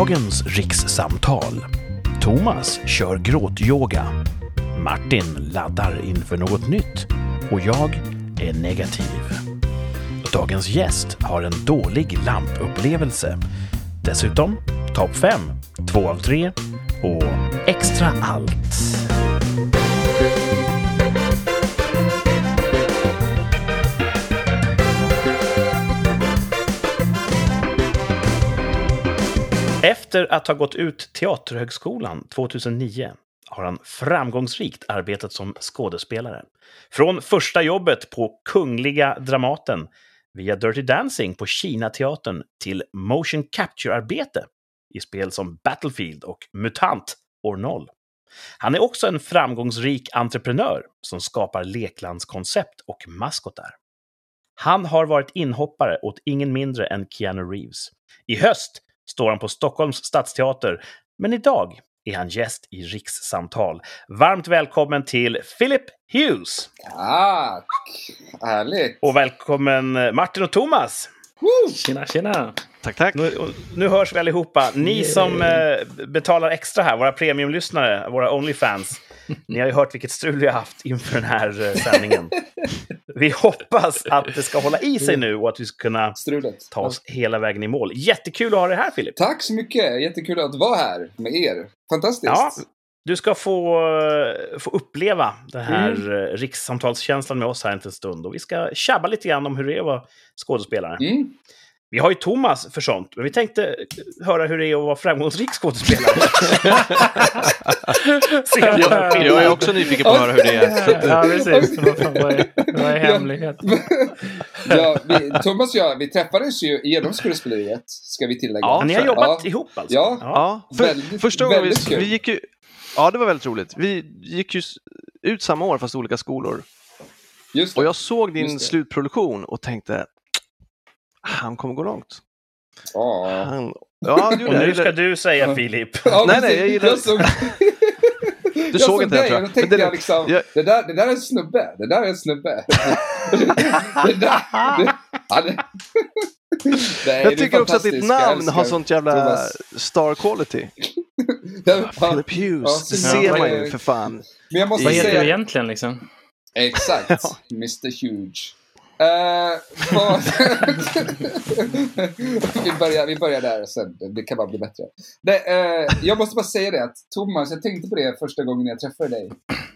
Dagens rikssamtal. Thomas kör gråtyoga. Martin laddar inför något nytt. Och jag är negativ. Dagens gäst har en dålig lampupplevelse. Dessutom topp 5, 2 av 3 och extra allt. Efter att ha gått ut Teaterhögskolan 2009 har han framgångsrikt arbetat som skådespelare. Från första jobbet på Kungliga Dramaten via Dirty Dancing på Kina-teatern till motion capture-arbete i spel som Battlefield och Mutant År 0. Han är också en framgångsrik entreprenör som skapar leklandskoncept och maskotar. Han har varit inhoppare åt ingen mindre än Keanu Reeves. I höst står han på Stockholms stadsteater, men idag är han gäst i Rikssamtal. Varmt välkommen till Philip Hughes! Tack! Härligt! Och välkommen Martin och Thomas! Woo! Tjena, tjena! Tack, tack. Nu, nu hörs vi allihopa. Ni som eh, betalar extra här, våra premiumlyssnare, våra Onlyfans. Ni har ju hört vilket strul vi har haft inför den här eh, sändningen. Vi hoppas att det ska hålla i sig nu och att vi ska kunna Strulet. ta oss hela vägen i mål. Jättekul att ha dig här, Filip. Tack så mycket! Jättekul att vara här med er. Fantastiskt! Ja, du ska få, eh, få uppleva den här Mm. mm. rikssamtalskänslan med oss här en stund. Och vi ska tjabba lite grann om hur det är att vara skådespelare. Mm. Vi har ju Thomas för sånt, men vi tänkte höra hur det är att vara framgångsrik skådespelare. Jag, jag är också nyfiken på att höra hur det är. Ja, precis. Vad är, vad är hemligheten? ja, vi, Thomas och jag, vi träffades ju genom skådespeleriet, ska vi tillägga. Ja, Ni har jobbat Ja. ihop alltså? Ja. ja, för, Väldigt- första gången vi, väldigt kul. vi gick ju... Ja, det var väldigt roligt. Vi gick ju ut samma år fast olika skolor. Just det. Och jag såg din slutproduktion och tänkte han kommer gå långt. Ja. Han, ja, du, Och nu ska jag, du säga. Filip. Ja, Nej, nej, jag gillar- såg... du såg inte det, det, tror jag. tänkte det- jag liksom, jag- det, där, det där är en snubbe. Det där är en snubbe. det där, det, ja, det, Nej, jag tycker också att ditt. Jag namn har sånt jävla Thomas. star quality. Philip Hughes, Ja, det ser ja, man ju för fan. Men jag måste Vad heter säga... du egentligen liksom? Exakt. Ja. Mr Huge. Eh, vad... vi, börjar, vi börjar där sen. Det kan bara bli bättre. Det, uh, jag måste bara säga det att Thomas, jag tänkte på det första gången jag träffade dig.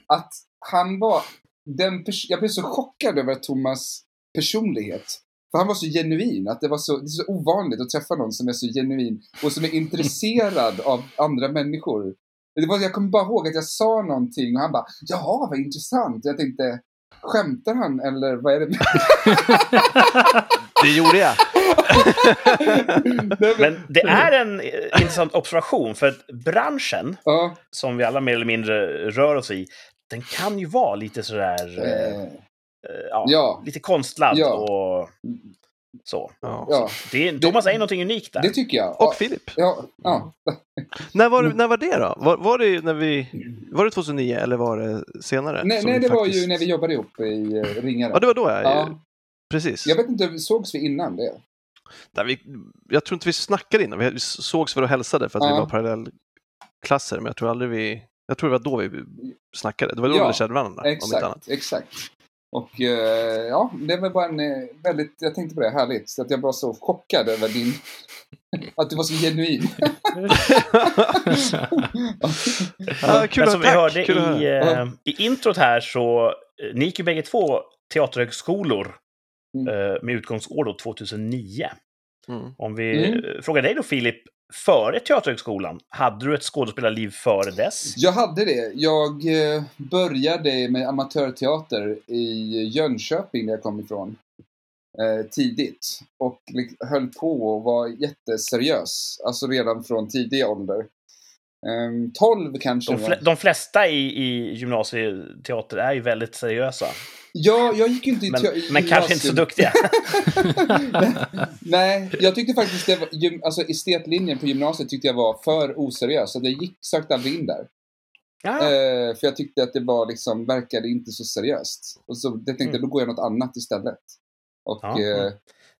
Att han var den Jag blev så chockad över Thomas personlighet. För han var så genuin. Att det, var så, det är så ovanligt att träffa någon som är så genuin och som är intresserad av andra människor. Det var, jag kommer bara ihåg att jag sa någonting och han bara ”Jaha, vad intressant”. Jag tänkte Skämtar han eller vad är det? Det gjorde jag. Men, det är en eh, intressant observation, för att branschen, ja, som vi alla mer eller mindre rör oss i, den kan ju vara lite sådär... Eh, eh, ja, ja. Lite konstlad Ja. och så. Ja. ja, Det, Thomas är någonting unikt där. det tycker jag. Och Filip. Ja, ja. När var, när var det då? Var, var, det när vi, var det 2009 eller var det senare? Nej, nej, det var faktiskt- ju när vi jobbade ihop i eh, Ringare. Ja, det var då jag... Ja. Precis. Jag vet inte, sågs vi innan det? Där vi, jag tror inte vi snackade innan. Vi sågs för och hälsade för att vi Ja. var parallellklasser, men jag tror aldrig vi... Jag tror det var då vi snackade. Det var då Ja, vi kände varandra, om inte annat. Exakt, exakt. Och eh, ja, det var bara en eh, väldigt, jag tänkte på det, härligt. Så att jag var så chockad över din, att du var så genuin. Ja, kul Men som vi tack, hörde kul i, eh, i introt här så, eh, ni gick ju bägge två teaterhögskolor Mm. eh, med utgångsår då 2009. Mm. Om vi Mm. frågar dig då Filip, före Teaterhögskolan, hade du ett skådespelarliv före dess? Jag hade det. Jag eh, började med amatörteater i Jönköping, där jag kom ifrån. Eh, tidigt. Och höll på och var jätteseriös. Alltså redan från tidig ålder. Ehm, 12 kanske. De, fle- de flesta i, i gymnasieteater är ju väldigt seriösa. Ja, jag gick ju inte i Men, i men kanske inte så duktiga. Nej, jag tyckte faktiskt det var, alltså estetlinjen på gymnasiet tyckte jag var för oseriös. Så jag gick, sökte aldrig in där. Ja. Eh, för jag tyckte att det var liksom, verkade inte så seriöst. Och så jag tänkte Mm. då går jag något annat istället. Och Ja, eh,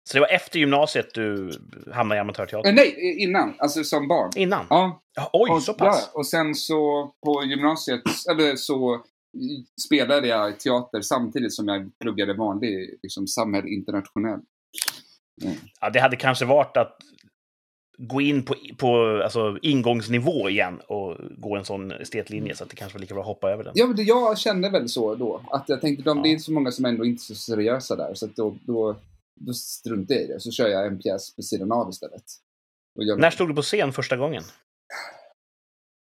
Så det var efter gymnasiet du hamnade i amatörteater? Eh, nej, innan. Alltså som barn. Innan? Ja. Ja, oj, och, så pass? Ja, och sen så på gymnasiet, eller så spelade jag teater samtidigt som jag pluggade vanlig liksom, samhäll internationell. Ja, det hade kanske varit att gå in på, på alltså, ingångsnivå igen och gå en sån estetlinje, så att det kanske var lika bra att hoppa över den. Ja, jag kände väl så då. Att jag tänkte, de, Ja. det är så många som ändå inte är så seriösa där. Så då, då, då struntar jag i det. Så kör jag en pjäs på sidan av istället. Gör När stod du på scen första gången?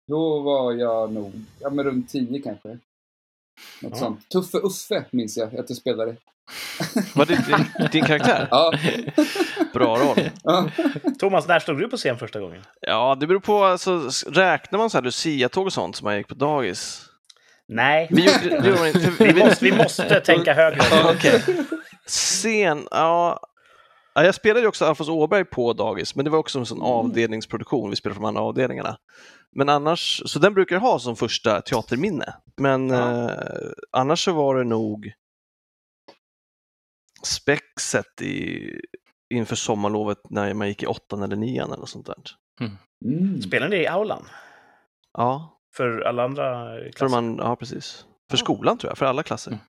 Då var jag nog, ja men runt 10 kanske. Något Ja. sånt. Tuffe Uffe minns jag att jag spelade. Var det din, din karaktär? Ja. Bra roll. ja. Thomas, när stod du på scen första gången? Ja, det beror på. Alltså, räknar man så här Lucia-tåg och sånt som man gick på dagis? Nej, Vi, gjorde, det gjorde man inte. för vi måste, vi måste tänka högre. Okej. Scen, ja. ja. Jag spelade ju också Alfons Åberg på dagis, men det var också en sån avdelningsproduktion. Vi spelade från andra avdelningarna. Men annars, så den brukar jag ha som första teaterminne. Men Ja. eh, annars så var det nog Spexet i, inför sommarlovet när man gick i åttan eller nian eller något sånt där. Mm. Spelade ni i aulan? Ja, För alla andra för klasser? man, ja precis. För Ja. skolan tror jag, för alla klasser. Mm.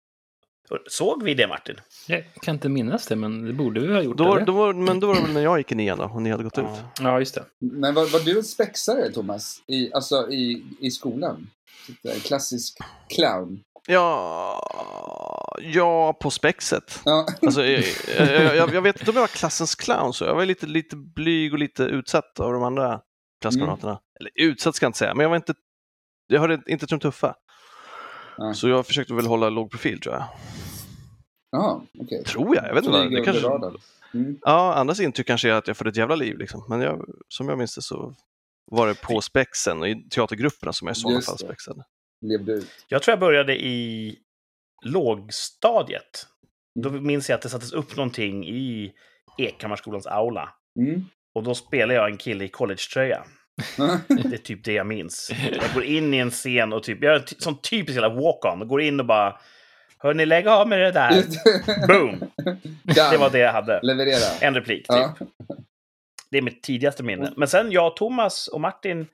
Såg vi det, Martin? Jag kan inte minnas det, men det borde vi ha gjort. Då, då var, men då var det väl när jag gick i nian då, och ni hade gått ut. Ja. Ja, just det. Men var, var du en spexare, Thomas? I, alltså i, i skolan? Typ En klassisk clown? Ja, ja på spexet. Ja. Alltså, jag, jag, jag, jag vet inte om jag var klassens clown, så jag var lite, lite blyg och lite utsatt av de andra klasskamraterna. Eller utsatt ska jag inte säga, men jag var inte, jag hörde inte till Så jag försökte väl hålla låg profil tror jag. Ja, okej. Tror jag, jag vet inte. vad- Flyger Det kanske... Mm. Ja, andras intryck kanske är att jag får ett jävla liv liksom. Men jag, som jag minns det så var det på spexen och i teatergrupperna som jag i sådana fall spexade. Levde ut. Jag tror jag började i lågstadiet. Då minns jag att det sattes upp någonting i Ekhammarskolans aula. Mm. Och då spelade jag en kille i collegetröja. Det är typ det jag minns. Jag går in i en scen och typ, jag gör en sån typisk jävla walk-on. Och går in och bara... Hörni, lägg av med det där. Boom! Det var det jag hade. Leverera. En replik, typ. Ja. Det är mitt tidigaste minne. Men sen jag, Thomas och Martin...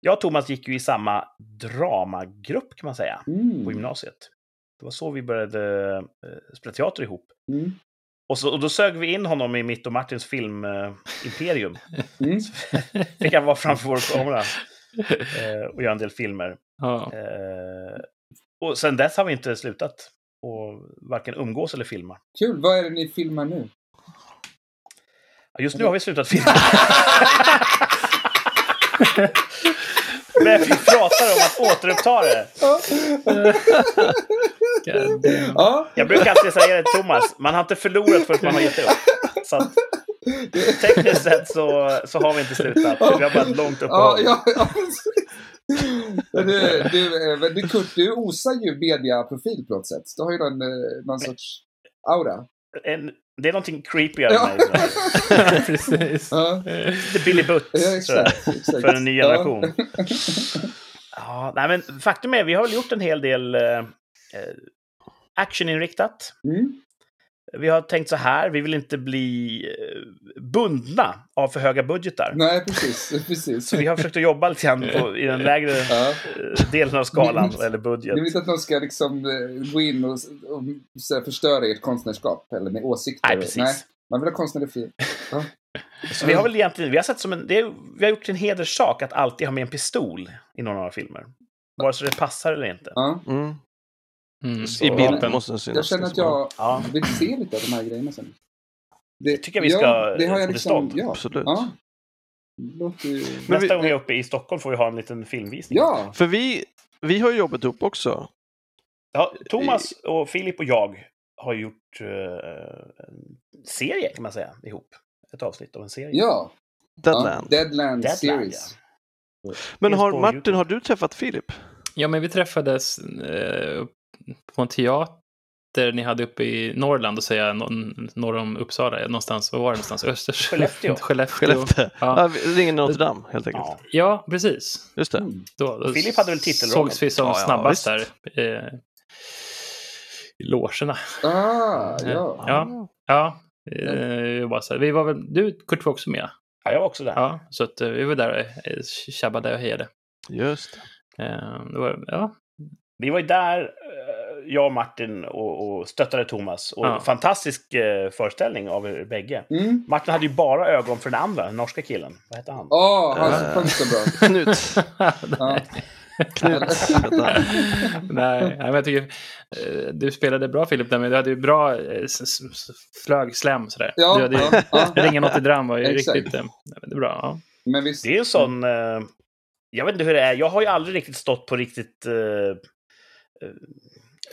Jag och Thomas gick ju i samma dramagrupp, kan man säga, på Mm. gymnasiet. Det var så vi började eh, spela teater ihop. Mm. Och, så, och då sög vi in honom i mitt och Martins filmimperium. Eh, imperium. Mm. Fick han vara framför vår kamera eh, och göra en del filmer. Ja. Eh, och sen dess har vi inte slutat och varken umgås eller filma. Kul. Vad är det ni filmar nu? Just nu har vi slutat filma. Men vi pratar om att återuppta det. God damn. Ja, Jag brukar alltid säga det Thomas, man har inte förlorat förrän man har gett upp. Så att, tekniskt sett så, så har vi inte slutat. Vi har bara ett långt ja, uppehåll. ja. ja. Men du, du, du, Kurt, du osar ju mediaprofil på något sätt. Du har ju någon, eh, någon sorts aura. En, det är någonting creepigare Ja. med mig. Precis. Ja, Det är Billy Butt ja exakt, exakt. för en ny Ja. generation. Ja, nej, men faktum är, vi har väl gjort en hel del eh, actioninriktat. Mm. Vi har tänkt så här, vi vill inte bli eh, bundna av för höga budgetar. Nej, precis. precis. Så vi har försökt att jobba lite grann på, i den lägre Ja. eh, delen av skalan, Mm. eller budget. Ni vill inte att någon ska liksom eh, gå in och, och så här, förstöra ert konstnärskap eller med åsikter? Nej, precis. man vill ha konstnärlig frihet. Ja. Så vi har väl egentligen, vi har sett som en, det är, vi har gjort en hederssak att alltid ha med en pistol i någon av våra filmer. Vare sig det passar eller inte. Ja. Mm. Mm. I bild vapen. måste den synas. Jag känner att liksom. jag Ja. vill se lite av de här grejerna sen. Det tycker jag vi ska ja, det har jag liksom, ja. Absolut. Ja. Ju... Men Nästa vi- gång vi är uppe i Stockholm får vi ha en liten filmvisning. Ja! För vi, vi har ju jobbat ihop också. Ja, Thomas och Filip och jag har gjort eh, en serie, kan man säga, ihop. Ett avsnitt av en serie. Ja! Deadland. Ja, Deadland, Deadland, Series. Men Finns har, Martin, har du träffat Filip? Ja, men vi träffades eh, på en teater ni hade uppe i Norrland, och säga norr, norr om Uppsala, någonstans, vad var det någonstans? Östers... Skellefteå. Skellefteå. Skellefteå? Ja. Ja. vi ringer Notre Dame helt enkelt. Ja. precis. Just det. Mm. Då, då Filip hade väl titelrollen? Sågs vi som Ja, ja, snabbast visst. där. Eh, I logerna. Ah, ja. Ja. Ja, Eh, bara så här, vi var väl, du, Kurt var också med. Ja, jag var också där. Ja, så att, eh, vi var där och eh, tjabbade och hejade. Just det. Eh, det var, ja, Vi var ju där, eh, jag och Martin, och, och stöttade Thomas. Och Ja. fantastisk eh, föreställning av er bägge. Mm. Martin hade ju bara ögon för den andra, den norska killen. Vad hette han? Åh, han Äh. sjöng så bra. Knut. Ja. Knut. Nej, nej, men jag tycker eh, du spelade bra Filip, där, men du hade ju bra eh, flög slam sådär. Ja, du hade, ja, ja. Ringa något i dram var ju Exakt. riktigt eh, det är bra. Ja. Men visst. Det är en sån... Eh, jag vet inte hur det är. Jag har ju aldrig riktigt stått på riktigt eh,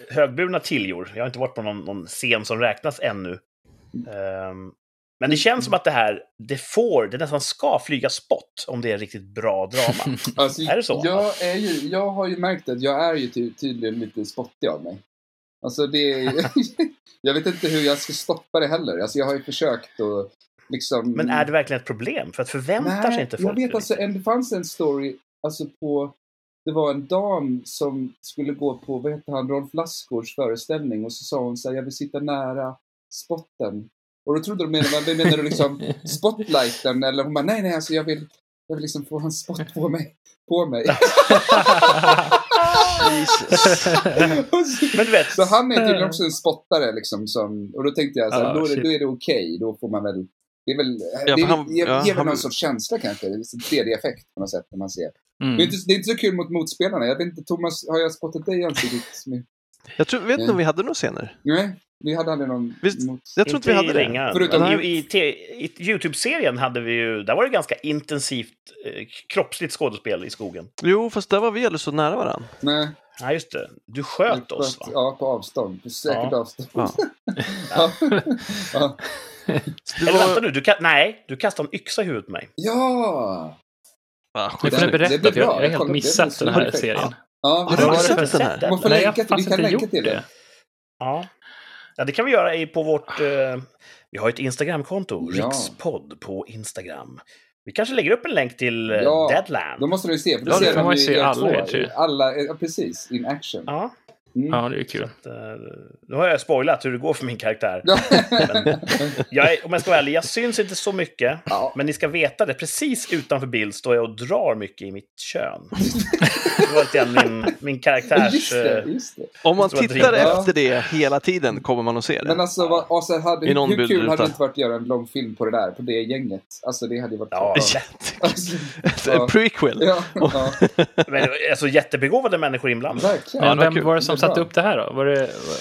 högburna tiljor. Jag har inte varit på någon, någon scen som räknas ännu. Ehm, men det känns som att det här, det får, det nästan ska flyga spott om det är riktigt bra drama. Alltså, Är det så? Jag, är ju, jag har ju märkt att jag är ju ty tydligen lite spottig av mig. Alltså det är, Jag vet inte hur jag ska stoppa det heller. Alltså jag har ju försökt och liksom... Men är det verkligen ett problem? För att förväntar sig inte folk jag vet det? alltså, en, det fanns en story, alltså på... Det var en dam som skulle gå på, vad heter han, Rolf Lassgårds föreställning och så sa hon så här, jag vill sitta nära spotten. Och då trodde de menade, menar du liksom spotlighten? Eller hon bara, nej nej, alltså jag vill, jag vill liksom få en spot på mig. På mig. Men du vet, så han är tydligen också en spottare liksom. Som, och då tänkte jag så här, Ah, då, är då är det okej. Då får man väl... Det är väl, Ja, det för han- ger, ger ja, väl han- någon sorts känsla kanske. Det är en 3D-effekt på något sätt när man ser. Mm. Det, är inte, det är inte så kul mot motspelarna. Jag vet inte, Thomas, har jag spottat dig i ansiktet? Jag tror, vet inte om vi hade några scener. Nej, vi hade aldrig någon Visst, mot... Jag tror inte vi hade i det. Förutom- Men i, i, i Youtube-serien hade vi ju, där var det ganska intensivt eh, kroppsligt skådespel i skogen. Jo, fast där var vi alldeles så nära varandra. Nej, Ja, just det. Du sköt oss, va? Ja, på avstånd. På säkert Ja. avstånd. Ja. ja. Eller vänta nu, du nej, du kastade en yxa i huvudet på mig. ja! Ah, skit. får Det berätta, för bra. jag, har helt det missat den här serien. Ja, Har det du det. sett den här? Man får Nej, jag länka har till, vi kan inte länka till det. det. Ja. ja, det kan vi göra i, på vårt... Eh, vi har ett Instagramkonto, Ja. Rikspodd på Instagram. Vi kanske lägger upp en länk till eh, Ja, Deadland. Då måste du se, för då Ja, det ser man ju se alla. Alla, ja, precis, in action. Ja, Mm. Ja, det är kul. eh, nu har jag spoilat hur det går för min karaktär. Ja. Jag är, om jag ska vara ärlig, jag syns inte så mycket. Ja. Men ni ska veta det, precis utanför bild står jag och drar mycket i mitt kön. Det var lite min, min karaktärs... Just det, eh, just det. Om man tittar efter det hela tiden kommer man att se det. Men alltså, vad, alltså hade, I någon hur kul hade det inte varit att göra en lång film på det där, på det gänget? Alltså det hade ju varit Ja. Alltså, en ja. prequel. Ja, ja, Men, alltså jättebegåvade människor inblandade. verkligen. Var vem kul. var det som Bra. satte upp det här då? Var det, var,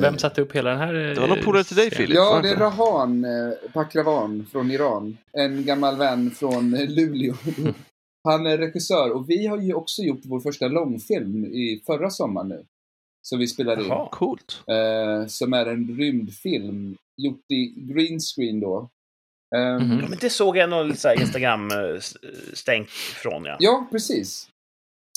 vem satte upp hela den här? Det var någon polare till dig, Filip. Ja, det är Rahan eh, Pakravan från Iran. En gammal vän från eh, Luleå. Han är regissör och vi har ju också gjort vår första långfilm i förra sommaren nu. Som vi spelade in. Jaha. Coolt. Eh, som är en rymdfilm. Gjort i green screen då. Eh, Mhm. Ja, men det såg jag någon Instagram-stänk från, ja. Ja, precis.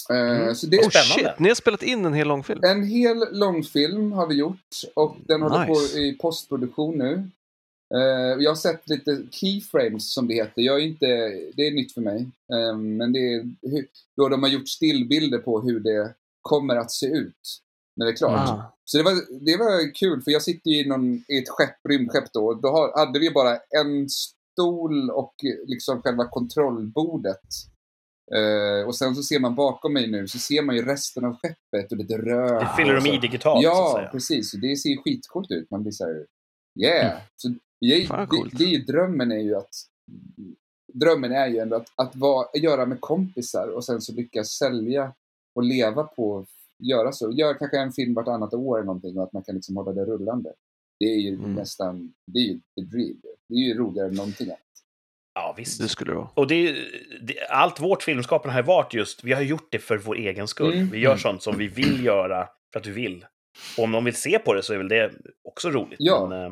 Eh, Mm. Så det Oh Spännande. shit, ni har spelat in en hel långfilm. En hel långfilm har vi gjort och den håller Nice. på i postproduktion nu. Eh, jag har sett lite keyframes som det heter. Jag är inte, det är nytt för mig. Eh, men det är hur, då de har gjort stillbilder på hur det kommer att se ut när det är klart. Ah. Så det var, det var kul för jag sitter ju i, någon, i ett skepp, rymdskepp då. Då har, hade vi bara en stol och liksom själva kontrollbordet. Eh, och sen så ser man bakom mig nu så ser man ju resten av skeppet och lite rök. Det fyller de i digitalt, så att Ja, säga. precis. Och Det ser ju skitcoolt ut. Man blir så här, yeah. Mm. Så jag, Fan, det, det är ju drömmen är ju att Drömmen är ju ändå att, att vara, göra med kompisar och sen så lyckas sälja och leva på göra så. Göra kanske en film vartannat år eller någonting och att man kan liksom hålla det rullande. Det är ju Mm. nästan, det är ju the dream. Det är ju roligare än någonting annat. Ja, visst. Det skulle det vara. Och det det, allt vårt filmskapande har varit just, vi har gjort det för vår egen skull. Mm. Vi gör Mm. sånt som vi vill göra för att vi vill. Och om någon vill se på det så är väl det också roligt. Ja. Men, eh,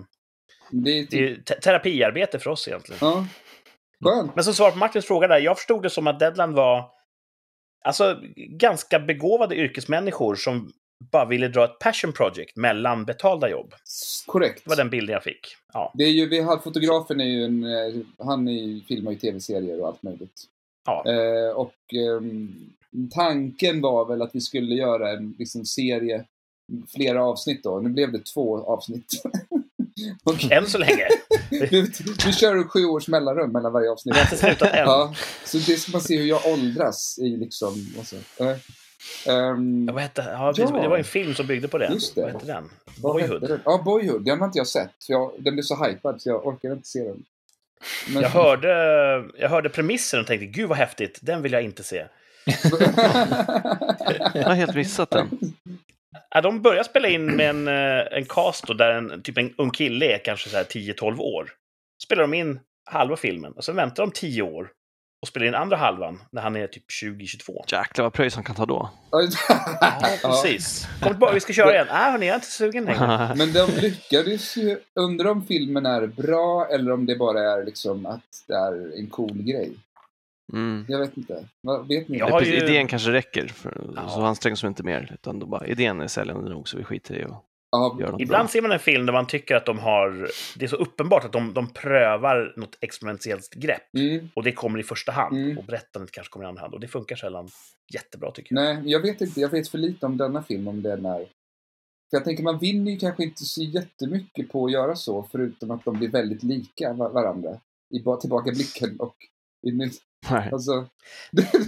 Det är det är typ, terapiarbete för oss egentligen. ja. Skönt. Men som svar på Martins fråga där, jag förstod det som att Deadland var alltså, ganska begåvade yrkesmänniskor som bara ville dra ett passion project mellan betalda jobb. Korrekt. Det var den bilden jag fick. Ja. Det är ju, vi har, fotografen är ju en, eh, han är, ju- filmar ju tv-serier och allt möjligt. ja. Eh, och ehm, tanken var väl att vi skulle göra en liksom, serie, flera avsnitt då. Nu blev det två avsnitt. Okej. Än så länge. Vi, vi kör sju års mellanrum mellan varje avsnitt. Det har inte slutat än. Ja, så det ska man se hur jag åldras i liksom... Alltså, äh, Ja, vad hette, ja, precis, Ja. Det var en film som byggde på den. Just det. Vad hette den? vad Boyhood. hette den? Ja, Boyhood. Den har inte jag sett. Jag, den blev så hypad så jag orkade inte se den. Men- Jag hörde, jag hörde premissen och tänkte gud vad häftigt, den vill jag inte se. Jag har helt missat den. Ja, de börjar spela in med en, eh, en cast då, där en, typ en ung kille är kanske så här 10-12 år. Spelar de in halva filmen och sen väntar de 10 år och spelar in andra halvan när han är typ 20-22. Jäklar vad pröjs han kan ta då. Ja, precis. Kom tillbaka, vi ska köra igen. Nej, hörni, jag är inte sugen längre. Men de lyckades ju. Undrar om filmen är bra eller om det bara är liksom att det är en cool grej. Mm. Jag vet inte. Vad vet ni? Ju- Idén kanske räcker, för, Ja. så ansträngs de inte mer. Utan då bara, idén är säljande nog så vi skiter i att Ja, Ibland bra. ser man en film där man tycker att de har... Det är så uppenbart att de, de prövar något experimentellt grepp. mm, Och det kommer i första hand. Mm. Och berättandet kanske kommer i andra hand. Och det funkar sällan jättebra tycker jag. nej, jag vet inte. Jag vet för lite om denna film, om den är... För jag tänker, man vinner ju kanske inte så jättemycket på att göra så, förutom att de blir väldigt lika va- varandra. I ba- tillbakablicken och i. Nej. Alltså,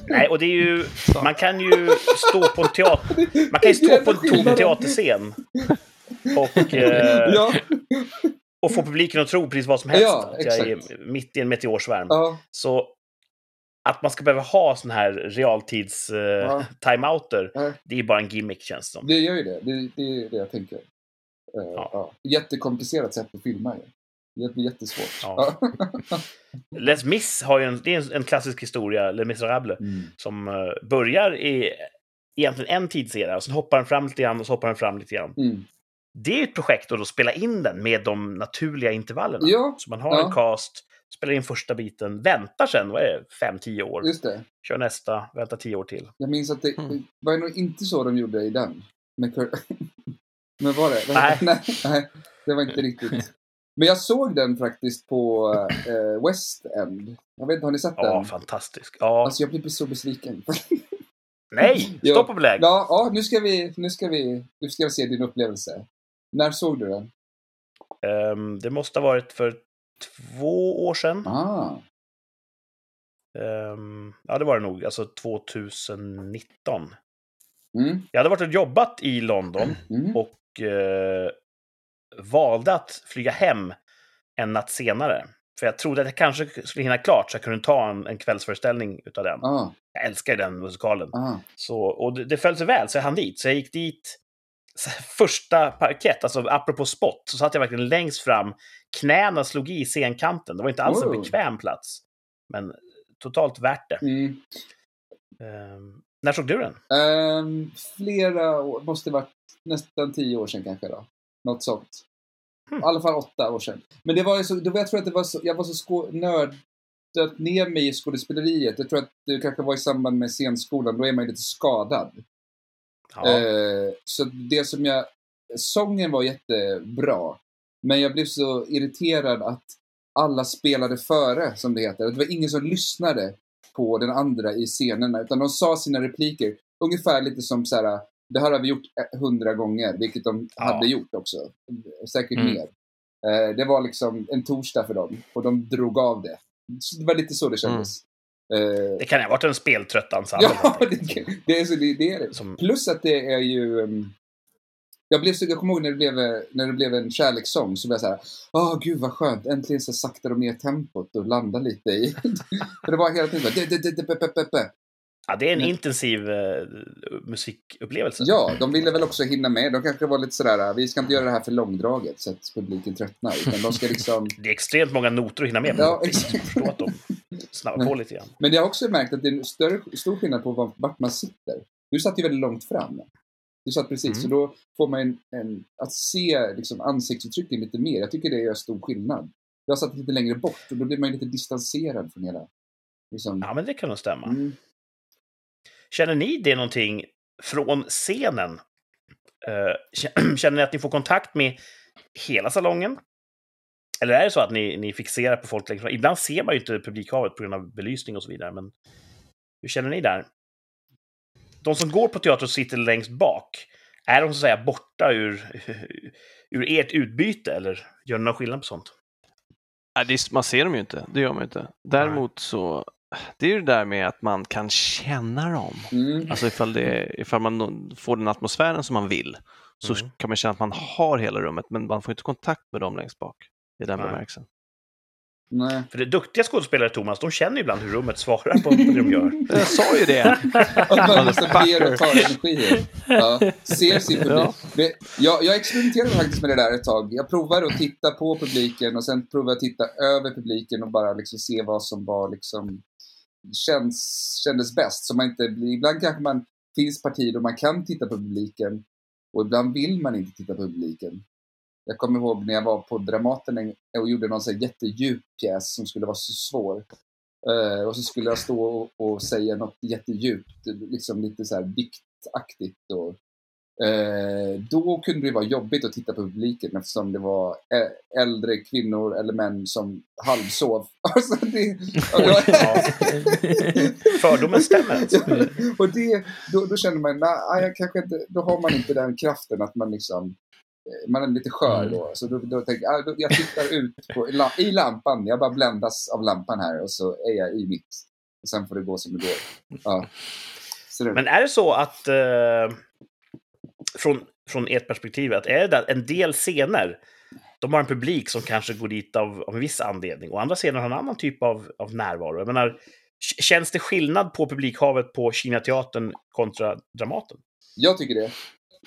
Nej, och det är ju... Man kan ju stå på en teater... Man kan ju stå på en tom teaterscen. Och, eh, ja, och få publiken att tro precis vad som helst. Ja, att jag är mitt i en meteorsvärm. ja, Så att man ska behöva ha såna här realtids eh, Ja. det är bara en gimmick känns det som. det gör ju det. Det, det är det jag tänker. Eh, Ja. ja. Jättekomplicerat sätt att filma ju. Det jättesvårt. Ja. Les Mis har ju en, det är en, klassisk historia, Les Misérables, Mm. som eh, börjar i egentligen en tidsera, och sen hoppar den fram lite grann och så hoppar den fram lite grann. Mm. Det är ett projekt att då spela in den med de naturliga intervallerna. Ja, Så man har Ja. en cast, spelar in första biten, väntar sen, vad är det, fem, tio år. just det. Kör nästa, väntar tio år till. Jag minns att det Mm. det var nog inte så de gjorde i den. Men var det? Nej. Nej, det var inte riktigt. Men jag såg den faktiskt på eh, West End. Jag vet inte, har ni sett Ja, den? fantastisk. Ja, Alltså jag blir så besviken. nej! Stopp och belägg! ja, ja, nu ska vi, nu ska vi, nu ska vi se din upplevelse. När såg du den? Ehm, det måste ha varit för två år sedan. Ah, Ehm, ja, det var det nog. Alltså 2019. mm, Jag hade varit och jobbat i London mm. och eh, valde att flyga hem en natt senare. För jag trodde att jag kanske skulle hinna klart så jag kunde ta en, en kvällsföreställning utav den. Ah, Jag älskar den musikalen. ah. Så, och det, det föll sig väl, så jag hann dit. Så jag gick dit första parkett, alltså apropå spot, så satt jag verkligen längst fram. Knäna slog i scenkanten. Det var inte alls en Oh. bekväm plats. Men totalt värt det. Mm. Ehm, när såg du den? Ehm, flera år, måste varit nästan tio år sedan kanske då. Något sånt. Hmm. I alla fall åtta år sedan. Men det var ju så, då, jag tror att det var så, jag var så nördat ner mig i skådespeleriet. Jag tror att det kanske var i samband med scenskolan, då är man ju lite skadad. Ja. Eh, så det som jag, sången var jättebra. Men jag blev så irriterad att alla spelade före, som det heter. Det var ingen som lyssnade på den andra i scenerna, utan de sa sina repliker. Ungefär lite som så här, det här har vi gjort eh, hundra gånger, vilket de Ja. hade gjort också. Säkert Mm. mer. Eh, det var liksom en torsdag för dem, och de drog av det. Så det var lite så det kändes. Eh, Det kan ha varit en speltrött ensemble. ja, det, det, är så, det, det är det. Som, Plus att det är ju... um, Jag, blev så, jag kommer ihåg när det blev, eh, när det blev en kärlekssång så blev jag så här, åh gud vad skönt, äntligen så saktar de ner tempot och landar lite i... För det var hela tiden bara, Ja, det är en Men- intensiv eh, musikupplevelse. Ja, de ville väl också hinna med. De kanske var lite sådär, vi ska inte göra det här för långdraget så att publiken tröttnar. Utan de ska liksom... Det är extremt många noter att hinna med. Ja, exakt. förstår att de snabbar på lite grann. Men jag har också märkt att det är en större, stor skillnad på var- vart man sitter. Du satt ju väldigt långt fram. Du satt precis, Mm. så då får man en, en, att se liksom, ansiktsuttrycken lite mer. Jag tycker det gör stor skillnad. Jag satt lite längre bort och då blir man lite distanserad från hela... Liksom, Ja, men det kan nog stämma. mm. Känner ni det någonting från scenen? Eh, Känner ni att ni får kontakt med hela salongen? Eller är det så att ni, ni fixerar på folk längst fram? Ibland ser man ju inte publikhavet på grund av belysning och så vidare, men hur känner ni där? De som går på teater och sitter längst bak, Är de så att säga borta ur, ur ert utbyte, eller gör ni någon skillnad på sånt? Nej, det är, man ser dem ju inte, det gör man ju inte. Däremot så, det är ju det där med att man kan känna dem. Mm. Alltså ifall, det, ifall man får den atmosfären som man vill så Mm. kan man känna att man har hela rummet men man får inte kontakt med dem längst bak. I den Nej. bemärkelsen. Nej. För det är duktiga skådespelare, Thomas, de känner ju ibland hur rummet svarar på det de gör. Jag sa ju det! Att man liksom ber och tar energier. Ja, ser sin publik. Ja. Det, jag, jag experimenterade faktiskt med det där ett tag. Jag provade att titta på publiken och sen provade jag att titta över publiken och bara liksom se vad som var liksom känns, kändes bäst. Så man inte, ibland kanske man finns partier då man kan titta på publiken och ibland vill man inte titta på publiken. Jag kommer ihåg när jag var på Dramaten och gjorde någon sån här jättedjup pjäs som skulle vara så svår. Uh, och så skulle jag stå och, och säga något jättedjupt, liksom lite så här diktaktigt. Och, då kunde det vara jobbigt att titta på publiken eftersom det var äldre kvinnor eller män som halvsov. Alltså det, Ja. Fördomen stämmer alltså. Ja, och det, då, då känner man, nej, kanske inte, då har man inte den kraften att man liksom, eh, man är lite skör Mm. då. Så då, då tänker jag, ah, jag tittar ut på, i la- i lampan, jag bara bländas av lampan här och så är jag i mitt. Och sen får det gå som det går. Ja. Så det, Men är det så att, eh, från, från ert perspektiv, att är det där en del scener, de har en publik som kanske går dit av, av en viss anledning, och andra scener har en annan typ av, av närvaro. Jag menar, känns det skillnad på publikhavet på Kinateatern kontra Dramaten? Jag tycker det.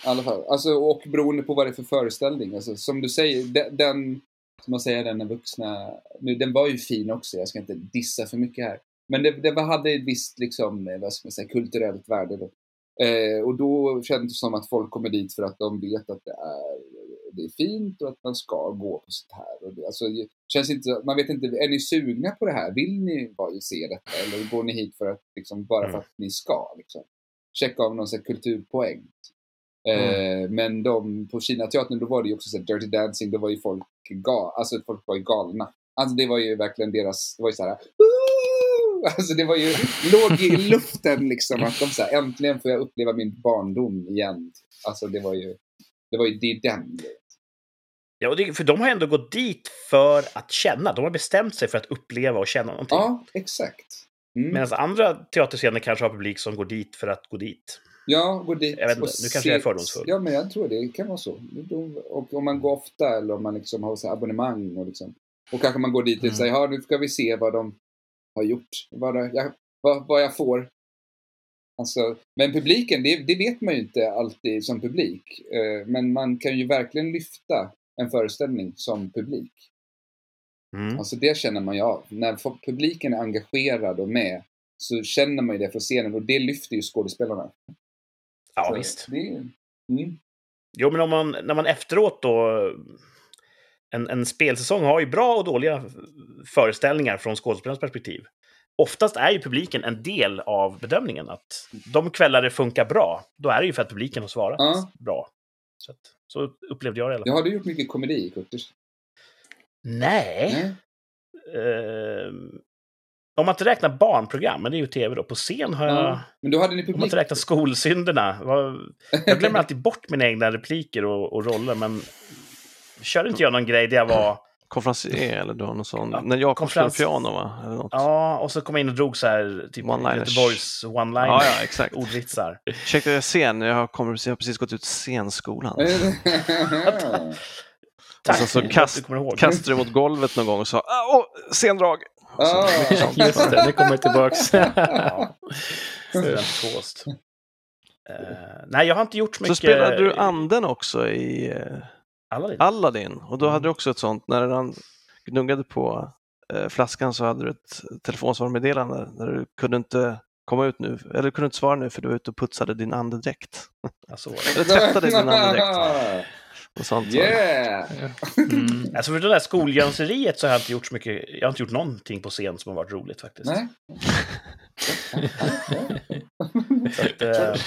I alla fall. Alltså, och beroende på vad det är för föreställning. Alltså, som du säger, den, den som man säger, den vuxna, nu, den var ju fin också, jag ska inte dissa för mycket här. Men det, det hade ett visst, liksom, vad ska man säga, kulturellt värde då. Eh, och då kändes det som att folk kommer dit för att de vet att det är, det är fint och att man ska gå på sånt här. Och det, alltså, det känns inte, man vet inte, är ni sugna på det här? Vill ni bara se detta? Eller går ni hit för att, liksom, bara för Mm. att ni ska? Liksom? Checka av någon här kulturpoäng. Eh, men de, på Kinateatern då var det ju också så här, Dirty Dancing, då var ju folk, ga, alltså folk var ju galna. Alltså det var ju verkligen deras, det var ju så här, "Woo!" Alltså det var ju, låg i luften liksom att de så här, äntligen får jag uppleva min barndom igen. Alltså det var ju, det var ju det den. Ja, och det, för de har ändå gått dit för att känna. De har bestämt sig för att uppleva och känna någonting. Ja, exakt. Mm. Medan andra teaterscener kanske har publik som går dit för att gå dit. Ja, gå dit Jag vet inte, nu kanske jag är fördomsfull. Ja, men jag tror det kan vara så. Och om man går ofta eller om man liksom har så abonnemang och liksom. Och kanske man går dit och Mm. säger, ja nu ska vi se vad de har gjort. Vad, jag, vad, vad jag får. Alltså, men publiken, det, det vet man ju inte alltid som publik. Eh, Men man kan ju verkligen lyfta en föreställning som publik. Mm. Alltså det känner man ju av. När publiken är engagerad och med så känner man ju det från scenen och det lyfter ju skådespelarna. Ja, Så visst. Det, mm. Jo, men om man, när man efteråt då... En, en spelsäsong har ju bra och dåliga föreställningar från skådespelarnas perspektiv. Oftast är ju publiken en del av bedömningen. Att de kvällar det funkar bra, då är det ju för att publiken har svarat Ja. bra. Så, att, så upplevde jag det i alla Ja, fall. har du gjort mycket komedi, Kurtis? Nej. Nej. Ehm, om man inte räknar barnprogram, men det är ju tv då. På scen har jag... Ja. Men då hade ni Om man publik? inte räknar skolsynderna. vad- Jag glömmer alltid bort mina egna repliker och, och roller, men körde inte jag någon grej där jag var... Konferencier eller du har någon sån. Ja, När spelar konferens- piano va? Eller något. Ja, och så kom jag in och drog så här, typ One-liners. Göteborgs one-liner. ja, ja, exakt. Ordvitsar. Ursäkta, jag är sen. Jag, kommer, jag har precis gått ut scenskolan. Tack, så- så att kast- du. Kastade mot golvet någon gång och sa ah, åh, scendrag. Ah. Just det, nu kommer jag tillbaks. Ja. Uh, nej, jag har inte gjort så Så mycket... spelade du anden också i eh, Aladdin. Aladdin och då hade du också ett sånt, när han gnuggade på eh, flaskan så hade du ett telefonsvarmeddelande där du kunde inte komma ut nu, eller du kunde inte svara nu för du var ute och putsade din andedräkt. Eller tvättade din andedräkt och sånt. så. Yeah! Mm. Alltså för det där skoljönseriet så har jag inte gjort så mycket. Jag har inte gjort någonting på scen som har varit roligt faktiskt. Nej. Att, eh, det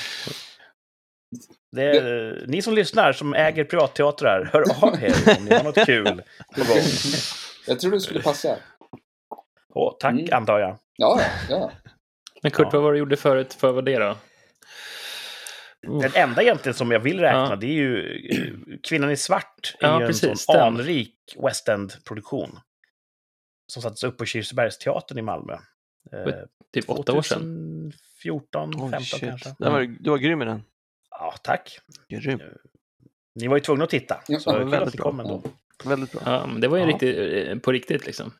är, ni som lyssnar, som äger privatteatrar, hör av er om ni har något kul på gång. Jag tror det skulle passa. Åh, tack, Mm. antar jag. Ja, ja. Men Kurt, Ja. vad var det du gjorde förut? För vad det då? Oh. Den enda egentligen som jag vill räkna, Ja. det är ju eh, Kvinnan i svart. är Ja, ju en precis, sån den. anrik West End-produktion. Som sattes upp på Kirsebergsteatern i Malmö. Eh, Typ åtta år sedan. 2014, Oj, 15 shit. kanske. Den var, du var grym i den. Ja, tack. Grym. Ni var ju tvungna att titta. Ja, så ja, kul att väldigt ni kom ändå. Väldigt bra. Ja, det var ju Ja. riktigt, eh, på riktigt liksom.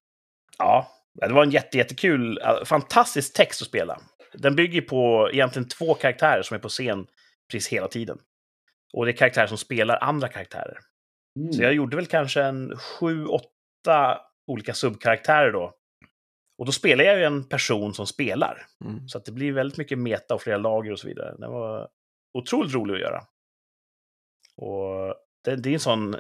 Ja, det var en jätte, jättekul, äh, fantastisk text att spela. Den bygger på egentligen två karaktärer som är på scen precis hela tiden. Och det är karaktärer som spelar andra karaktärer. Mm. Så jag gjorde väl kanske en sju, åtta olika subkaraktärer då. Och då spelar jag ju en person som spelar. Mm. Så att det blir väldigt mycket meta och flera lager och så vidare. Det var otroligt roligt att göra. Och det, det är en sån eh,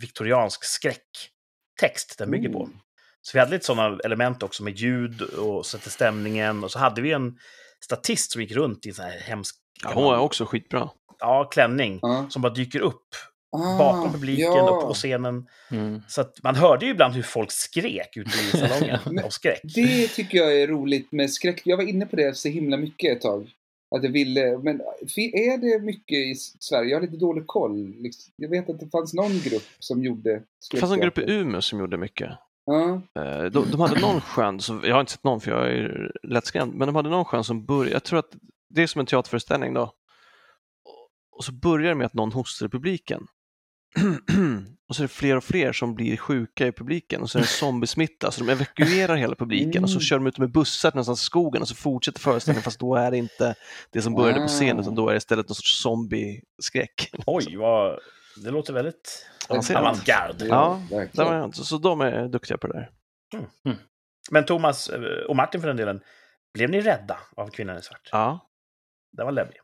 viktoriansk skräcktext den bygger på. Mm. Så vi hade lite sådana element också med ljud och sätter stämningen. Och så hade vi en statist som gick runt i en sån här hemsk Ja, hon är också skitbra. ja, klänning Ja. som bara dyker upp Ah, bakom publiken ja. och på scenen. Mm. Så att man hörde ju ibland hur folk skrek ute i salongen av skräck. Det tycker jag är roligt med skräck. Jag var inne på det så himla mycket ett tag. Att jag ville, men är det mycket i Sverige? Jag har lite dålig koll. Liksom. Jag vet att det fanns någon grupp som gjorde Det fanns en grupp i. Umeå som gjorde mycket. Eh, De, de hade någon skön, som, jag har inte sett någon för jag är lättskrämd, men de hade någon skön som började, jag tror att det är som en teaterföreställning då. Och så börjar det med att någon hostar i publiken. och så är det fler och fler som blir sjuka i publiken och så är det en zombiesmitta så de evakuerar hela publiken och så Mm. kör de ut med bussar någonstans i skogen och så fortsätter föreställningen fast då är det inte det som började på scenen utan då är det istället någon sorts zombieskräck. Oj, vad... det låter väldigt avantgarde. Ja. Det jag, så, så de är duktiga på det där. Men Thomas eh, och Martin för den delen, blev ni rädda av Kvinnan i svart? Ja, Den var läbbig.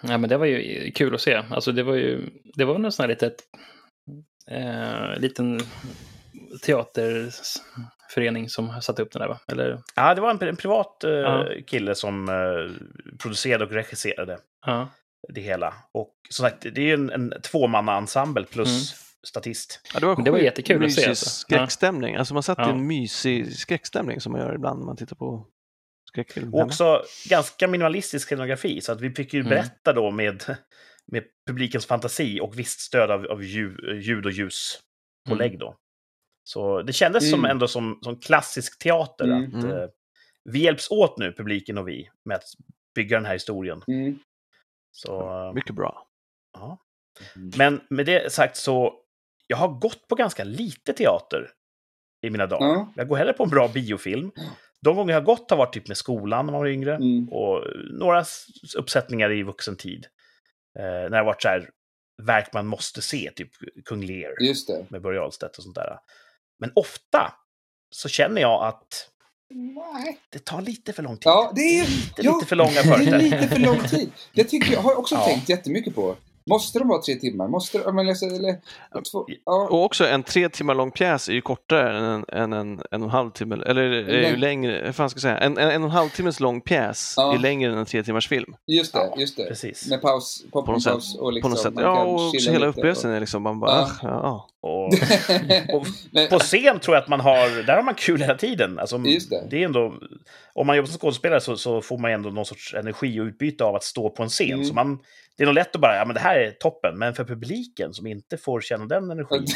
Ja, men det var ju kul att se. Alltså det var ju, det var någon sån här litet, eh, liten teaterförening som satte upp den där va? Eller, Ja, det var en, en privat eh, Ja. kille som eh, producerade och regisserade ja. det hela. Och som sagt, det är ju en, en tvåmannaensemble plus Mm. statist. Ja, det var, det var jättekul att se, mysig alltså. skräckstämning. Alltså man satt i en mysig skräckstämning som man gör ibland när man tittar på. Och också ganska minimalistisk scenografi, så att vi fick ju Mm. berätta då med, med publikens fantasi och visst stöd av, av ljud, ljud och ljuspålägg då. Så det kändes som Mm. ändå som, som klassisk teater, Mm. att Mm. eh, vi hjälps åt nu, publiken och vi, med att bygga den här historien. Mm. Så, eh, Mycket bra. ja. Men med det sagt så, jag har gått på ganska lite teater i mina dagar. Ja. Jag går hellre på en bra biofilm. De gånger jag har gått har varit typ med skolan när man var yngre. Mm. Och några uppsättningar i vuxen tid. Eh, när det har varit så här verk man måste se, typ Kung Lear med Börje Ahlstedt och sånt där. Men ofta så känner jag att Nej. det tar lite för lång tid. Ja, det är, Lite, ja, lite för långa det är föreställningar. lite för lång tid. Det tycker jag, har jag också Ja. tänkt jättemycket på. Måste de vara tre timmar? Måste de, men, alltså, eller, två, ja. Och också en tre timmar lång pjäs är ju kortare än en, än en, en och en halv timme, eller är ju Läng- längre, vad fan ska jag säga, en, en, en och en halv timmes lång pjäs Ja. är längre än en tre timmars film. Just det, Ja, just det. Precis. Med paus, På något popcornpaus sätt. och liksom På något sätt. man Ja, och hela upplevelsen är liksom, man bara, Ja. ja. Och, och Men- på scen tror jag att man har, där har man kul hela tiden. Alltså, Just det. är ändå, om man jobbar som skådespelare så, så får man ändå någon sorts energi och utbyte av att stå på en scen. Mm. Så man, det är nog lätt att bara, ja men det här är toppen, men för publiken som inte får känna den energin,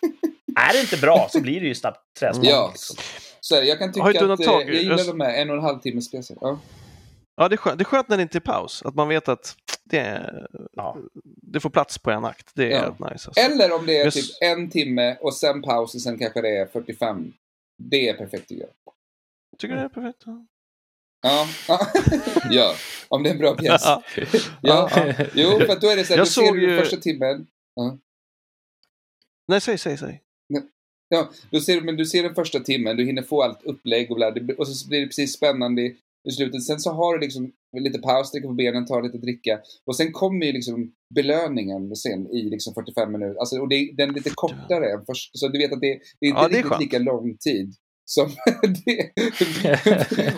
är det inte bra så blir det ju snabbt träsmak. Ja. Liksom. Så här, jag kan tycka ett att eh, jag gillar Jag- de här en och en halv timmes pjäser. Ja. ja det, är skönt, det är skönt när det inte är paus, att man vet att det, Ja. det får plats på en akt. Det är Ja. nice. Alltså. Eller om det är typ en timme och sen paus och sen kanske det är 45. Det är perfekt tycker jag. Tycker du det är perfekt? Ja. Ja, ja. ja. om det är en bra pjäs. Ja. Ja. Ja. Jo, för då är det så här, Jag då ser du ju- första timmen. Nej, säg, säg, säg. Ja, då ser, du- men du ser den första timmen, du hinner få allt upplägg och bla, och så blir det precis spännande i slutet. Sen så har du liksom lite paus, sträcka på benen, ta lite dricka. Och sen kommer ju liksom belöningen sen i liksom 45 minuter. Alltså, och det, den är lite kortare än först. Så du vet att det, det är inte Ja, det är riktigt skönt. lika lång tid. Som det,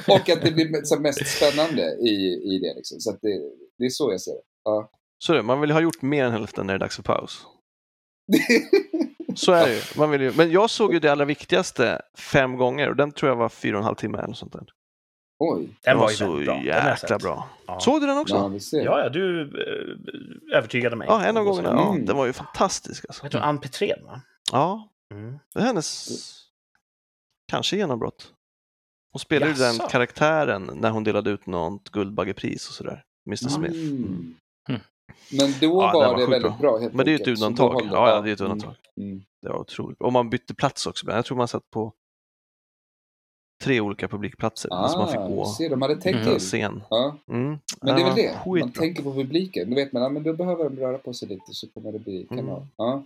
och att det blir som mest spännande i, i det. Liksom. Så det, det är så jag ser det. Ja. Så det, man vill ha gjort mer än hälften när det är dags för paus. Så är det ju. Man vill ju. Men jag såg ju det allra viktigaste fem gånger och den tror jag var fyra och en halv timme eller sånt där. Oj. Den var ju så bra. Jäkla bra. Ja. Såg du den också? Ja, Ja. Ja, ja, du eh, övertygade mig. en av gångerna. Ja, Mm. den var ju fantastisk. Alltså. Jag tror Ann Petrén, va? Ja, Mm. det är hennes kanske genombrott. Hon spelade ju den Jaså? karaktären när hon delade ut något Guldbaggepris och sådär. Mr Smith. Mm. Mm. Men då Ja, var var det väldigt bra. bra. helt Men det är ju ett undantag. Ja, ja, det är ett undantag. Mm. Det var otroligt. Och man bytte plats också. Jag tror man satt på tre olika publikplatser. Ah, så man fick gå se, de hade tänkt Mm. till. scen. Ja. Mm. Men det är väl Ja, det, man skitbra. tänker på publiken. Då vet man, ja, men då behöver de röra på sig lite så kommer det bli Mm. kanal. Ja.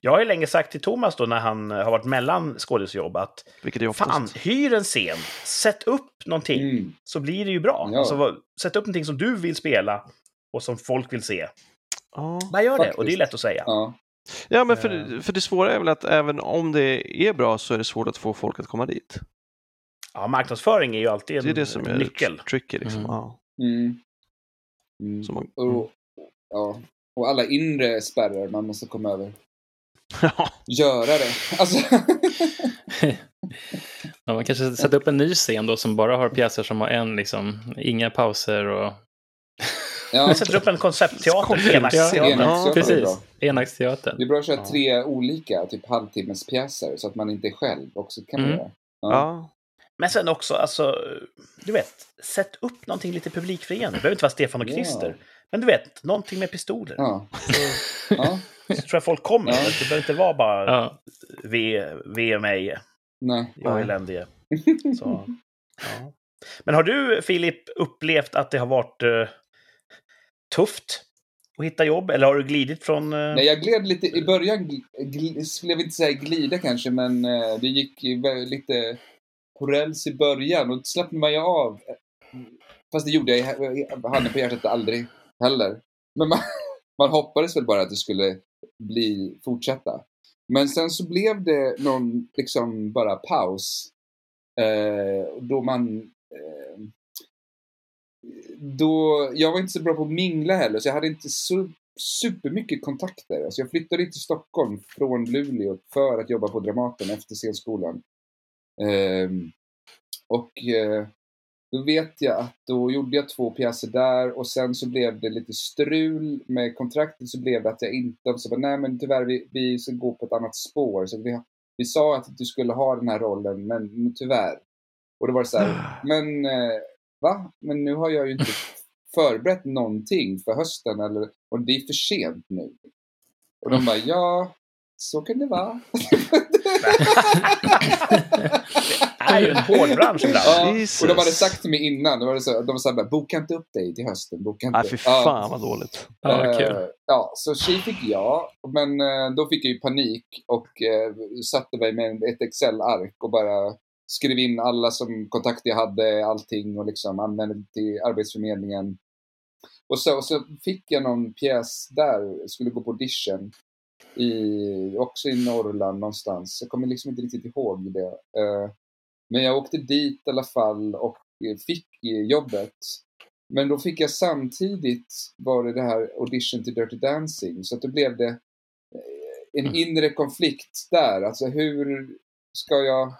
Jag har ju länge sagt till Thomas då när han har varit mellan skådisjobb att Vilket är fan, hyr en scen, sätt upp någonting Mm. så blir det ju bra. Ja. Alltså, sätt upp någonting som du vill spela och som folk vill se. Ja. Bara gör det, Faktiskt. och det är lätt att säga. Ja. ja, men för, Eh. för det svåra är väl att även om det är bra så är det svårt att få folk att komma dit. Ja, marknadsföring är ju alltid en Det är det som är nyckel. tricky. Liksom. Mm. Ja. Mm. Mm. Man- Och, ja. och alla inre spärrar man måste komma över. Ja. Göra det. Alltså, Ja, man kanske sätter upp en ny scen då som bara har pjäser som har en, liksom, inga pauser och ja. Jag sätter upp en konceptteater, Koncept- enakteater. Ja, det är precis. bra. enaktsteatern. Det är bra att köra Ja. tre olika, typ halvtimmes-pjäser så att man inte är själv också. kan man Mm. göra. Ja. Men sen också, alltså, du vet, sätt upp någonting lite publikfriande. Det behöver inte vara Stefan och. Christer. Men du vet, någonting med pistoler. Ja. Så, ja. så tror jag folk kommer. Ja. Det behöver inte vara bara Ja. V, v mig, Nej. jag är eländige. Så, ja. Men har du, Filip, upplevt att det har varit eh, tufft att hitta jobb? Eller har du glidit från... eh, Nej, jag gled lite i början, gl- gl- skulle jag inte säga glida kanske, men eh, det gick lite på räls i början och då slappnade man ju av. Fast det gjorde jag i- handen på hjärtat aldrig heller. Men man, man hoppades väl bara att det skulle bli, fortsätta. Men sen så blev det någon, liksom bara paus. Eh, då man eh, då, jag var inte så bra på att mingla heller, så jag hade inte så supermycket kontakter. Alltså jag flyttade till Stockholm från Luleå för att jobba på Dramaten efter scenskolan. Ehm, och eh, då vet jag att då gjorde jag två pjäser där och sen så blev det lite strul med kontraktet så blev det att jag inte, så bara, nej men tyvärr vi, vi ska gå på ett annat spår. Så vi, vi sa att du skulle ha den här rollen men tyvärr. Och då var det så här, men eh, va? Men nu har jag ju inte förberett någonting för hösten eller, och det är för sent nu. Och de bara, ja, så kan det vara. Det är ju en hård bransch ibland. Ja, Jesus. och de hade sagt till mig innan, de, var så, de sa bara, boka inte upp dig till hösten. Boka inte. Nej, fy Ja. fan vad dåligt. Ja, Eh, kul. ja, så tjej fick jag, men eh, då fick jag ju panik och eh, satte mig med ett Excel-ark och bara skrev in alla som kontakter jag hade, allting och liksom använde det till Arbetsförmedlingen. Och så, och så fick jag någon pjäs där, skulle gå på audition. I, också i Norrland någonstans. Jag kommer liksom inte riktigt ihåg det. Eh, men jag åkte dit i alla fall och eh, fick eh, jobbet. Men då fick jag samtidigt, var det det här audition till Dirty Dancing, så att då blev det en inre konflikt där. Alltså hur ska jag...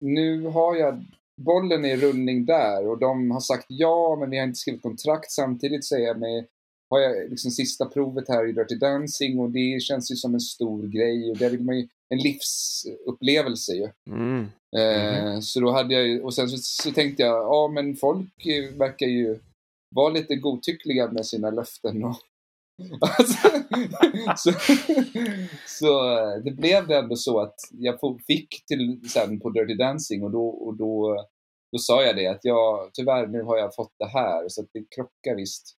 Nu har jag bollen i rullning där och de har sagt ja, men vi har inte skrivit kontrakt. Samtidigt säger jag mig, har jag liksom sista provet här i Dirty Dancing och det känns ju som en stor grej och där vill man ju en livsupplevelse ju. Mm. Eh, Så då hade jag ju, och sen så, så tänkte jag, ja men folk verkar ju vara lite godtyckliga med sina löften och alltså, så, så det blev ändå så att jag fick till sen på Dirty Dancing och då, och då, då sa jag det att jag, tyvärr nu har jag fått det här så att det krockar visst.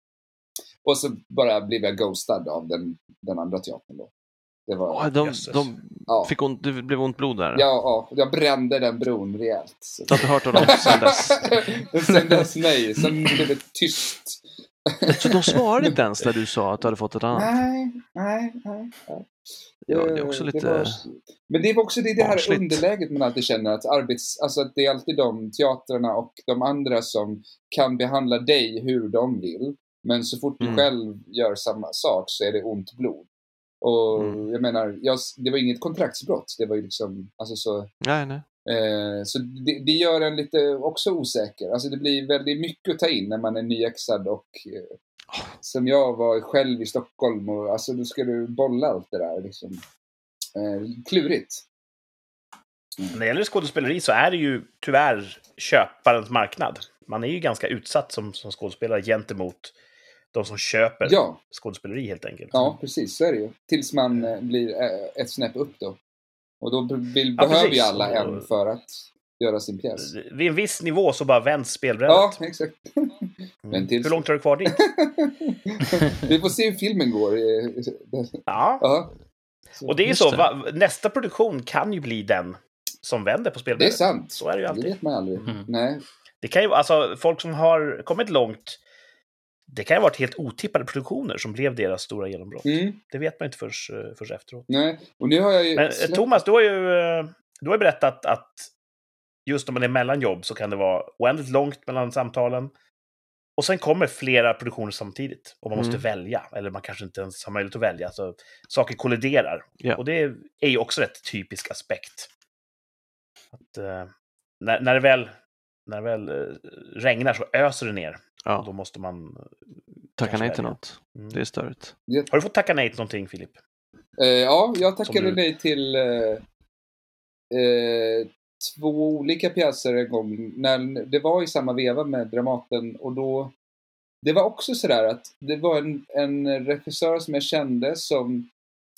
Och så bara blev jag ghostad av den, den andra teatern då. Det var, Åh, de, de ja. fick ont, det blev ont blod där. Ja, ja, jag brände den bron rejält. Så. Du har inte hört av dem sen dess? Sen dess nej, sen blev det tyst. Så de svarade inte ens när du sa att du hade fått ett annat? Nej, nej, nej. nej. Ja, det är också Eh, lite var- Men det är också det, det här barnsligt. underläget man alltid känner att arbets... Alltså att det är alltid de teatrarna och de andra som kan behandla dig hur de vill. Men så fort du Mm. själv gör samma sak så är det ont blod. Och Mm. jag menar, jag, det var inget kontraktsbrott. Det var ju liksom, alltså så... Nej, nej. Eh, så det, det gör en lite också osäker. Alltså det blir väldigt mycket att ta in när man är nyexad och eh, som jag var själv i Stockholm och alltså då ska du bolla allt det där liksom. Eh, klurigt. När det gäller skådespeleri så är det ju tyvärr köparens marknad. Man är ju ganska utsatt som, som skådespelare gentemot de som köper Ja, skådespeleri helt enkelt. ja, precis så är det ju. Tills man eh, blir eh, ett snäpp upp då. Och då vill, Ja, behöver ju alla en för att göra sin pjäs. Vid en viss nivå så bara vänds spelbrädet. Ja, exakt. Mm. tills- Hur långt har du kvar dit? Vi får se hur filmen går. Ja, Ja, och det är ju Just så. det. Va, nästa produktion kan ju bli den som vänder på det är spelbrädet. sant. Så är det ju Det alltid. vet man aldrig. Mhm. Nej. Det kan ju alltså folk som har kommit långt, det kan ju ha varit helt otippade produktioner som blev deras stora genombrott. Mm, Det vet man inte förrän, förrän efteråt. nej. Och nu har jag ju... Men eh, släppt- Thomas, du har ju eh, du har ju berättat att just när man är mellan jobb så kan det vara oändligt långt mellan samtalen. Och sen kommer flera produktioner samtidigt. Och man måste Mm. välja. Eller man kanske inte ens har möjlighet att välja. Så saker kolliderar. Ja. Och det är ju också rätt typisk aspekt. Att, eh, när, när det väl, när det väl eh, regnar så öser det ner. Ja, då måste man... eh, tacka nej till något. Mm. Det är störigt. Har du fått tacka nej till någonting, Filip? Eh, ja, jag tackade du- nej till eh, eh, två olika pjäser en gång. När, det var i samma veva med Dramaten och då... Det var också sådär att det var en, en regissör som jag kände som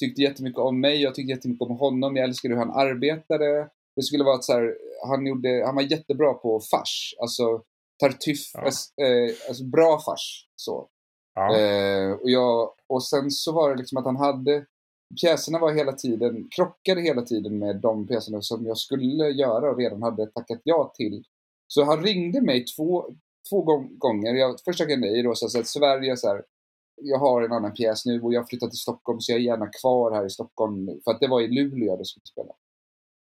tyckte jättemycket om mig, jag tyckte jättemycket om honom, jag älskade hur han arbetade. Det skulle vara att så här, han, gjorde, han var jättebra på fars, alltså tartuff, Ja. eh, alltså bra fars. Så. Ja. Eh, och, jag, och sen så var det liksom att han hade Pjäserna var hela tiden, krockade hela tiden med de pjäserna som jag skulle göra och redan hade tackat ja till. Så han ringde mig två, två gång- gånger. Jag, först tackade nej då, så att Sverige så här, jag har en annan pjäs nu och jag flyttar till Stockholm så jag är gärna kvar här i Stockholm. nu. För att det var i Luleå jag skulle spela.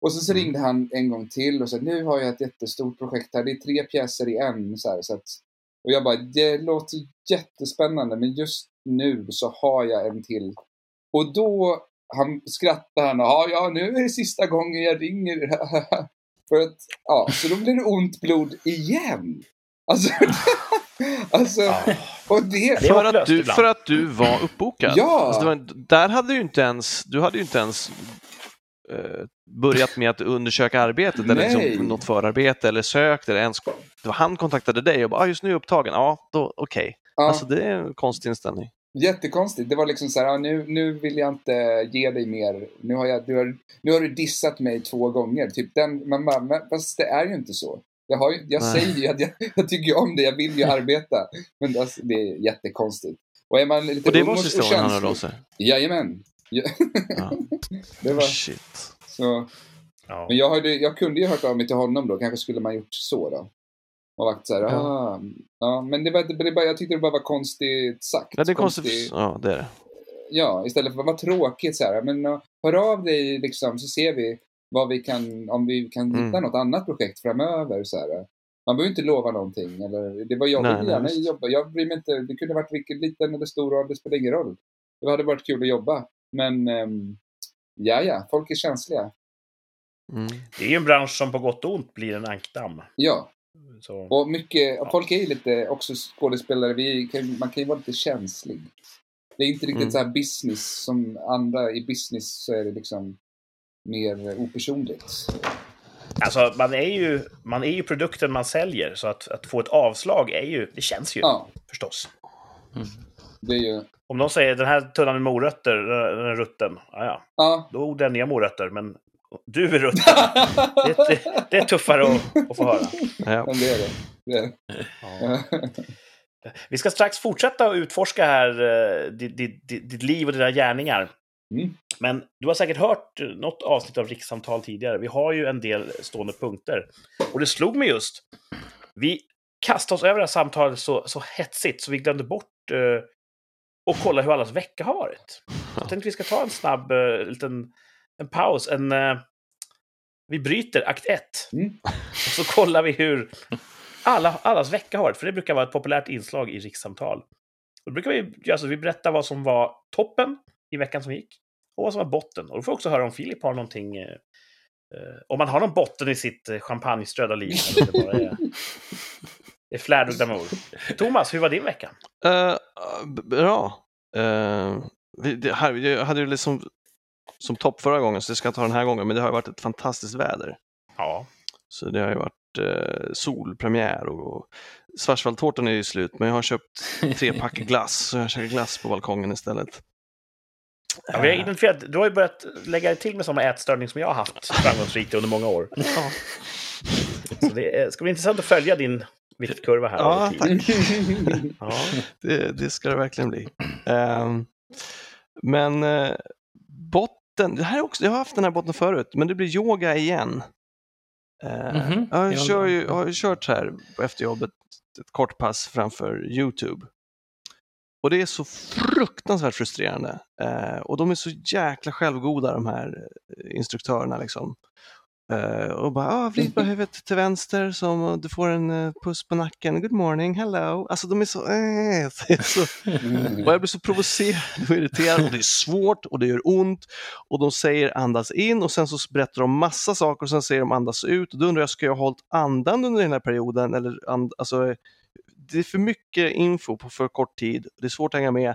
Och sen så Mm. ringde han en gång till och sa nu har jag ett jättestort projekt här. Det är tre pjäser i en. Så här, så att, och jag bara, det låter jättespännande men just nu så har jag en till. Och då han skrattade han och ja, ja, nu är det sista gången jag ringer. För att, ja, så då blir det ont blod igen. Alltså, alltså och det... För att, du, för att du var uppbokad. Ja. Alltså var, där hade du inte ens, du hade ju inte ens börjat med att undersöka arbetet eller Nej. liksom något förarbete eller sökt eller ens, han kontaktade dig och bara ah, just nu är jag upptagen, ja då okej. Ja. Alltså det är en konstig inställning. Jättekonstigt. Det var liksom så här, ja, nu, nu vill jag inte ge dig mer. Nu har, jag, du har, nu har du dissat mig två gånger. Typ den, man bara, men, fast det är ju inte så. Jag, har, jag Nej. säger ju att jag, jag tycker om det, jag vill ju arbeta. Men alltså, det är jättekonstigt. Och är man lite Och det var gången han hörde av sig. Jajamän. Ja, Ja. det var, Shit. så. Ja. Men jag, hade, jag kunde ju hört av mig till honom då, kanske skulle man gjort så då. Och varit så här, Ja. ah, ja. Men det var, det, det bara, jag tyckte det bara var konstigt sagt. Ja, det är Konstig- konstigt. Ja, det är det. ja, istället för att vara tråkigt så här, men hör av dig liksom så ser vi vad vi kan, om vi kan hitta Mm. något annat projekt framöver så här. Man behöver inte lova någonting eller, det var jag Nej, gärna jobba, jag bryr mig inte, det kunde varit vilken liten eller stor roll, det spelar ingen roll. Det hade varit kul att jobba, men um, ja, ja, folk är känsliga. Mm. Det är ju en bransch som på gott och ont blir en ankdamm. Ja, Så, och mycket, och folk är ju lite också skådespelare, vi kan, man kan ju vara lite känslig. Det är inte riktigt Mm. så här business som andra, i business så är det liksom mer opersonligt. alltså, man är, ju, man är ju produkten man säljer, så att, att få ett avslag är ju, det känns ju Ja, förstås. Mm. Det är ju... Om någon säger den här tunnan med morötter, den är rutten, ja, ja, Ja. då odlar jag nya morötter, men du är rutten. Det, det, det är tuffare att, att få höra. Ja, Ja. det är det. det, är det. Ja. Vi ska strax fortsätta att utforska här eh, ditt, ditt, ditt, ditt liv och dina gärningar. Mm. Men du har säkert hört eh, något avsnitt av rikssamtal tidigare. Vi har ju en del stående punkter. Och det slog mig just. Vi kastade oss över det här samtalet så, så hetsigt så vi glömde bort eh, och kolla hur allas vecka har varit. Jag tänkte vi ska ta en snabb eh, liten en paus. En, eh, vi bryter akt 1. Mm. Och så kollar vi hur alla, allas vecka har varit. För det brukar vara ett populärt inslag i rikssamtal. Och då brukar vi, alltså, vi berätta vad som var toppen i veckan som gick och vad som var botten. Och då får vi också höra om Filip har någonting, Eh, om man har någon botten i sitt champagneströdda liv. eller det bara är, är flärd och glamour. Thomas, hur var din vecka? Eh, b- bra. Uh, vi, det här, jag hade ju liksom som topp förra gången, så det ska jag ta den här gången, men det har varit ett fantastiskt väder. Ja, Så det har ju varit eh, solpremiär och Schwarzwaldtårtan är ju slut, men jag har köpt tre pack glass, så jag käkar glass på balkongen istället. ja vi har identifierat, du har ju börjat lägga till med samma ätstörning som jag har haft framgångsrikt under många år. Ja, Så det är- ska bli intressant att följa din viktkurva här. Ja, tid. Ja. det, det ska det verkligen bli. Ehm, men eh, botten, det här är också, jag har haft den här botten förut, men det blir yoga igen. Eh, Mhm, jag, ja, kör ju, har ju kört här efter jobbet ett kort pass framför YouTube. Och det är så fruktansvärt frustrerande. Eh, och de är så jäkla självgoda de här eh, instruktörerna liksom. Eh, och bara, ah, vrid på huvudet till vänster som du får en eh, puss på nacken. Good morning, hello. Alltså de är så, är så och jag blir så provocerad och irriterad och det är svårt och det gör ont. Och de säger andas in och sen så berättar de massa saker och sen säger de andas ut. Och då undrar jag, ska jag ha hållit andan under den här perioden? Eller and, alltså, det är för mycket info på för kort tid. Det är svårt att hänga med.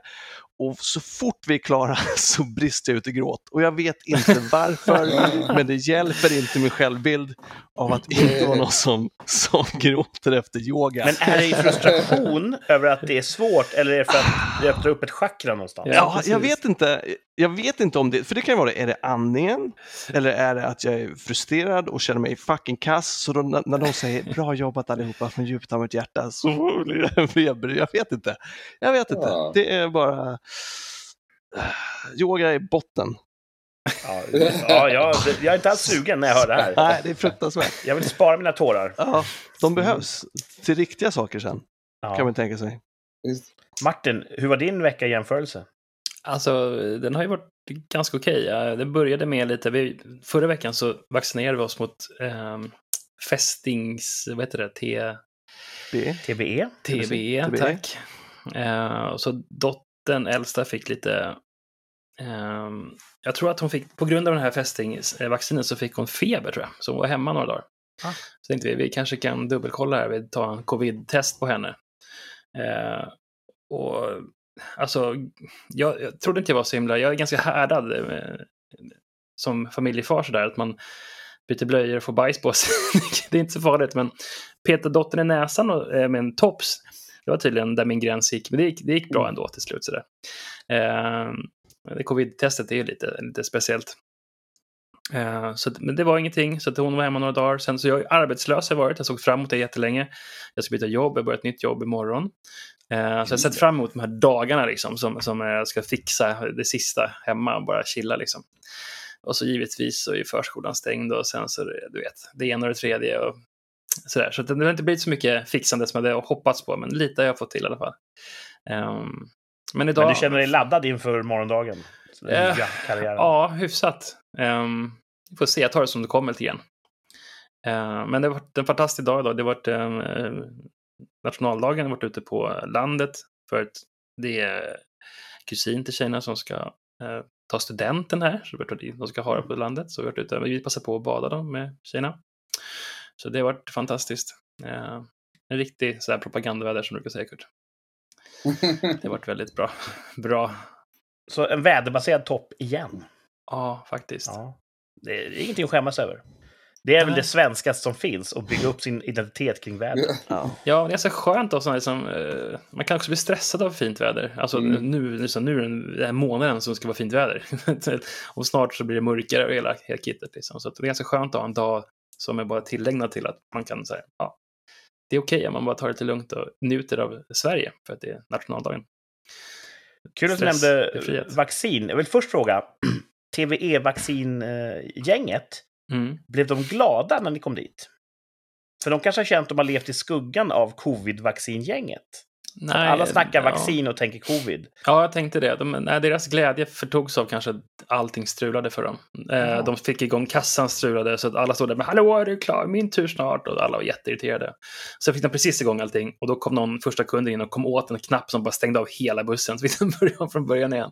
Och så fort vi är klara så brister jag ut i gråt. Och jag vet inte varför, men det hjälper inte min självbild av att inte vara någon som, som gråter efter yoga. Men är det i frustration över att det är svårt eller är det för att det öppnar upp ett chakra någonstans? Ja. Jag vet inte. Jag vet inte om det, för det kan ju vara det, är det andningen? Eller är det att jag är frustrerad och känner mig fucking kass? Så då, när de säger bra jobbat allihopa från djupt av mitt hjärta så blir jag feber. Jag vet inte. Jag vet inte. Ja. Det är bara... Yoga är botten. Ja, ja, jag, jag är inte alls sugen när jag hör det här. Nej, det är fruktansvärt. Jag vill spara mina tårar. Ja, de behövs till riktiga saker sen, kan Ja. man tänka sig. Martin, hur var din vecka i jämförelse? Alltså, den har ju varit ganska okej. Ja, Det började med lite, vi, förra veckan så vaccinerade vi oss mot ehm, fästings, vad heter det, T, B. TBE? TBE, TBE. tack. Eh, och så dottern, äldsta, fick lite, ehm, jag tror att hon fick, på grund av den här fästingsvaccinen så fick hon feber tror jag, så hon var hemma några dagar. Ah. Så tänkte vi, vi kanske kan dubbelkolla här, vi tar en covid-test på henne. Eh, och alltså, jag, jag trodde inte jag var så himla, jag är ganska härdad eh, som familjefar sådär, att man byter blöjor och får bajs på sig. det är inte så farligt, men peta dottern i näsan och, eh, med en tops, det var tydligen där min gräns gick, men det gick, det gick bra ändå till slut. Sådär. Eh, covid-testet är ju lite, lite speciellt. Eh, så, men det var ingenting, så att hon var hemma några dagar. Sen så jag är arbetslös har jag varit, jag såg fram emot det jättelänge. Jag ska byta jobb, jag börjar ett nytt jobb imorgon. Eh, så jag har sett fram emot de här dagarna liksom, som, som jag ska fixa det sista hemma och bara chilla. Liksom. Och så givetvis så är förskolan stängd och sen så, du vet, det ena och det tredje och sådär. Så det har inte blivit så mycket fixande som jag hade hoppats på, men lite har jag fått till i alla fall. Ehm, men idag... Men du känner dig laddad inför morgondagen? Karriären? Ja, hyfsat. Um, vi får se, jag tar det som det kommer lite grann. Eh, men det har varit en fantastisk dag idag. Det har varit um, nationaldagen, har varit ute på landet för att det är kusin till tjejerna som ska eh, ta studenten här. Så de ska ha det på landet. Så vi har varit ute, vi passar på att bada då med tjejerna. Så det har varit fantastiskt. Eh, en riktig så här, propagandaväder som du brukar säga Kurt. Det har varit väldigt bra. Bra. Så en väderbaserad topp igen? Ja, faktiskt. Ja. Det är, ingenting att skämmas över. Det är väl det svenskaste som finns, att bygga upp sin identitet kring väder. Ja. Ja, det är så skönt också. Liksom, eh, man kan också bli stressad av fint väder. Alltså Mm. nu, liksom, nu är det den här månaden som ska vara fint väder. och snart så blir det mörkare och hela, hela kittet. Liksom. Så det är ganska skönt att ha en dag som är bara tillägnad till att man kan säga, ja, det är okej om man bara tar det lite lugnt och njuter av Sverige för att det är nationaldagen. Kul att du nämnde vaccin. Jag vill först fråga, TVE-vaccingänget, Mm. blev de glada när ni kom dit? För de kanske har känt att de har levt i skuggan av covid-vaccingänget. Nej, Alla snackar ja. vaccin och tänker covid. Ja, jag tänkte det. De, nej, deras glädje förtogs av kanske att allting strulade för dem. Eh, Ja. De fick igång kassan strulade så att alla stod där men hallå är du klar, min tur snart och alla var jätteirriterade. Sen fick de precis igång allting och då kom någon första kunden in och kom åt en knapp som bara stängde av hela bussen så fick de börja om från början igen.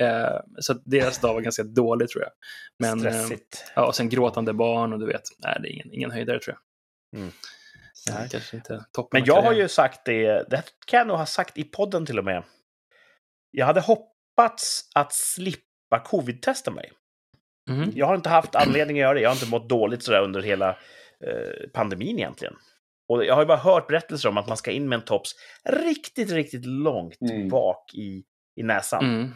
Eh, så deras dag var ganska dålig tror jag. Men, eh, Stressigt. ja, och sen gråtande barn och du vet, nej, det är ingen, ingen höjdare tror jag. Mm. Nej. Kanske inte toppen Men jag har ju sagt det, det kan jag nog ha sagt i podden till och med. Jag hade hoppats att slippa covid-testa mig. Mhm. Jag har inte haft anledning att göra det. Jag har inte mått dåligt sådär under hela eh, pandemin egentligen. Och jag har ju bara hört berättelser om att man ska in med en tops riktigt, riktigt långt Mm. bak i, i näsan. Mm.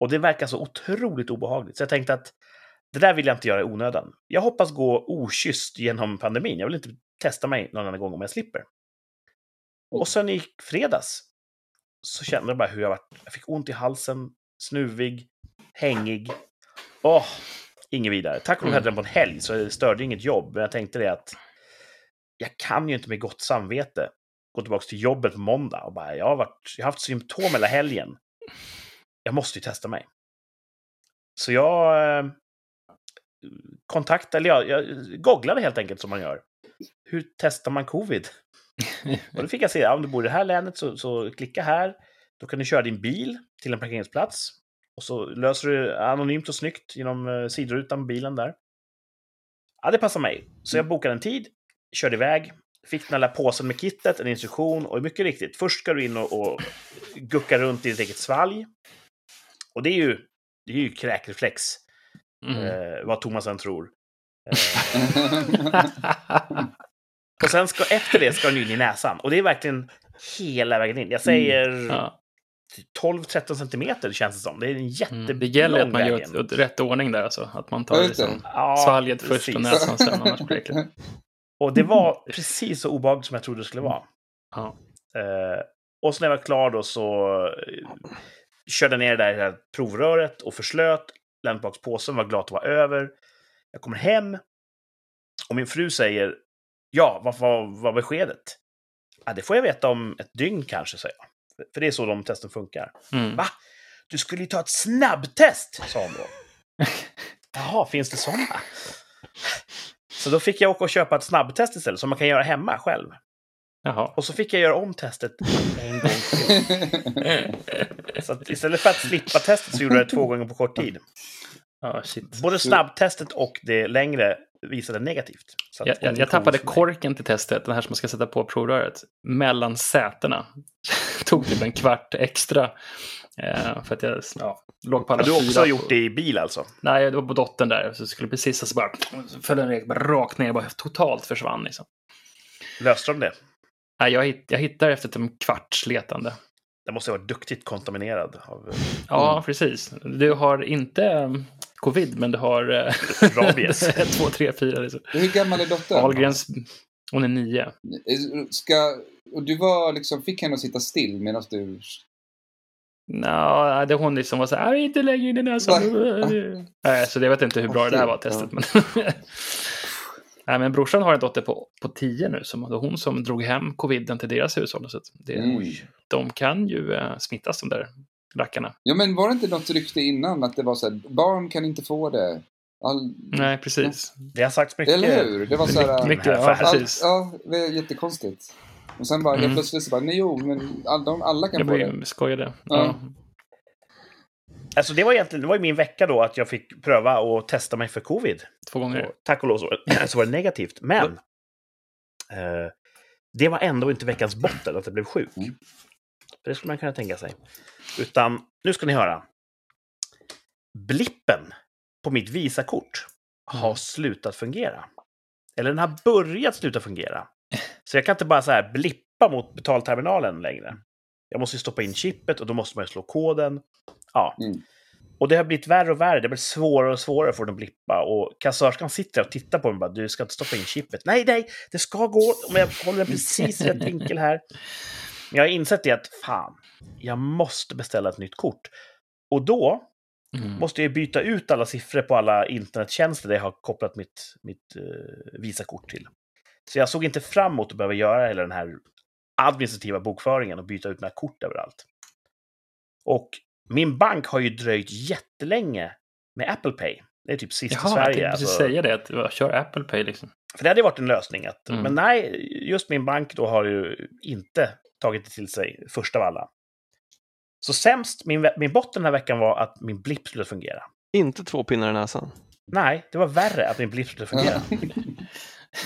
Och det verkar så otroligt obehagligt. Så jag tänkte att det där vill jag inte göra i onödan. Jag hoppas gå okysst genom pandemin. Jag vill inte testa mig någon annan gång om jag slipper. Och sen i fredags så kände jag bara hur jag var. Jag fick ont i halsen, snuvig, hängig. Åh, inget vidare. Tack och lov Mm. hade jag den på en helg så det störde inget jobb. Men jag tänkte det att jag kan ju inte med gott samvete gå tillbaka till jobbet på måndag och bara jag har, varit, jag har haft symptom hela helgen. Jag måste ju testa mig. Så jag eh, kontaktade, eller jag, jag googlade helt enkelt som man gör. Hur testar man covid? Och då fick jag se, ja, om du bor i det här länet så, så klicka här. Då kan du köra din bil till en parkeringsplats. Och så löser du anonymt och snyggt genom eh, sidorutan på bilen där. Ja, det passar mig. Så jag bokade en tid, körde iväg, fick den här påsen med kittet, en instruktion och mycket riktigt, först ska du in och, och gucka runt i ditt eget svalg. Och det är ju, det är ju kräkreflex, Mm. eh, vad Thomas än tror. Eh, och sen ska, efter det ska den in i näsan. Och det är verkligen hela vägen in. Jag säger Mm. ja. 12-13 centimeter känns det som. Det är en jättelång mm. Det gäller att man gör ett, ett rätt ordning där alltså. Att man tar liksom, Ja, svalget först och näsan sen, annars blir det. Och det var precis så obehagligt som jag trodde det skulle vara. Ja. Eh, och så när jag var klar då så eh, körde jag ner det där provröret och förslöt, lämnade påsen, var glad att det var över. Jag kommer hem och min fru säger Ja, vad var, var beskedet? Ja, det får jag veta om ett dygn kanske, säger jag. För- det är så de testen funkar. Mm. Va? Du skulle ju ta ett snabbtest, sa hon då. Jaha, finns det sådana? Så då fick jag åka och köpa ett snabbtest istället, som man kan göra hemma själv. Jaha. Och så fick jag göra om testet en gång till. Så istället för att slippa testet så gjorde jag det två gånger på kort tid. Shit. Både snabbtestet och det längre visade negativt. Jag, jag, jag tappade korken till testet, den här som man ska sätta på provröret, mellan sätena. Tog typ en kvart extra. Eh, för att jag ja, låg på alla Har du också fyra. gjort det i bil alltså? Nej, det var på dottern där. Så skulle precis så bara föll den rakt ner, bara totalt försvann liksom. Löste de det? Nej, jag, hitt, jag hittade efter en kvarts letande. Det måste ha varit duktigt kontaminerad. Av, Ja, precis. Du har inte covid, men du har... eh, Rabies. ett, två, tre, fyra. Liksom. Hur gammal är dottern? Ahlgrens... Hon är nio. Ska, och du var liksom, fick henne att sitta still medan du... Nå, det hon liksom var så här, "Ah, inte lägga in i näsan. Nej, så jag vet inte hur bra det där var testet. Men... Nej, men brorsan har en dotter på, på tio nu. Som, det var hon som drog hem coviden till deras hushåll. Så det, Mm. De kan ju eh, smittas, de där rackarna. Ja, men var det inte något rykte innan att det var så här, barn kan inte få det? All... Nej, precis. det har sagts mycket. Eller hur? Det var så här... Mycket, ja, precis. Ja, det är jättekonstigt. Och sen bara helt Mm. plötsligt så bara, nej jo, men all, de, alla kan Jag få det. blir skojade. Ja. Ja. Alltså det var egentligen det var ju min vecka då att jag fick pröva och testa mig för covid. Två gånger. Och tack och lov så, så var det negativt. Men eh, det var ändå inte veckans botten att jag blev sjuk. Mm. För det skulle man kunna tänka sig. Utan nu ska ni höra. Blippen på mitt Visakort har Mm. slutat fungera. Eller den har börjat sluta fungera. Så jag kan inte bara så här blippa mot betalterminalen längre. Jag måste ju stoppa in chippet och då måste man ju slå koden. Ja. Mm. Och det har blivit värre och värre. Det blir svårare och svårare för den att blippa. Och kassörskan sitter och tittar på mig och bara, du ska inte stoppa in chippet. Nej, nej, det ska gå. Men jag håller den precis i rätt vinkel här. Men jag har insett det att, fan, jag måste beställa ett nytt kort. Och då Mm. måste jag byta ut alla siffror på alla internettjänster där jag har kopplat mitt, mitt uh, Visakort till. Så jag såg inte fram emot att behöva göra hela den här administrativa bokföringen och byta ut mina kort överallt. Och min bank har ju dröjt jättelänge med Apple Pay. Det är typ sist i Jaha, jag Sverige. tänkte precis alltså. säga det. Att, kör Apple Pay liksom. För det hade varit en lösning. Att, Mm. Men nej, just min bank då har ju inte tagit det till sig först av alla. Så sämst, min, min botten den här veckan var att min blipp skulle fungera. Inte två pinnar i näsan. Nej, det var värre att min blipp skulle fungera.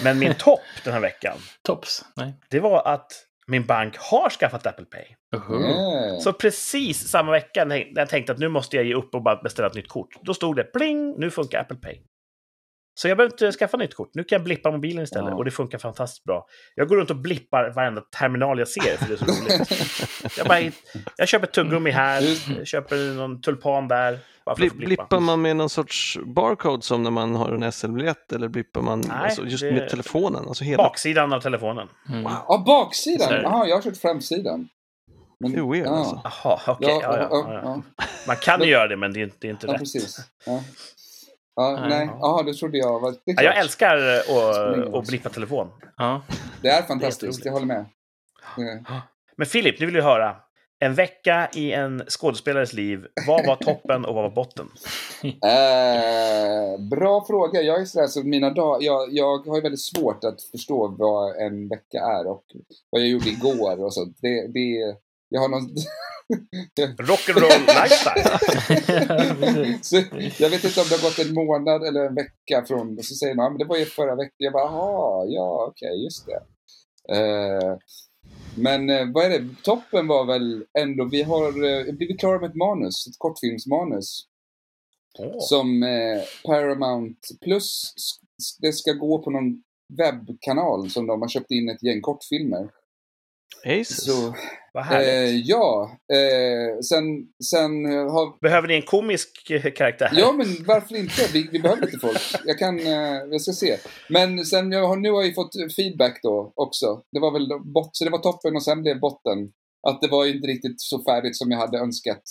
Men min topp den här veckan, Tops? Nej. det var att min bank har skaffat Apple Pay. Uhu. Yeah. Så precis samma vecka när jag tänkte att nu måste jag ge upp och bara beställa ett nytt kort, då stod det pling, nu funkar Apple Pay. Så jag behöver inte skaffa nytt kort. Nu kan jag blippa mobilen istället Ja. och det funkar fantastiskt bra. Jag går runt och blippar varenda terminal jag ser för det är så roligt. jag, bara, jag köper tuggummi här, jag köper någon tulpan där. Bli, blippar man med någon sorts barcode som när man har en SL-biljett eller blippar man Nej, alltså, just det- med telefonen? Alltså hela... Baksidan av telefonen. Mm. Ja, baksidan? Så är det. Jaha, jag har kört framsidan. Men, Det är weird ja. alltså. Jaha, okej. Ja, ja. Man kan ju göra det, men det är inte, det är inte Ja, rätt. precis. Ja. Ja, Nej. nej, jaha, det trodde jag var... Det, Ja, jag älskar att, att blippa telefon. Ja. Det är fantastiskt, Det är jag håller med. Det- Men Filip, nu vill jag höra. En vecka i en skådespelares liv. Vad var toppen och vad var botten? Eh, bra fråga. Jag är sådär, så mina dag, jag, jag har ju väldigt svårt att förstå vad en vecka är och vad jag gjorde igår och sånt. Det, det, jag har någon... Rock'n'roll lifestyle. så jag vet inte om det har gått en månad eller en vecka från, och så säger man, men det var ju förra veckan. Jag bara, jaha, ja okej, just det. Eh, men eh, vad är det? Toppen var väl ändå, vi har eh, blivit klara med ett manus, ett kortfilmsmanus. Åh. Som eh, Paramount Plus, det ska gå på någon webbkanal som de har köpt in ett gäng kortfilmer. Aces. Så, Vad härligt. eh, ja, eh, sen, sen har... Behöver ni en komisk eh, karaktär? Ja, men varför inte? Vi, vi behöver lite folk. Jag kan, eh, jag ska se. Men sen, jag har, nu har jag fått feedback då också. Det var väl bot, så det var toppen och sen blev botten. Att det var inte riktigt så färdigt som jag hade önskat.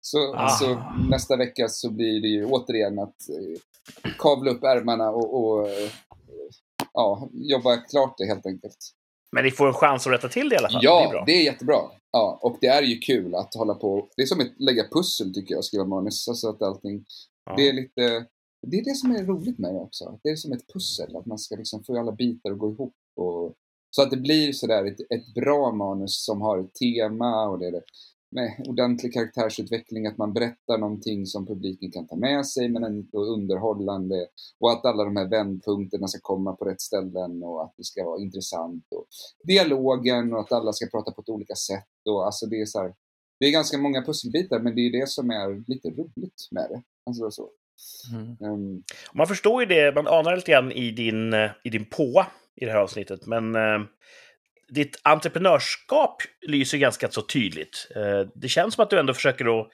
Så, Ah. så nästa vecka så blir det ju återigen att eh, kavla upp ärmarna och, och eh, ja, jobba klart det helt enkelt. Men ni får en chans att rätta till det i alla fall. det är Ja, bra. det är jättebra. Ja, och det är ju kul att hålla på. Det är som att lägga pussel tycker jag, skriva manus. Alltså att allting, Ja. det är lite, det är det som är roligt med det också. Det är som ett pussel, att man ska liksom få alla bitar att gå ihop. Och, så att det blir sådär ett, ett bra manus som har ett tema och det är det med ordentlig karaktärsutveckling, att man berättar någonting som publiken kan ta med sig men ändå underhållande och att alla de här vändpunkterna ska komma på rätt ställen och att det ska vara intressant och dialogen och att alla ska prata på ett olika sätt och alltså det är så här, det är ganska många pusselbitar men det är det som är lite roligt med det. Alltså så. Mm. Um, Man förstår ju det, man anar lite grann i din, eh, i din påa i det här avsnittet, men eh, ditt entreprenörskap lyser ganska så tydligt. Eh, det känns som att du ändå försöker att,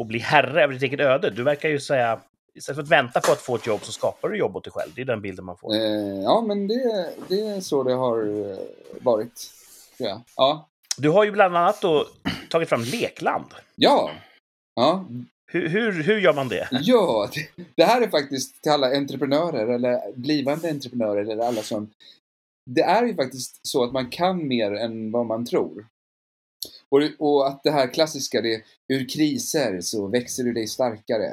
att, bli herre över ditt eget öde. Du verkar ju säga, istället för att vänta på att få ett jobb så skapar du jobb åt dig själv. Det är den bilden man får. eh, ja men det, det är så det har eh, varit. jag. Ja. Du har ju bland annat tagit fram Lekland. Ja. Ja, Hur, hur, hur gör man det? Ja, det, det här är faktiskt till alla entreprenörer eller blivande entreprenörer eller alla som... Det är ju faktiskt så att man kan mer än vad man tror. Och, och att det här klassiska, det ur kriser så växer du dig starkare.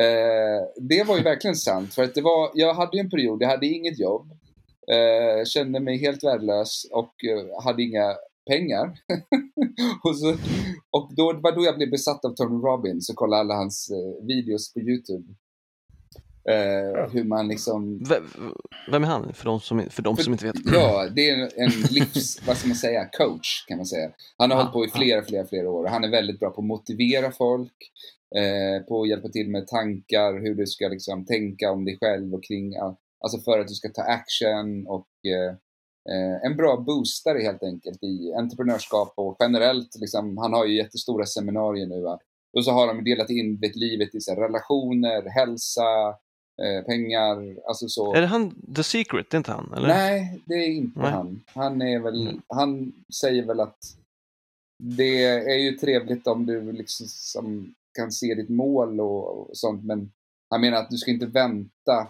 Eh, det var ju verkligen sant, för att det var, jag hade ju en period, jag hade inget jobb, eh, kände mig helt värdelös och eh, hade inga pengar. och, så, och då, var då jag blev besatt av Tony Robbins och kollade alla hans eh, videos på YouTube. Eh, hur man liksom... V- Vem är han, för de som, för de som inte vet? Ja, det är en livs, vad ska man säga, coach kan man säga. Han har Ja, hållit på i flera, flera, flera år han är väldigt bra på att motivera folk, eh, på att hjälpa till med tankar, hur du ska liksom tänka om dig själv och kring, all- alltså för att du ska ta action och eh, eh, en bra boostare helt enkelt i entreprenörskap och generellt, liksom, han har ju jättestora seminarier nu. Va? Och så har de delat in vet, livet i så här, relationer, hälsa, eh, pengar, alltså så. Är det han, The Secret, det är inte han? Eller? Nej, det är inte Nej. han. Han är väl, Mm. han säger väl att det är ju trevligt om du liksom som kan se ditt mål och, och sånt, men han menar att du ska inte vänta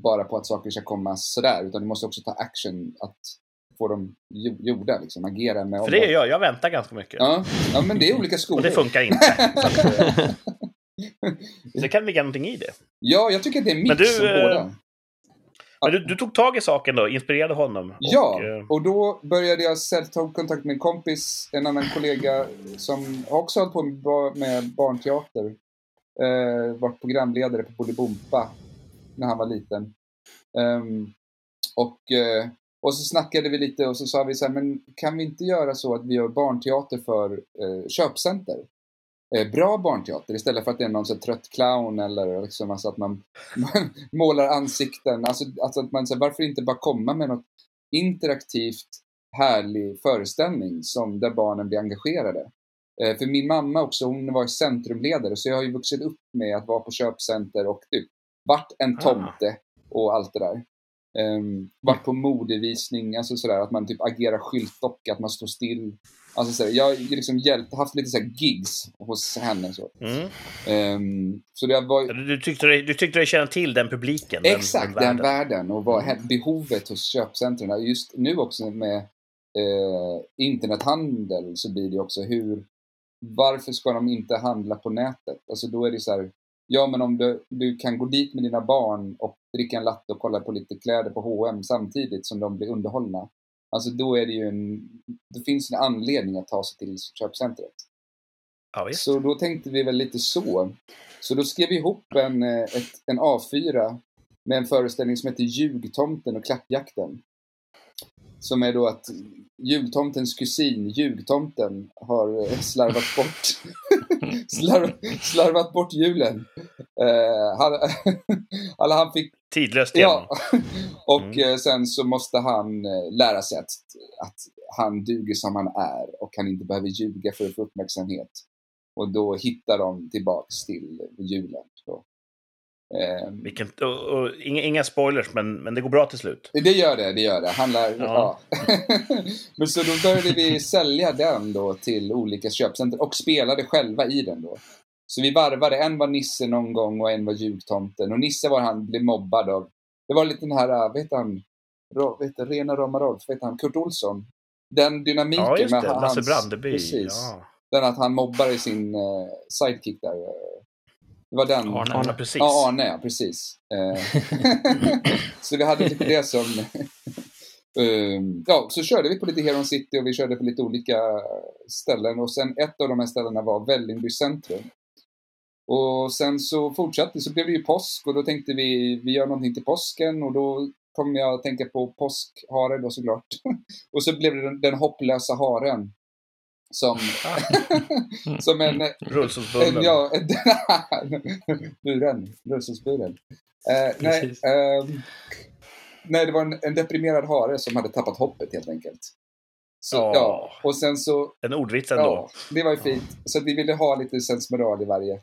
bara på att saker ska komma sådär, utan du måste också ta action att få dem gjo- gjorda, liksom, agera med För det gör jag, jag väntar ganska mycket. Ja, ja, men det är olika skolor. Och det funkar inte. Det kan ligga någonting i det. ja, jag tycker att det är en mix du, av eh, båda. Men du, du tog tag i saken då, inspirerade honom? Och, Ja, eh, och då började jag ta kontakt med en kompis, en annan kollega som också hållit på med, ba- med barnteater. Eh, varit programledare på Bolibompa när han var liten. Ehm, och, eh, och så snackade vi lite och så sa vi så här, men kan vi inte göra så att vi gör barnteater för eh, köpcenter? Eh, bra barnteater istället för att det är någon så trött clown eller liksom alltså att man, man målar ansikten. Alltså, alltså att man säger varför inte bara komma med något interaktivt härlig föreställning som där barnen blir engagerade. Eh, för min mamma också, hon var centrumledare så jag har ju vuxit upp med att vara på köpcenter och typ vart en Ah. tomte och allt det där. Um, varit på modevisning, alltså sådär att man typ agerar skyltdocka, att man står still. Alltså sådär, jag har liksom hjälpt, haft lite såhär gigs hos henne så. mm. Ehm, så det var du, du, tyckte dig, du tyckte dig känna till den publiken? Exakt, den världen. världen och vad Mm. behovet hos köpcentren. Just nu också med eh, internethandel så blir det också hur, varför ska de inte handla på nätet? Alltså då är det så här, ja men om du, du kan gå dit med dina barn och dricka en latte och kolla på lite kläder på H&M samtidigt som de blir underhållna. Alltså då är det ju en, det finns en anledning att ta sig till köpcentret. Ja. Så då tänkte vi väl lite så. Så då skrev vi ihop en, eh, ett, en A4 med en föreställning som heter Ljugtomten och klappjakten. Som är då att jultomtens kusin, ljugtomten, har eh, slarvat bort, slarv, slarvat bort julen. Eh, han, alltså han fick Tidlöst igen. Ja, och Mm. eh, sen så måste han eh, lära sig att, att han duger som han är och han inte behöver ljuga för att få uppmärksamhet. Och då hittar de tillbaks till julen. Eh, Vilken, och, och, inga, inga spoilers, men, men det går bra till slut. det gör det, det gör det. Han lär, ja. Ja. Men så då började vi sälja den då till olika köpcenter och spelade själva i den då. Så vi varvade, en var Nisse någon gång och en var jultomten. Och Nisse var han, blev mobbad av, det var lite den här, äh, vad heter han, vad heter, Rena Rama Rolf, vad heter han, Kurt Olsson. Den dynamiken Ja, just med det. hans, Lasse Brandeby. Precis. Ja. Den att han mobbar i sin uh, sidekick där. eh, Det var den. Arne. Arne, precis. Ja, Arne, ja, precis. Så vi hade lite det som... Um, ja, så körde vi på lite Heron City och vi körde på lite olika ställen. Och sen ett av de här ställena var Vällingby centrum. Och sen så fortsatte så blev det ju påsk och då tänkte vi vi gör någonting till påsken och då kom jag att tänka på påskharen då såklart. och så blev det den, den hopplösa haren. Som, som en, Rullstolsbunden. en, ja, en, buren, rullstolsburen. Eh, nej, ehm, nej, det var en, en deprimerad hare som hade tappat hoppet helt enkelt. Så, Ja. ja. Och sen så, En ordvits ändå. ja, det var ju fint. Så att vi ville ha lite sensmoral i varje.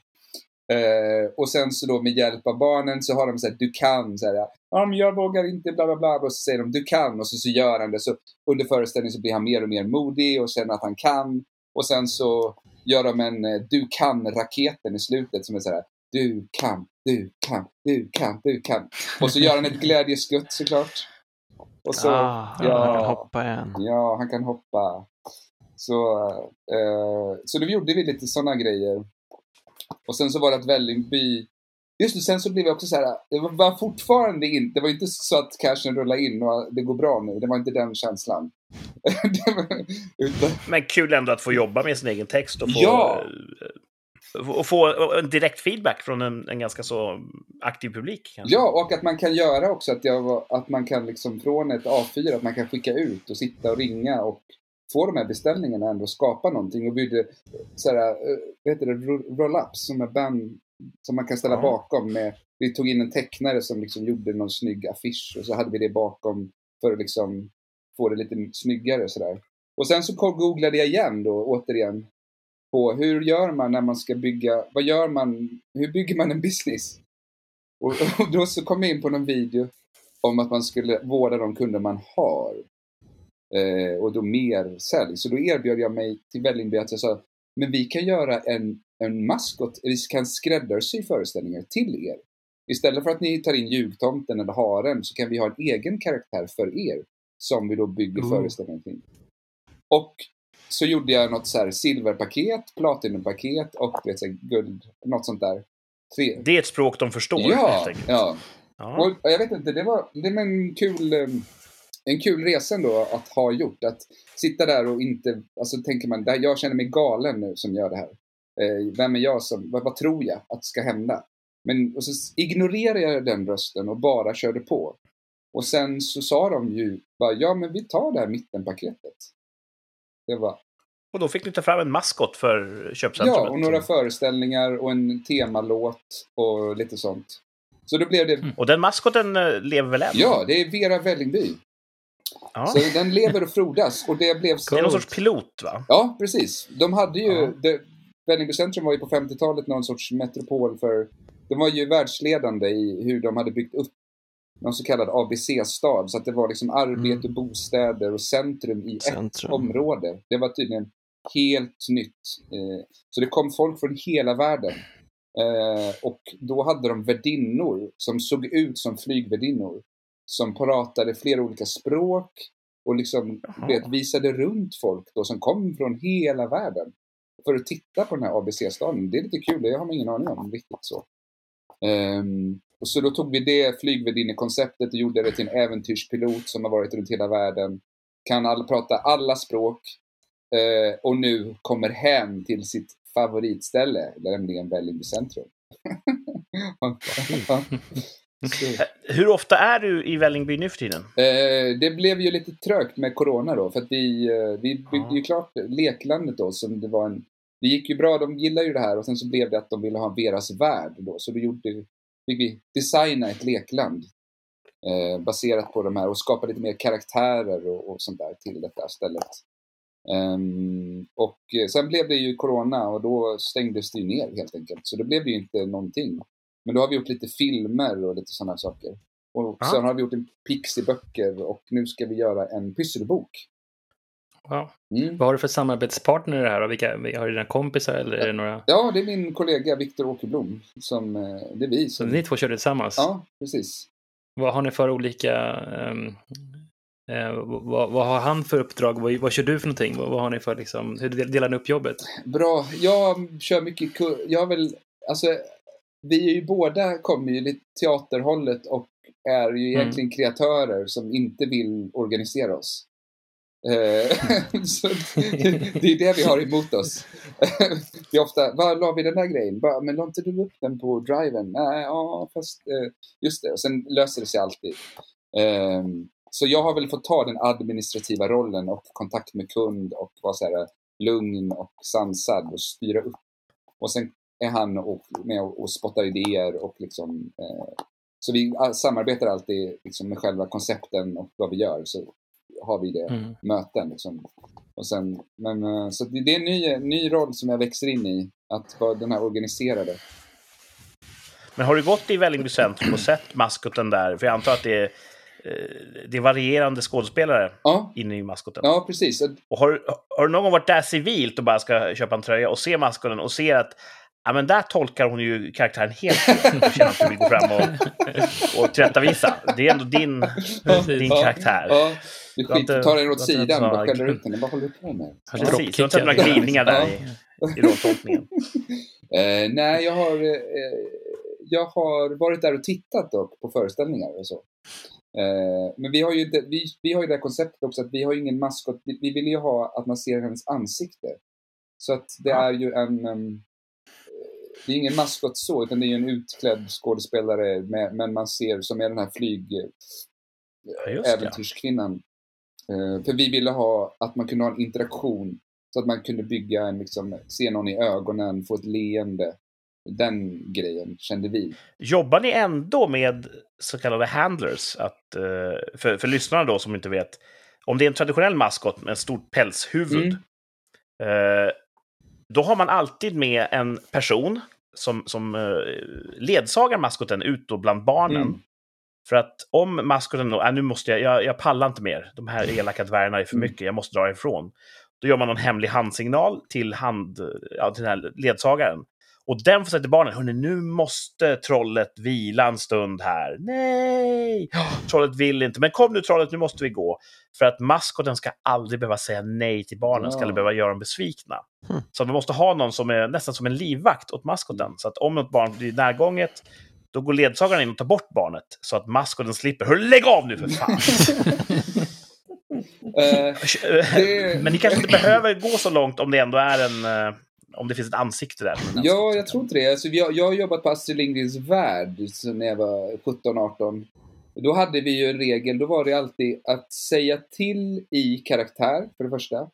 Eh, och sen så då med hjälp av barnen så har de så här, du kan, så här, ja men jag vågar inte, bla bla bla. Och så säger de, du kan. Och så, så gör han det. Så under föreställningen så blir han mer och mer modig och känner att han kan. Och sen så gör de en eh, du kan-raketen i slutet som är så här, du kan, du kan, du kan, du kan. Och så gör han ett glädjeskutt såklart. Och så, ah, ja. Han kan hoppa igen. Ja, han kan hoppa. Så, eh, så då gjorde vi lite sådana grejer. Och sen så var det att Vällingby... Just det, sen så blev jag också så här, det var fortfarande inte, det var inte så att cashen rullade in och det går bra nu, det var inte den känslan. Utan, Men kul ändå att få jobba med sin egen text och få, Ja. eh, och få en direkt feedback från en, en ganska så aktiv publik. kanske. ja, och att man kan göra också att, jag, att man kan liksom från ett A4, att man kan skicka ut och sitta och ringa och få de här beställningarna ändå skapa någonting och bygga så här, eh, vad heter det, Ro- roll-ups som är band som man kan ställa Ja. bakom med, vi tog in en tecknare som liksom gjorde någon snygg affisch och så hade vi det bakom för att liksom få det lite snyggare sådär. Och sen så googlade jag igen då, återigen, på hur gör man när man ska bygga, vad gör man, hur bygger man en business? Och, och då så kom jag in på någon video om att man skulle vårda de kunder man har. Eh, och då mer sälj. Så då erbjöd jag mig till Vällingby att jag sa, men vi kan göra en, en maskot, vi kan skräddarsy föreställningar till er. Istället för att ni tar in jultomten eller haren så kan vi ha en egen karaktär för er som vi då bygger Ooh. föreställningen kring. Och så gjorde jag något så här silverpaket, platinumpaket och vet, så här, guld, något sånt där. Tre, Det är ett språk de förstår, helt Ja, enkelt. ja. Ja. Och jag vet inte, det var, det var en kul... eh, En kul resa ändå att ha gjort. Att sitta där och inte... Alltså tänker man, "Det- jag känner mig galen nu som gör det här. Eh, vem är jag som... Vad, vad tror jag att ska hända? Men och så ignorerade jag den rösten och bara körde på. Och sen så sa de ju bara, ja men vi tar det här mittenpaketet. Det var, Och då fick ni ta fram en maskot för köpcentrumet. ja, och några föreställningar och en temalåt och lite sånt. Så då blev det, Och den maskoten eh, lever väl än? ja, det är Vera Vällingby. Ja. Så den lever och frodas och det blev Det är någon sorts pilot, va? Ja, precis. De hade ju... Ja. Det, Vällingby Centrum var ju på 50-talet någon sorts metropol för... De var ju världsledande i hur de hade byggt upp någon så kallad ABC-stad. Så att det var liksom arbete, bostäder och centrum i ett Centrum. område. Det var tydligen helt nytt. Eh, så det kom folk från hela världen. Eh, och då hade de värdinnor som såg ut som flygvärdinnor. Som pratade flera olika språk och liksom vet, visade runt folk då som kom från hela världen. För att titta på den här ABC-staden. Det är lite kul, det har man ingen aning om riktigt så. Ehm, och så då tog vi det flygvärdinnekonceptet och gjorde det till en äventyrspilot som har varit runt hela världen. Kan all, prata alla språk. eh, och nu kommer hem till sitt favoritställe, nämligen Vällingby centrum. Så. Hur ofta är du i Vällingby nu för tiden? Eh, det blev ju lite trögt med Corona då, för att vi, eh, vi byggde ju klart leklandet då, som det var en... Det gick ju bra, de gillar ju det här och sen så blev det att de ville ha Veras värld då, så då gjorde, fick vi designa ett lekland eh, baserat på de här och skapa lite mer karaktärer och, och sånt där till detta stället. Ehm, och eh, sen blev det ju Corona och då stängdes det ju ner helt enkelt, så då blev det ju inte någonting. Men då har vi gjort lite filmer och lite sådana saker. Och Ja. sen har vi gjort en Pixie-böcker och nu ska vi göra en pysselbok. Wow. Mm. Vad har du för samarbetspartner i det här? Och vilka, har du dina kompisar eller är det några? Ja, det är min kollega Viktor Åkerblom. Som, eh, det är vi Så som... ni två körde tillsammans? Ja, precis. Vad har ni för olika... ehm, eh, vad, vad har han för uppdrag? Vad, vad kör du för någonting? Vad, vad har ni för liksom... Hur del- delar ni upp jobbet? Bra. Jag kör mycket... Jag har väl... Alltså, vi är ju båda kommer ju lite teaterhållet och är ju Mm. egentligen kreatörer som inte vill organisera oss. Eh, så det är det vi har emot oss. vi ofta, var la vi den där grejen? Bara, men la inte du upp den på driven? Nej, ja, fast eh, just det. Och sen löser det sig alltid. Ehm, så jag har väl fått ta den administrativa rollen och kontakt med kund och vara så här lugn och sansad och styra upp. Och sen är han och, med och, och spottar idéer och liksom eh, så vi a- samarbetar alltid liksom med själva koncepten och vad vi gör. Så har vi det Mm. möten. Liksom. Och sen, men, eh, så det, är en ny, ny roll som jag växer in i. Att vara den här organiserade. Men har du gått i Vällingby centrum och sett maskoten där? För jag antar att det är, eh, det är varierande skådespelare Ja, inne i maskoten. ja precis. Och har, har du någon gång varit där civilt och bara ska köpa en tröja och se maskoten och ser att ja, men där tolkar hon ju karaktären helt fel att du vill gå fram och, och tillrättavisa. Det är ändå din, din Ja, karaktär. Ja, du inte- skit, tar den åt sidan och skäller några- ut henne. Vad håller du på med? Har Precis, du har inte några glidningar där i, i rolltolkningen. Eh, nej, jag har, eh, jag har varit där och tittat då på föreställningar och så. Eh, men vi har, ju, inte- vi, vi har ju det här konceptet också att vi har ingen maskot. Vi, vi vill ju ha att man ser hennes ansikte. Så att det Ja. är ju en... em, det är ingen maskot så, utan det är en utklädd skådespelare med, men man ser som är den här flyg... Ja, just det. äventyrskvinnan. Eh, för vi ville ha att man kunde ha en interaktion. Så att man kunde bygga en, liksom, se någon i ögonen, få ett leende. Den grejen kände vi. Jobbar ni ändå med så kallade handlers? Att, eh, för, för lyssnarna då som inte vet. Om det är en traditionell maskot med ett stort pälshuvud. Eh, då har man alltid med en person som, som eh, ledsagar maskoten ut då bland barnen. Mm. För att om maskoten då, äh, nu måste jag, jag, jag pallar inte mer, de här elaka dvärgarna är för Mm. mycket, jag måste dra ifrån. Då gör man någon hemlig handsignal till, hand, ja, till den här ledsagaren. Och den får säga till barnen, hörni, nu måste trollet vila en stund här. Nej! Trollet vill inte, men kom nu trollet, nu måste vi gå. För att maskoten ska aldrig behöva säga nej till barnen, ska Ja. aldrig behöva göra dem besvikna. Hmm. Så vi måste ha någon som är nästan som en livvakt åt maskoten. Så att om något barn blir närgånget, Då går ledsagaren in och tar bort barnet så att maskoten slipper. Hör, lägg av nu för fan! Eh, det- Men ni kanske inte behöver gå så långt om det ändå är en... Om det finns ett ansikte där. Ja, jag tror inte det. Alltså, jag, jag har jobbat på Astrid Lindgrens Värld när jag var 17-18. Då hade vi ju en regel, då var det alltid att säga till i karaktär, för det första.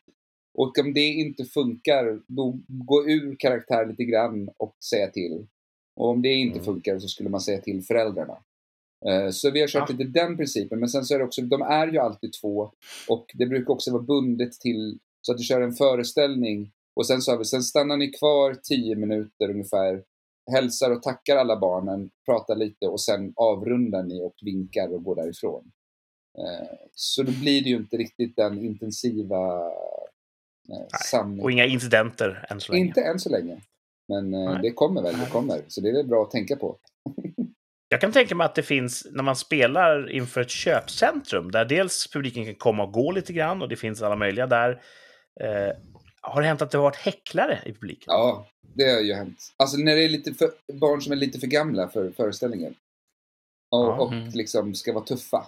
Och om det inte funkar, då gå ur karaktär lite grann och säga till. Och om det inte Mm. funkar så skulle man säga till föräldrarna. Eh, Så vi har kört Ja. lite den principen, men sen så är det också, de är ju alltid två och det brukar också vara bundet till så att du kör en föreställning och sen sa vi, sen stannar ni kvar 10 minuter ungefär, hälsar och tackar alla barnen, pratar lite och sen avrundar ni och vinkar och går därifrån. Eh, Så då blir det ju inte riktigt den intensiva eh, samling. Och inga incidenter än så länge. Inte än så länge. Men eh, Nej. det kommer väl, det kommer. Så det är väl bra att tänka på. Jag kan tänka mig att det finns, när man spelar inför ett köpcentrum, där dels publiken kan komma och gå lite grann och det finns alla möjliga där. Har det hänt att det har varit häcklare i publiken? Ja, det har ju hänt. Alltså när det är lite för, barn som är lite för gamla för föreställningen. Och, Ja, och mm. liksom ska vara tuffa.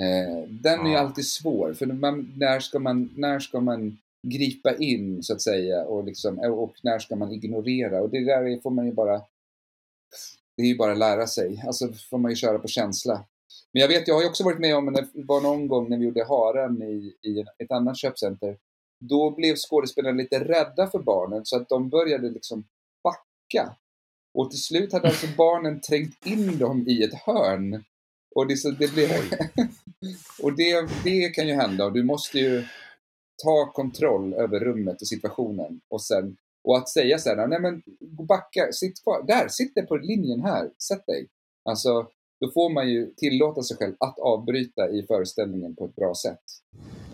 Eh, den är ju Ja. alltid svår, för man, när, ska man, när ska man gripa in så att säga och, liksom, och när ska man ignorera? Och det där är- får man ju bara det är ju bara lära sig. Alltså får man ju köra på känsla. Men jag vet, jag har ju också varit med om, det var någon gång när vi gjorde Haren i, i ett annat köpcenter. Då blev skådespelarna lite rädda för barnen så att de började liksom backa. Och till slut hade alltså barnen trängt in dem i ett hörn. Och det, så det blev... och det, det kan ju hända och du måste ju ta kontroll över rummet och situationen. Och sen och att säga så här, nej men backa, sitt kvar, där, sitt där på linjen här, sätt dig. Alltså, då får man ju tillåta sig själv att avbryta i föreställningen på ett bra sätt.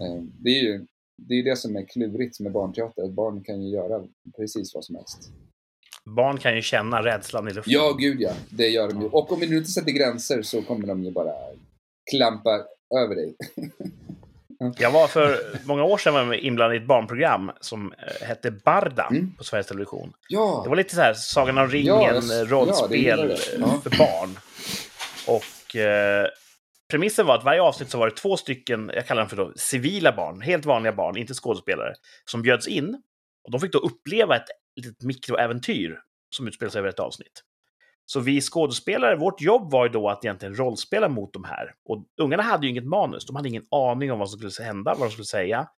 Eh, Det är ju det, är det som är klurigt med barnteater, att barn kan ju göra precis vad som helst. Barn kan ju känna rädslan i luften. Ja, gud ja, det gör de ju. Och om vi nu inte sätter gränser så kommer de ju bara klampa över dig. Jag var för många år sedan var inblandad i ett barnprogram som eh, hette Barda Mm. på Sveriges Television. Det Ja, var lite så här Sagan om ringen, Ja, eh, det rollspel det. Ja. för barn. Och eh, premissen var att varje avsnitt så var det två stycken, jag kallar dem för då, civila barn, helt vanliga barn, inte skådespelare, som bjöds in. Och de fick då uppleva ett litet mikroäventyr som utspelar sig över ett avsnitt. Så vi skådespelare, vårt jobb var ju då att egentligen rollspela mot de här. Och ungarna hade ju inget manus, de hade ingen aning om vad som skulle hända, vad de skulle säga.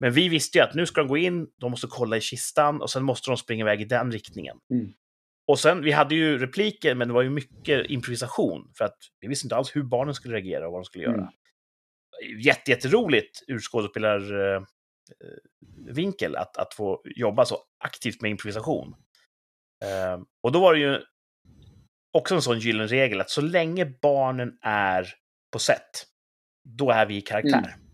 Men vi visste ju att nu ska de gå in, de måste kolla i kistan och sen måste de springa iväg i den riktningen. Mm. Och sen, vi hade ju repliker, men det var ju mycket improvisation. För att vi visste inte alls hur barnen skulle reagera och vad de skulle göra. Mm. Jätte, jätteroligt ur skådespelarvinkel att, att få jobba så aktivt med improvisation. Eh, och då var det ju också en sån gyllene regel att så länge barnen är på set, då är vi i karaktär. Mm.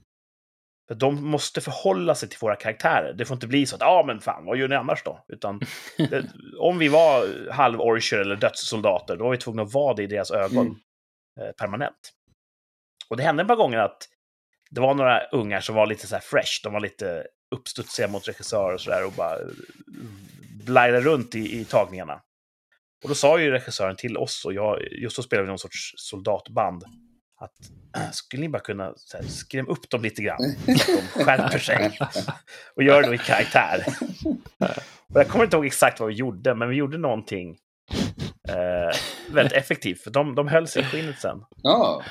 För de måste förhålla sig till våra karaktärer. Det får inte bli så att, ja ah, men fan, vad gör ni annars då? Utan det, om vi var halvorcher eller dödssoldater, då var vi tvungna att vara det i deras ögon Mm. eh, permanent. Och det hände ett par gånger att det var några ungar som var lite så här fresh, de var lite uppstudsiga mot regissörer och sådär och bara eh, blajade runt i, i tagningarna. Och då sa ju regissören till oss, och jag, just då spelade vi någon sorts soldatband, att "Äh, skulle ni bara kunna så här, skrämma upp dem lite grann, så att de skärper sig och gör det i karaktär. Och jag kommer inte ihåg exakt vad vi gjorde, men vi gjorde någonting eh, väldigt effektivt, för de, de höll sig i skinnet sen. ja.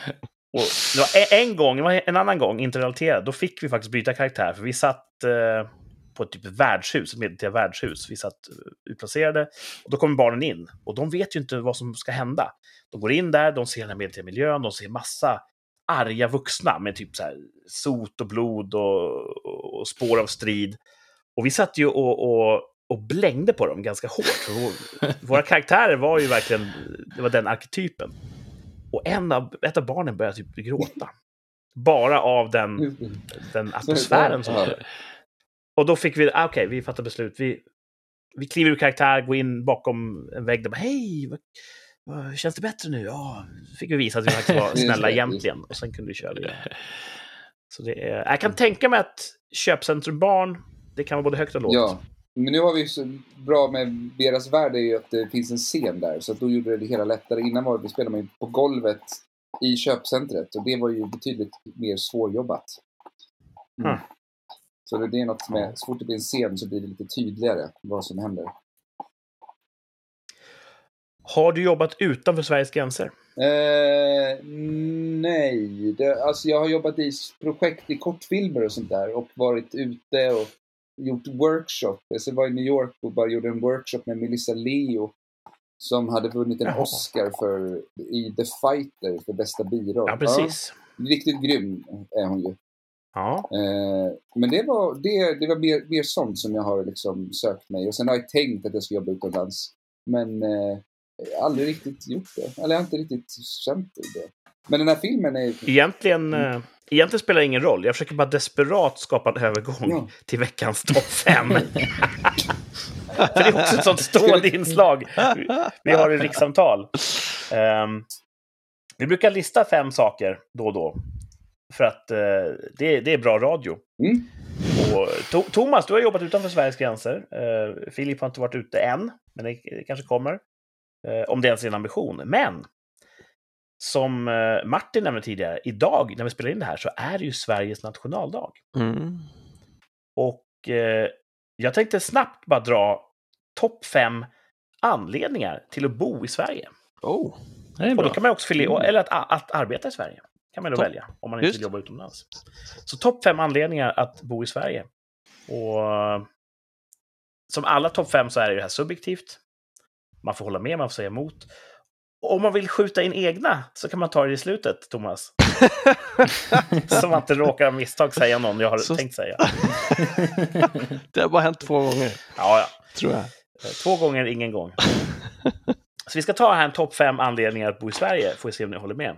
Och det var en, en gång, det var en annan gång, inte relaterad, då fick vi faktiskt byta karaktär, för vi satt eh, på ett typ värdshus, ett medeltida värdshus. Vi satt eh, utplacerade, och då kommer barnen in. Och de vet ju inte vad som ska hända. De går in där, de ser den här medeltida miljön, de ser massa arga vuxna med typ så här sot och blod och, och, och spår av strid. Och vi satt ju och, och, och blängde på dem ganska hårt. Vår, våra karaktärer var ju verkligen, det var den arketypen. Och en av, ett av barnen började typ gråta. Bara av den, den atmosfären som var. Och då fick vi, ah, okej, vi fattar beslut. Vi, vi kliver ur karaktär, går in bakom en vägg. Bara, Hej, vad, känns det bättre nu? Ja, fick vi visa att vi faktiskt var snälla egentligen. Och sen kunde vi köra vidare. Så det är, jag kan tänka mig att köpcentrum barn, det kan vara både högt och lågt. Ja, Men nu har vi så bra med deras värld är ju att det finns en scen där. Så då gjorde det det hela lättare. Innan var det, spelade man ju på golvet i köpcentret. Och det var ju betydligt mer svårjobbat. Mm. Mm. Så det, är något med, så fort det blir en scen så blir det lite tydligare vad som händer. Har du jobbat utanför Sveriges gränser? Eh, nej, det, alltså jag har jobbat i projekt i kortfilmer och sånt där och varit ute och gjort workshop. Jag var i New York och bara gjorde en workshop med Melissa Leo som hade vunnit en. Oscar för, i The Fighter för bästa biroll. Ja, precis. Ja, riktigt grym är hon ju. Ja. Eh, men det var, det, det var mer, mer sånt som jag har liksom sökt mig. Och sen har jag tänkt att jag ska jobba utomlands. Men eh, aldrig riktigt gjort det. Eller jag har inte riktigt känt det. Men den här filmen är... Egentligen, Mm. eh, egentligen spelar det ingen roll. Jag försöker bara desperat skapa en övergång Ja. till veckans topp fem. För det är också ett sånt stående inslag vi har i rikssamtal. Ehm, vi brukar lista fem saker då och då. För att eh, det, det är bra radio. Mm. Och, to Thomas, du har jobbat utanför Sveriges gränser. Eh, Filip har inte varit ute än, men det, det kanske kommer. Eh, om det ens är en ambition. Men som eh, Martin nämnde tidigare, idag när vi spelar in det här så är det ju Sveriges nationaldag. Mm. Och eh, jag tänkte snabbt bara dra topp fem anledningar till att bo i Sverige. Oh. Och då kan man också fylla, eller att, att arbeta i Sverige. Kan man då Topp. välja, om man inte Just. vill jobba utomlands. Så topp fem anledningar att bo i Sverige. Och som alla topp fem så är det här subjektivt. Man får hålla med, man får säga emot. Och om man vill skjuta in egna så kan man ta det i slutet, Thomas. så man inte råkar av misstag säga någon jag har Så- tänkt säga. Det har bara hänt två gånger, Ja, ja. tror jag. Eh, Två gånger, ingen gång. Så vi ska ta här en topp fem anledningar att bo i Sverige, får vi se om ni håller med.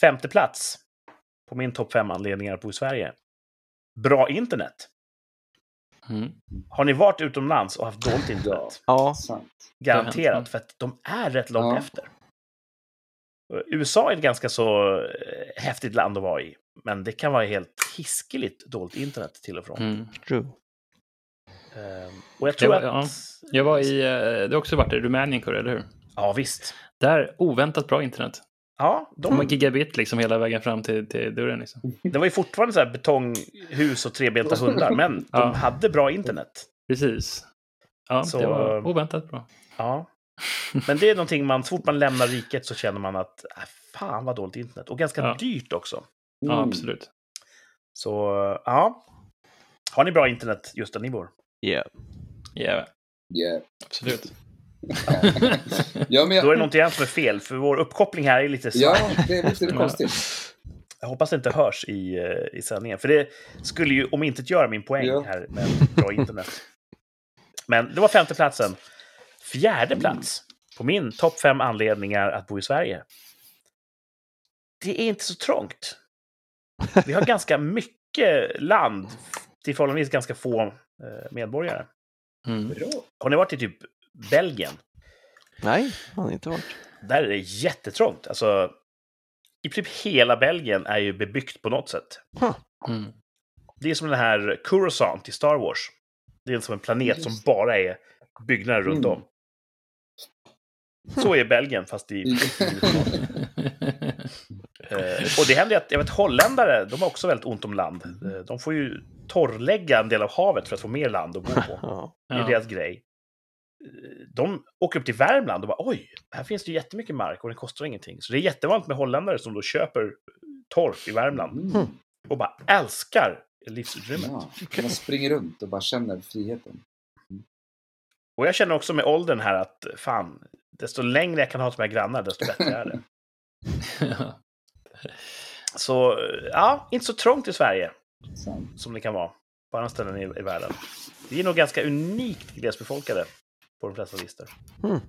Femte plats på min topp fem anledningar att bo i Sverige. Bra internet. Mm. Har ni varit utomlands och haft dåligt internet? Ja, Sant. Garanterat, för att de är rätt långt Ja. efter. USA är ett ganska så eh, häftigt land att vara i, men det kan vara helt hiskeligt dåligt internet till och från. Mm. true. Eh, Och jag tror var- att... ja. Jag var i, eh, du har också varit i Rumänien, eller hur? Ja, visst. Där, oväntat bra internet. Ja, De de, gigabit liksom hela vägen fram till, till dörren. Liksom. Det var ju fortfarande så här betonghus och trebenta hundar, men de Ja. hade bra internet. Precis. Ja, Så- det var oväntat bra. Ja. Men det är någonting man, så fort man lämnar riket så känner man att äh, fan vad dåligt internet. Och ganska Ja. dyrt också. Ja, Mm. absolut. Så ja. Har ni bra internet just där ni bor? Yeah. Yeah, Yeah. absolut. Ja, men Då är det jag, någonting annat som är fel, för vår uppkoppling här är lite svag. ja, det är lite konstigt. Jag hoppas det inte hörs i, eh, i sändningen, för det skulle ju omintetgöra min poäng Ja. här med bra internet. Men det var femte platsen. Fjärde plats på min topp fem anledningar att bo i Sverige. Det är inte så trångt. Vi har ganska mycket land till förhållandevis ganska få eh, medborgare. Mm. Har ni varit i typ Belgien? Nej, han har inte varit. Där är det jättetrångt. Alltså, i princip hela Belgien är ju bebyggt på något sätt. Mm. Det är som den här Coruscant i Star Wars. Det är som en planet som bara är byggnader runt Mm. om. Så är Belgien, fast i... Eh, och det händer ju att, jag vet, holländare, de har också väldigt ont om land. Eh, de får ju torrlägga en del av havet för att få mer land att bo på. Det är Ja. deras grej. De åker upp till Värmland och bara oj, här finns det jättemycket mark och det kostar ingenting. Så det är jättevanligt med holländare som då köper torp i Värmland Mm. och bara älskar livsutrymmet. Ja. Man springer runt och bara känner friheten. Och jag känner också med åldern här att fan, desto längre jag kan ha till mina grannar, desto bättre är det. Så ja, inte så trångt i Sverige som det kan vara på andra ställen i, i världen. Vi är nog ganska unikt glesbefolkade på de flesta listor. Mm.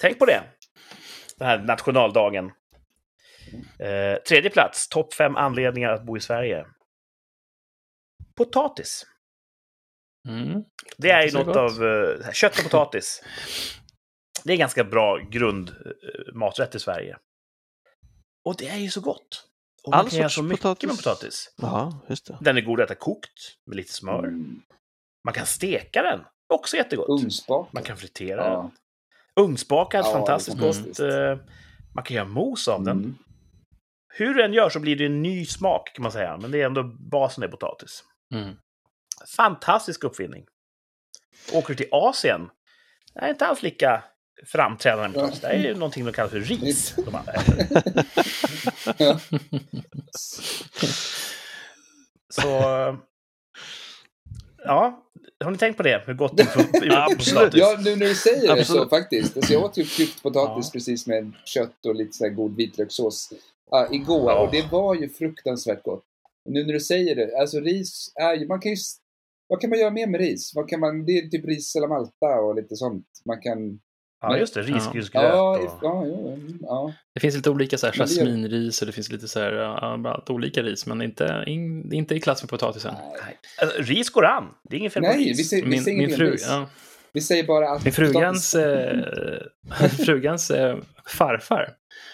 Tänk på det. Den här nationaldagen. Eh, tredje plats, topp fem anledningar att bo i Sverige. Potatis. Mm. Det är ju något gott. av eh, kött och potatis. Det är ganska bra grundmaträtt i Sverige. Och det är ju så gott. Och man All kan göra så mycket potatis. med potatis. Ja, just det. Den är god att äta kokt med lite smör. Mm. Man kan steka den, också jättegott. Ugnsbak. Man kan fritera Ja. den. Ugnsbakad, Ja, fantastiskt gott. Eh, Man kan göra mos av den. Mm. Hur den gör så blir det en ny smak kan man säga, men det är ändå basen är potatis. Mm. Fantastisk uppfinning. Åker du till Asien, det är inte alls lika framträdande med potatis. Det är ju någonting de kallar för ris. De äter. Ja. Så... Ja, har ni tänkt på det? Hur gott det är Absolut. potatis? Ja, nu när du säger det så faktiskt. Alltså, jag åt ju klyftpotatis Ja. precis med kött och lite så här god vitlökssås ja, igår Ja. och det var ju fruktansvärt gott. Nu när du säger det, alltså ris är ju, man kan ju, vad kan man göra mer med ris? Vad kan man, det är typ ris eller malta och lite sånt. Man kan, Ja, just det. Risgrynsgröt. ja, och... ja, ja, ja, ja. Det finns lite olika så här, jasminris och det finns lite så här, ja, olika ris, men inte, in, inte i klass med potatisen. Nej, Alltså, ris går an. Det är inget fel på Nej vi ris. säger, vi Min, säger min, ingenting fru, ja, Vi säger bara att min frugans, eh, frugans eh, farfar,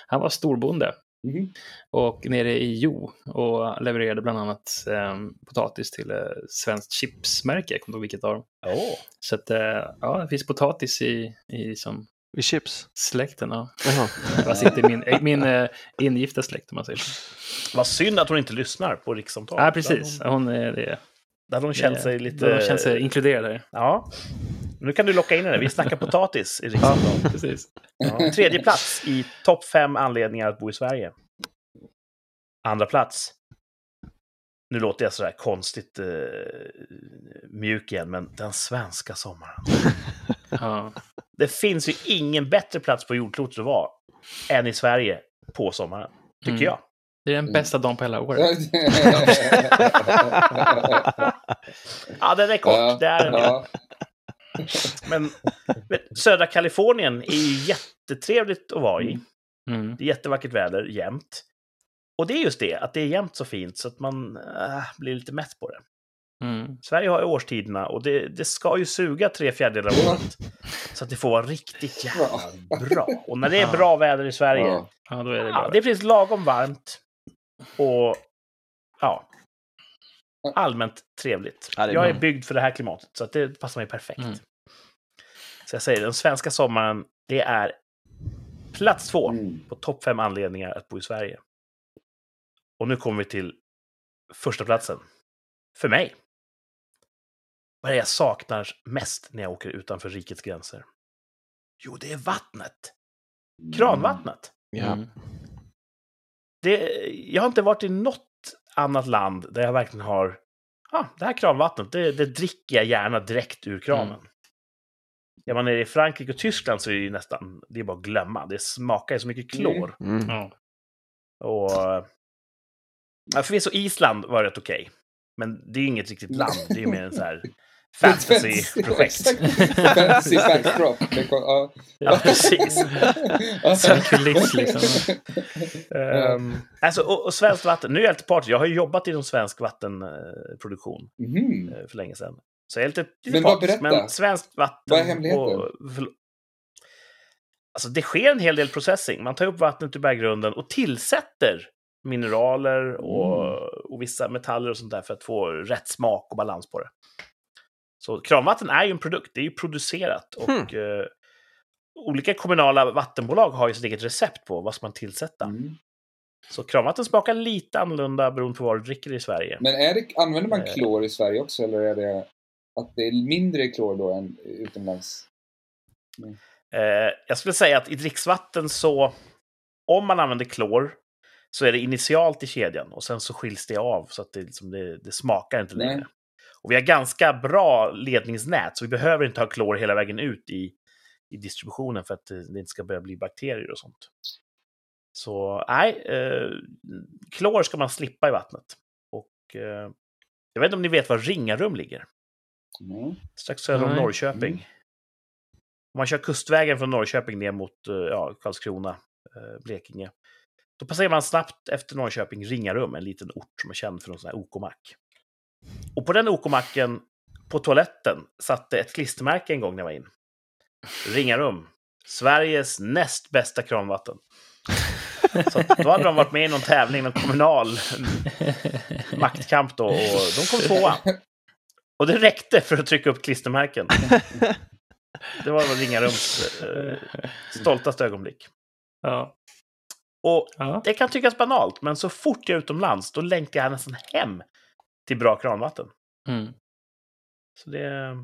han var storbonde Mhm. och nere i Jo och levererade bland annat eh, potatis till eh, svenskt chipsmärke, jag kommer inte ihåg vilket av dem. Åh. Så att, eh, ja, det finns potatis i, i som Vid chips. släkten. Ja. Fast inte min, eh, min eh, ingifta släkt om man säger så. Vad synd att hon inte lyssnar på rikssamtal. Ja, precis. Hon är det. Där hon känt sig lite... De känner sig inkluderade här. Ja. Nu kan du locka in henne. Vi snackar potatis i rikssamtal. Precis. Ja. Tredje plats i topp fem anledningar att bo i Sverige. Andra plats. Nu låter jag sådär konstigt eh, mjuk igen, men den svenska sommaren. Ja. Det finns ju ingen bättre plats på jordklotet att vara än i Sverige på sommaren. Tycker Mm. jag. Det är den bästa dagen på hela året. Ja, den är kort. Ja, det är den. ja. Men södra Kalifornien är ju jättetrevligt att vara i. Mm. Det är jättevackert väder jämt. Och det är just det, att det är jämt så fint så att man äh, blir lite mätt på det. Mm. Sverige har ju årstiderna och det, det ska ju suga tre fjärdedelar av Ja. året. Så att det får vara riktigt jävla bra. Och när det är bra väder i Sverige, Ja. Ja, då är det ja, bra. det är precis lagom varmt. Och ja, allmänt trevligt. Ja, är jag är byggd för det här klimatet, så att det passar mig perfekt. Mm. Så jag säger, den svenska sommaren, det är plats två Mm. på topp fem anledningar att bo i Sverige. Och nu kommer vi till första platsen. För mig. Vad är det jag saknar mest när jag åker utanför rikets gränser? Jo, det är vattnet. Kranvattnet. Ja. Mm. Det, jag har inte varit i något annat land där jag verkligen har... Ah, det här kranvattnet, det, det dricker jag gärna direkt ur kranen. Mm. Är man nere i Frankrike och Tyskland så är det ju nästan... Det är bara att glömma. Det smakar ju så mycket klor. Mm. Ja. Och... Ja, förvisso Island var rätt okej. Men det är ju inget riktigt land. Det är ju mer en så här fantasy-projekt. Fantasy kom- ja. Ja, precis. Som kuliss liksom. Um, alltså, och, och svenskt vatten. Nu är jag lite partisk. Jag har ju jobbat inom svensk vattenproduktion eh, för länge sedan. Så jag är lite, lite Men partisk. berätta. Men svenskt vatten... Vad är hemligheten? Och, för, alltså, det sker en hel del processing. Man tar upp vattnet ur berggrunden och tillsätter mineraler och, Mm. och vissa metaller och sånt där för att få rätt smak och balans på det. Så kranvatten är ju en produkt. Det är ju producerat. Och Hmm. eh, olika kommunala vattenbolag har ju sitt eget recept på vad ska man tillsätta. Mm. Så kranvatten smakar lite annorlunda beroende på vad du dricker i Sverige. Men är det, använder man Eh. klor i Sverige också eller är det att det är mindre klor då än utomlands? Eh, jag skulle säga att i dricksvatten så, om man använder klor, så är det initialt i kedjan och sen så skiljs det av så att det, liksom, det, det smakar inte längre. Och vi har ganska bra ledningsnät, så vi behöver inte ha klor hela vägen ut i, i distributionen för att det, det inte ska börja bli bakterier och sånt. Så nej, eh, klor ska man slippa i vattnet. Och eh, jag vet inte om ni vet var Ringarum ligger? Mm. Strax söder om Nej. Norrköping. Mm. Om man kör kustvägen från Norrköping ner mot eh, ja, Karlskrona, eh, Blekinge. Då passerar man snabbt efter Norrköping Ringarum, en liten ort som är känd för en sån här OK-mack. Och på den OK-macken, på toaletten, satt det ett klistermärke en gång när jag var in. Ringarum. Sveriges näst bästa kranvatten. Så då hade de varit med i någon tävling, någon kommunal maktkamp då, och de kom tvåa. Och det räckte för att trycka upp klistermärken. Det var Ringarums eh, stoltaste ögonblick. Ja. Och Ja. det kan tyckas banalt, men så fort jag är utomlands, då längtar jag nästan hem till bra kranvatten. Mm. Så det...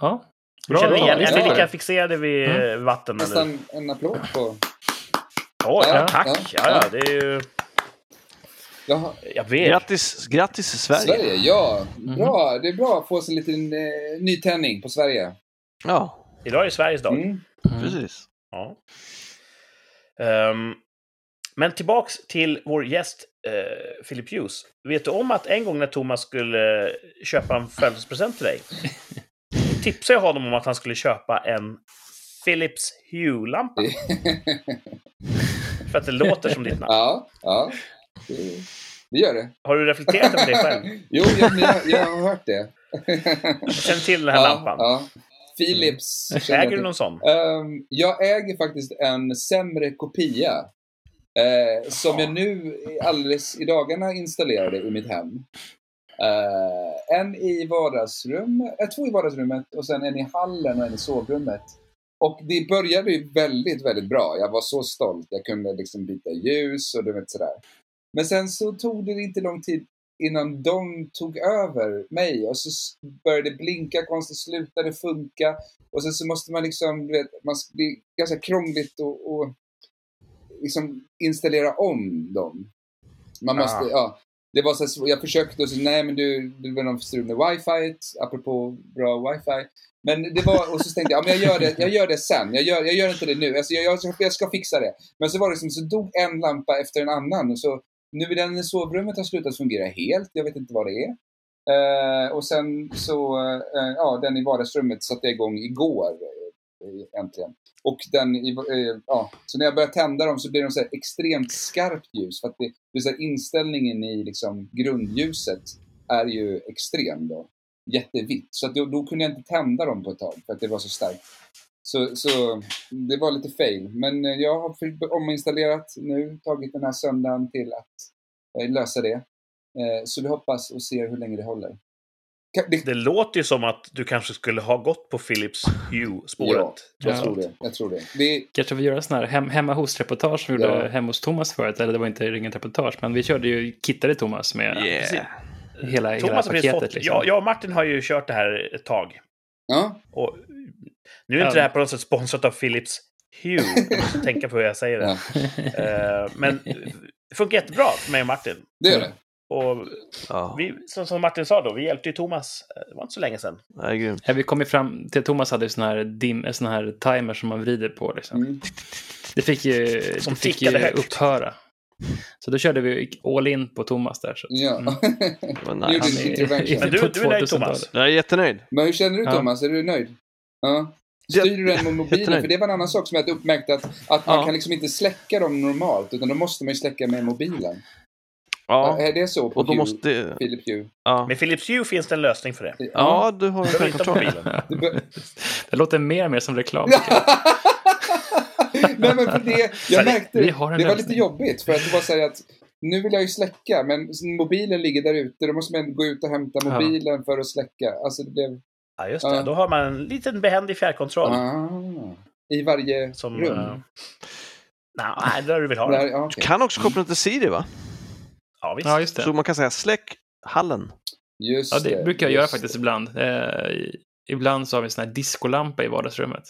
Ja. Du känner igen, är ni lika det. fixerade vid Mm. vatten? Eller? Nästan en applåd på... Oj, Ja, tack! ja, Ja, ja. ja, det är ju... Jaha, Jag vet. Grattis, grattis Sverige. Sverige, ja. Mhm. Bra, det är bra att få sig en liten eh, nytändning på Sverige. Ja, Idag är Sveriges dag. Mm. Mm. precis. Ja. Ehm, men tillbaks till vår gäst uh, Philip Hughes. Vet du om att en gång när Thomas skulle köpa en födelsedagspresent till dig tipsade jag honom om att han skulle köpa en Philips Hue-lampa. För att det låter som ditt namn. ja, ja. Det, det gör det. Har du reflekterat över det själv? Jo, jag, jag, jag har hört det. Du känner till den här ja, lampan? Ja. Philips. jag Äger du någon sån? Ehm, jag äger faktiskt en sämre kopia. Eh, som jag nu alldeles i dagarna installerade i mitt hem. Eh, en i vardagsrum, eh, två i vardagsrummet och sen en i hallen och en i sovrummet. Och det började ju väldigt, väldigt bra. Jag var så stolt. Jag kunde liksom byta ljus och du vet sådär. Men sen så tog det inte lång tid innan de tog över mig och så började det blinka konstigt, slutade funka. Och sen så måste man liksom, du vet, man, det är ganska krångligt att och liksom installera om dem. Man måste, Ah. ja. Det var så här, jag försökte och så, nej men du, det var någon strul med wifi, apropå bra wifi. Men det var, och så tänkte jag, ja, men jag gör det, jag gör det sen. Jag gör, jag gör inte det nu. Alltså, jag, jag, ska- jag ska fixa det. Men så var det som, så dog en lampa efter en annan. Och så, nu är den i sovrummet har slutat fungera helt. Jag vet inte vad det är. Eh, och sen så, eh, ja, den i vardagsrummet satte jag igång igår. Äntligen. Och den eh, ja, så när jag börjar tända dem så blir de så här extremt skarpt ljus. För att det, det så här, inställningen i liksom grundljuset är ju extrem då. Jättevitt. Så att då, då kunde jag inte tända dem på ett tag för att det var så starkt. Så, så det var lite fail. Men eh, jag har ominstallerat nu, tagit den här söndagen till att eh, lösa det. Så vi hoppas och ser hur länge det håller. Det, Det låter ju som att du kanske skulle ha gått på Philips Hue-spåret. Ja, jag Ja. tror det. Jag tror det. det Kanske vi gör en sån här hem, hemma hos-reportage som vi Ja. gjorde hemma hos Thomas förut. Eller det var inte inget reportage, men vi körde ju, kittade Thomas med. Yeah. hela, hela Thomas paketet. fått... Liksom. Jag, jag och Martin har ju kört det här ett tag. ja, Och nu är inte Ja. det här på något sätt sponsrat av Philips Hue. Jag måste tänka på hur jag säger det. ja, Eh, men det funkar jättebra för mig och Martin. det gör det. Och Ja, vi, som, som Martin sa då, vi hjälpte ju Thomas, eh, det var inte så länge sedan. är grymt. Ja, vi kom ju fram till Thomas hade ju sån här, dim, en sån här timer som man vrider på. Liksom. Mm. Det fick ju, Som det fick ju högt. upphöra. Så då körde vi all in på Thomas där. Så. Ja. Mm. Det var Nu gjorde nice. en intervention. Men du, du är nöjd 2000-talet. Thomas? Jag är jättenöjd. Men hur känner du Ja. Thomas? Är du nöjd? Ja. Styr du den med mobilen? För det var en annan sak som jag hade uppmärkt att, att man Ja. kan liksom inte släcka dem normalt utan då måste man ju släcka med mobilen. Ja, Är det så på och då Hue, måste... Philip Hue? Ja, Med Philips Hue finns det en lösning för det. ja du har. Det bör- Det låter mer och mer som reklam. Nej men för det, jag det- märkte, en det var lösning. lite jobbigt för att det var så att nu vill jag ju släcka men mobilen ligger där ute. Då måste man gå ut och hämta Ja. mobilen för att släcka. Alltså det blev... Ja, just det. Ja. Då har man en liten behändig fjärrkontroll. Ah, I varje Som... rum? Uh, nej, där du vill ha den. ja, Du kan också koppla den till Siri va? Ja, visst. Ja, just det. Så man kan säga släck hallen. Just Ja, det brukar jag göra faktiskt det. ibland. Eh, ibland så har vi en sån här diskolampa i vardagsrummet.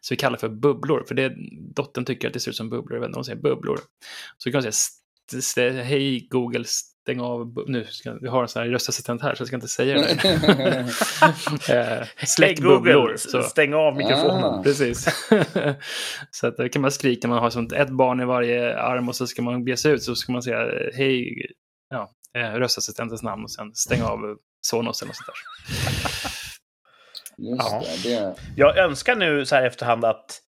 Så vi kallar för bubblor, för det, dottern tycker att det ser ut som bubblor. Jag vet inte, hon säger bubblor. Så kan man säga, hej Google, stäng av, nu ska, vi har en sån här röstassistent här så jag ska inte säga det. eh, släck bubblor. Så. stäng av mikrofonen. Ah. Precis. så att, då kan man skrika man har sånt ett barn i varje arm och så ska man bege sig ut så ska man säga hej, ja, eh, röstassistentens namn och sen stänga av Sonos eller något sånt där. Just Ja. det, det. Jag önskar nu så här efterhand att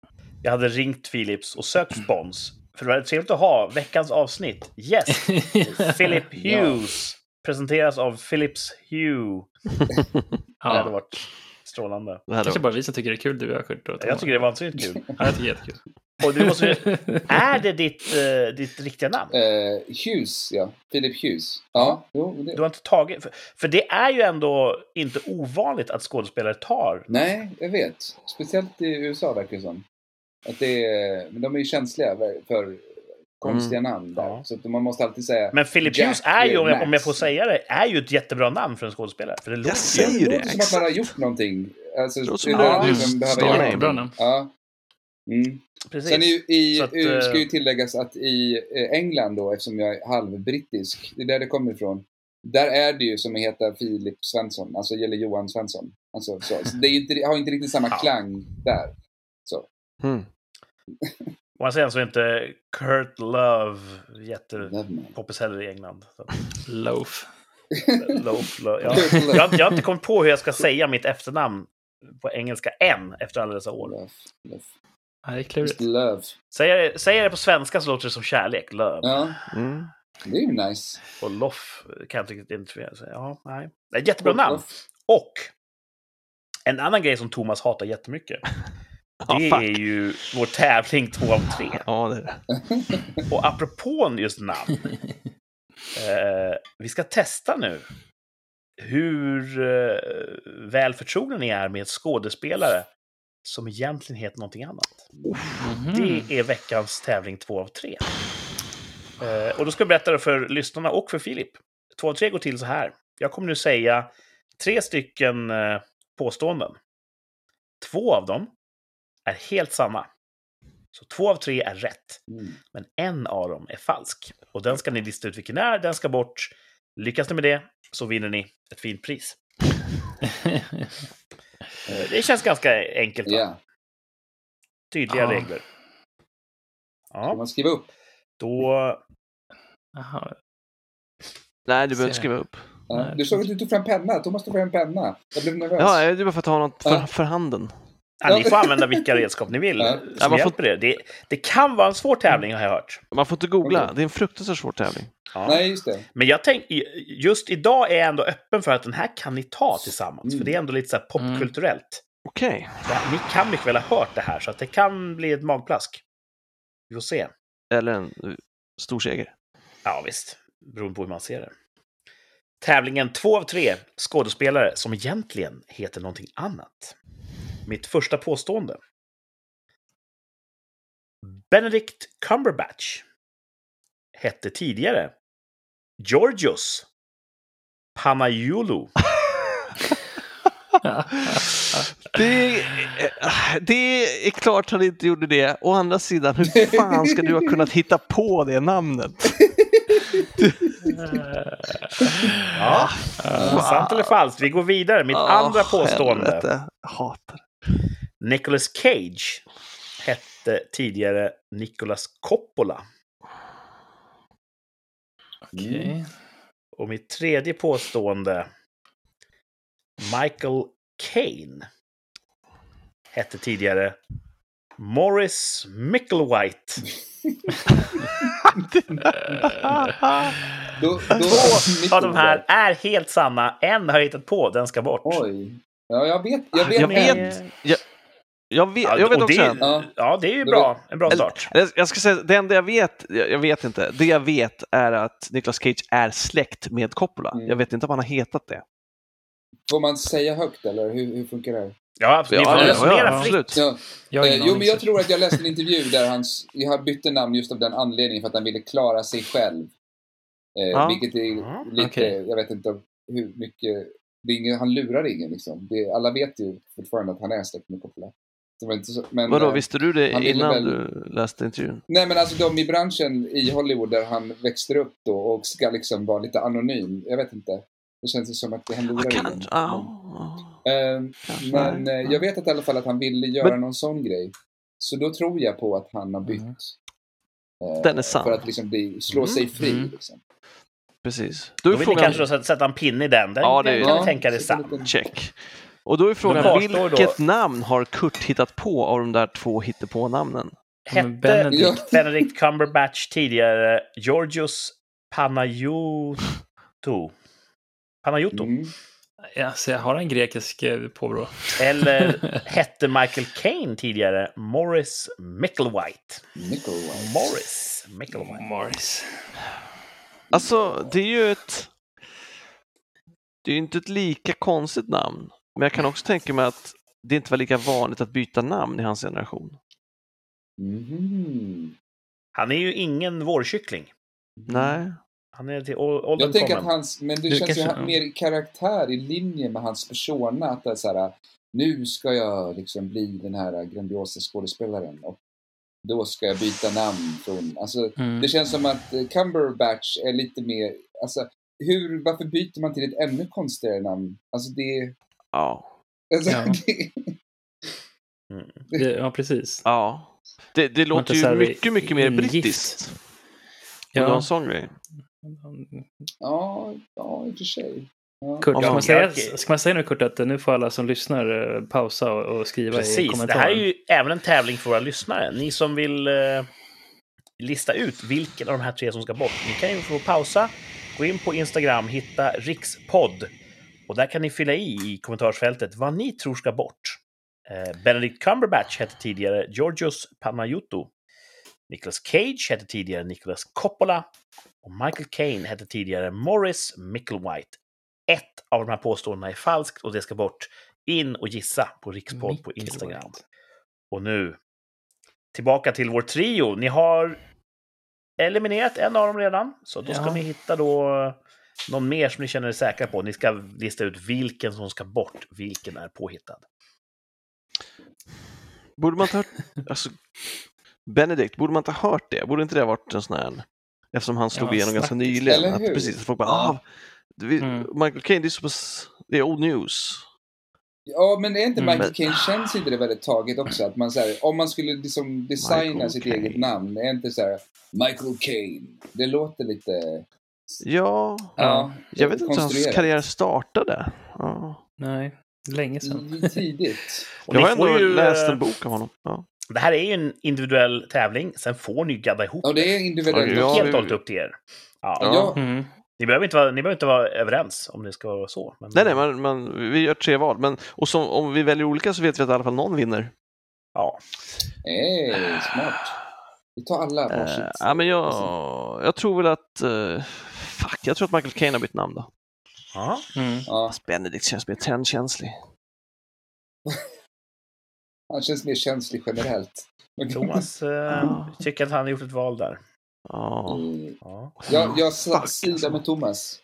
jag hade ringt Philips och sökt spons. För det var trevligt att ha veckans avsnitt. Yes! Philip Hughes presenteras av Philips Hue. Det hade ja. varit strålande. Det Kanske bara vi som tycker det är kul, du och Kurt. Jag tycker det är vansinnigt kul. Ja, jag tycker det är jättekul. Och du måste, är det ditt, eh, ditt riktiga namn? Eh, Hughes, ja. Philip Hughes. Ja, jo, det, Du har inte tagit... För, för det är ju ändå inte ovanligt att skådespelare tar... Nej, jag vet. Speciellt i USA verkar det som. Att det är, men de är ju känsliga för konstiga namn där. Ja. Så att man måste alltid säga... Men Philip Hughes är ju, om jag, om jag Max. får säga det, är ju ett jättebra namn för en skådespelare. För det låter säger ju... det det, låter som att man har gjort någonting. Alltså, Det låter som att bra liksom behöva story. göra namn. Ja. Mm. Precis. Sen i, Så att, eh, ska ju tilläggas att i eh, England då, eftersom jag är halvbrittisk, det är där det kommer ifrån. Där är det ju som heta Filip Svensson, alltså eller Johan Svensson. Alltså, så. så det inte, har inte riktigt samma klang där. Mm. Och sen så är inte Kurt Love jättepoppis heller i England. Loaf. Loaf, lo, ja. Jag, har- jag har inte kommit på hur jag ska säga mitt efternamn på engelska än, efter alla dessa år. Love. Love. Ja, det är klurigt. love. Säger säger det på svenska så låter det som kärlek, love. Ja, Mm. det är ju nice. Och loff kan jag inte riktigt identifiera. Ja, nej. Det är ett jättebra namn. Och en annan grej som Thomas hatar jättemycket. Ja, Det fuck. är ju vår tävling två av tre. Ja, det är det. Och apropå just namn. eh, vi ska testa nu hur eh, väl förtrogen ni är med skådespelare som egentligen heter någonting annat. Mhm. Det är veckans tävling två av tre. Eh, och då ska jag berätta det för lyssnarna och för Filip. Två av tre går till så här. Jag kommer nu säga tre stycken eh, påståenden. Två av dem är helt sanna. Så två av tre är rätt. Mm. Men en av dem är falsk. Och den ska ni lista ut vilken är, den ska bort. Lyckas ni med det så vinner ni ett fint pris. Eh, Det känns ganska enkelt. Va? Ja. Tydliga Ja. regler. Ja, man skriva upp? då... Jaha. Nej, du behöver inte skriva upp. Ja. Nej. Du såg att du tog fram penna. Thomas tog fram penna. Jag blev nervös. Ja, det är bara för att ha något för, Ja. för handen. Ja, ni får använda vilka redskap ni vill Ja. som Ja, man får- hjälper er. Det, det kan vara en svår tävling har jag hört. Man får inte googla. Okej. Det är en fruktansvärt svår tävling. Ja. Nej, just det. Men jag tänk, just idag är jag ändå öppen för att den här kan ni ta tillsammans. Mm. För det är ändå lite så här popkulturellt. Okej. Det här- Ni kan mycket väl ha hört det här, så att det kan bli ett magplask. Vi får se. Eller en eh, stor seger. Ja, visst. Beroende på hur man ser det. Tävlingen två av tre skådespelare som egentligen heter någonting annat. Mitt första påstående. Benedict Cumberbatch hette tidigare Georgios Panayoulou. Det, är- det är klart han inte gjorde det. Å andra sidan, hur fan ska du ha kunnat hitta på det namnet? Ja, sant eller falskt? Vi går vidare. Mitt andra Åh, påstående. helvete. Hatar Nicolas Cage hette tidigare Nicolas Coppola. Okej. Och mitt tredje påstående. Michael Caine hette tidigare Morris Micklewhite. Två av de här är helt sanna. En har jag hittat på, den ska bort. Oj. Ja, jag vet. Jag vet. Jag vet. Jag, jag vet, Ja, jag vet också det. Ja. ja, det är ju bra. En bra start. Jag ska säga, det enda jag vet, jag vet inte, det jag vet är att Nicolas Cage är släkt med Coppola. Mm. Jag vet inte om han har hetat det. Får man säga högt eller hur, hur funkar det? Ja, absolut. Ni Ja, får ja, resonera ja, fritt. absolut. Ja. Jag har Eh, jo, men jag tror att jag läste en intervju där hans, han bytte namn just av den anledningen för att han ville klara sig själv. Eh, Ja. Vilket är Ja, lite, okej. jag vet inte hur mycket, ingen, han lurar ingen liksom. Det, alla vet ju fortfarande att han är släkt med Coppola. Så, men, Vadå, eh, visste du det innan väl- du läste intervjun? Nej men alltså de i branschen i Hollywood där han växer upp då och ska liksom vara lite anonym. Jag vet inte. Det känns ju som att han lurar Ah, ingen. ah, Eh, kanske. Men eh, jag vet att i alla fall att han ville göra någon sån grej. Så då tror jag på att han har bytt. Mm. eh, Den är sann. För att liksom bli, slå Mm. sig fri. Mm. Liksom. Precis. Då Då vill ni frågan, kanske då sätta- en pinne i den. Den, Ja, det- kan Ja, ni tänka dig lite- check. Och då är frågan, kvarstår då- vilket namn har Kurt hittat på av de där två hittepå-namnen? Hette Benedict. Ja. Benedict Cumberbatch tidigare Georgios Panayotou. Panayotou. Mm. Ja, så jag har en grekisk eh, påbrå. Eller hette Michael Caine tidigare Morris Micklewhite? Nickelwhite. Morris Micklewhite. Morris. Alltså, det är ju ett... Det är ju inte ett lika konstigt namn. Men jag kan också tänka mig att det inte var lika vanligt att byta namn i hans generation. Mhm. Han är ju ingen vårkyckling. Nej. Han är till åldern Jag tänker att hans, men det, Det känns ju kanske- ha- mer i karaktär i linje med hans persona. Att det är så här, nu ska jag liksom bli den här grandiosa skådespelaren och då ska jag byta namn från, alltså Mm. det känns som att eh, Cumberbatch är lite mer, alltså hur, varför byter man till ett ännu konstigare namn? Alltså det, Ja. alltså, Ja. det Mm. Det, ja, precis. Ja. Det, det låter ju mycket, mycket mer brittiskt. Och det var Ja. en sån grej. ja, ja, i och för sig. Kurt, Om ska man- säga, jag- ska man säga nu Kurt att nu får alla som lyssnar eh, pausa och, och skriva i Precis, det kommentaren? här är ju även en tävling för våra lyssnare. Ni som vill eh, lista ut vilken av de här tre som ska bort. Ni kan ju få pausa, gå in på Instagram, hitta rikspodd och där kan ni fylla i i kommentarsfältet vad ni tror ska bort. Eh, Benedict Cumberbatch hette tidigare Georgios Panayotou. Nicolas Cage hette tidigare Nicolas Coppola och Michael Caine hette tidigare Morris Micklewhite. Ett av de här påståendena är falskt och det ska bort. In och gissa på Rikspodd på. Instagram. Och nu, tillbaka till vår trio. Ni har eliminerat en av dem redan, så då ska Ja. ni hitta då någon mer som ni känner er säkra på. Ni ska lista ut vilken som ska bort, vilken är påhittad. Borde man inte ha hört... Alltså, Benedict, borde man inte ha hört det? Borde inte det ha varit en sån här... Eftersom han slog Ja, igenom ganska nyligen. Eller Att precis, folk bara, Ja. ah, Mm. Michael Caine, det är så pass... Det är old news. Ja, men är inte Mm. Michael Caine, känns inte det väldigt taget också? Att man så här, om man skulle liksom designa Michael sitt Caine. eget namn, är inte så här Michael Caine. Det låter lite... Ja, Ja. jag vet inte hur hans konstruerat. karriär startade. Ja. Nej, länge sedan. Mm, Tidigt. Jag har ändå ju, läst eh, en bok av honom. Ja. Det här är ju en individuell tävling, sen får ni gadda ihop Ja, det är individuellt. Ja, helt och hållet upp till er. Ja. Ja. Ja. Mm. Ni, behöver inte vara, ni behöver inte vara överens om det ska vara så. Men, Nej, nej, man, man, vi gör tre val. Men, och som, om vi väljer olika så vet vi att i alla fall någon vinner. Ja. Eh, smart. Vi tar alla varsitt. Uh, ja, men jag, jag tror väl att... eh, fuck, jag tror att Michael Caine har bytt namn då. Ja. Mm. Ja, Benedict känns mer trendkänslig. han känns mer känslig generellt. Thomas eh, Ja. tycker att han har gjort ett val där. Ja. Mm. Ja. Jag, jag sida alltså. med Thomas.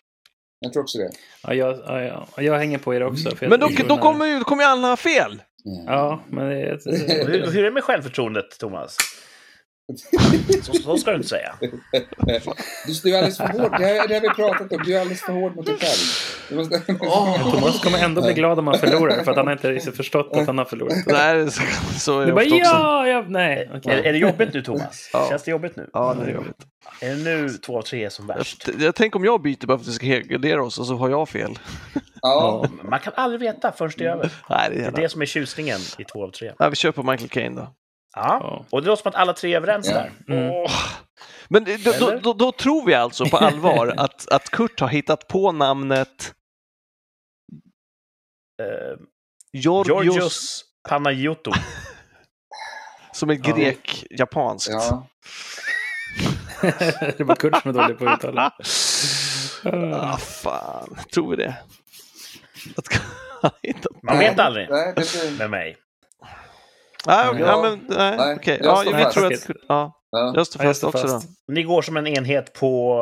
Jag tror också det. Ja, jag, ja, ja, jag hänger på er också. Men då, då, kommer ju, kommer ju alla fel! Ja, men det Hur, hur är det med självförtroendet, Thomas? Så, så ska du inte säga. Du, du är alldeles för hård. Det här, det har vi pratat om. Du är alldeles för hård mot dig själv. Du måste... Thomas kommer ändå bli glad om han förlorar, för att han har inte riktigt förstått att han har förlorat. Nej, så, så är Du det bara ofta också. ja, ja, nej. okej. Är, är det jobbigt nu, Thomas? Ja. Känns det jobbigt nu? Ja, det är jobbigt. Är det nu två av tre är som värst? Jag, jag tänker om jag byter bara för att vi ska helgardera oss och så har jag fel. Ja, Man kan aldrig veta förrän det är över. Nej, det är Det är det som är tjusningen i två av tre. Nej, vi kör på Michael Caine då. Ja, och det låter som att alla tre är överens Ja. där. Mm. Åh. Men då, då, då, då tror vi alltså på allvar att, att Kurt har hittat på namnet Eh, Georgios, Georgios Panayotou. som är Ja. grek-japanskt. ja. det var Kurt som är dålig på att uttala. Ah, fan, tror vi det? Att Man vet aldrig Nej, det blir... med mig. Nej, okej, Ja. ja, men nej, Nej, jag Ja, vi fast. tror att ja, Ja. jag står Ja, jag fast också fast. då. Ni går som en enhet på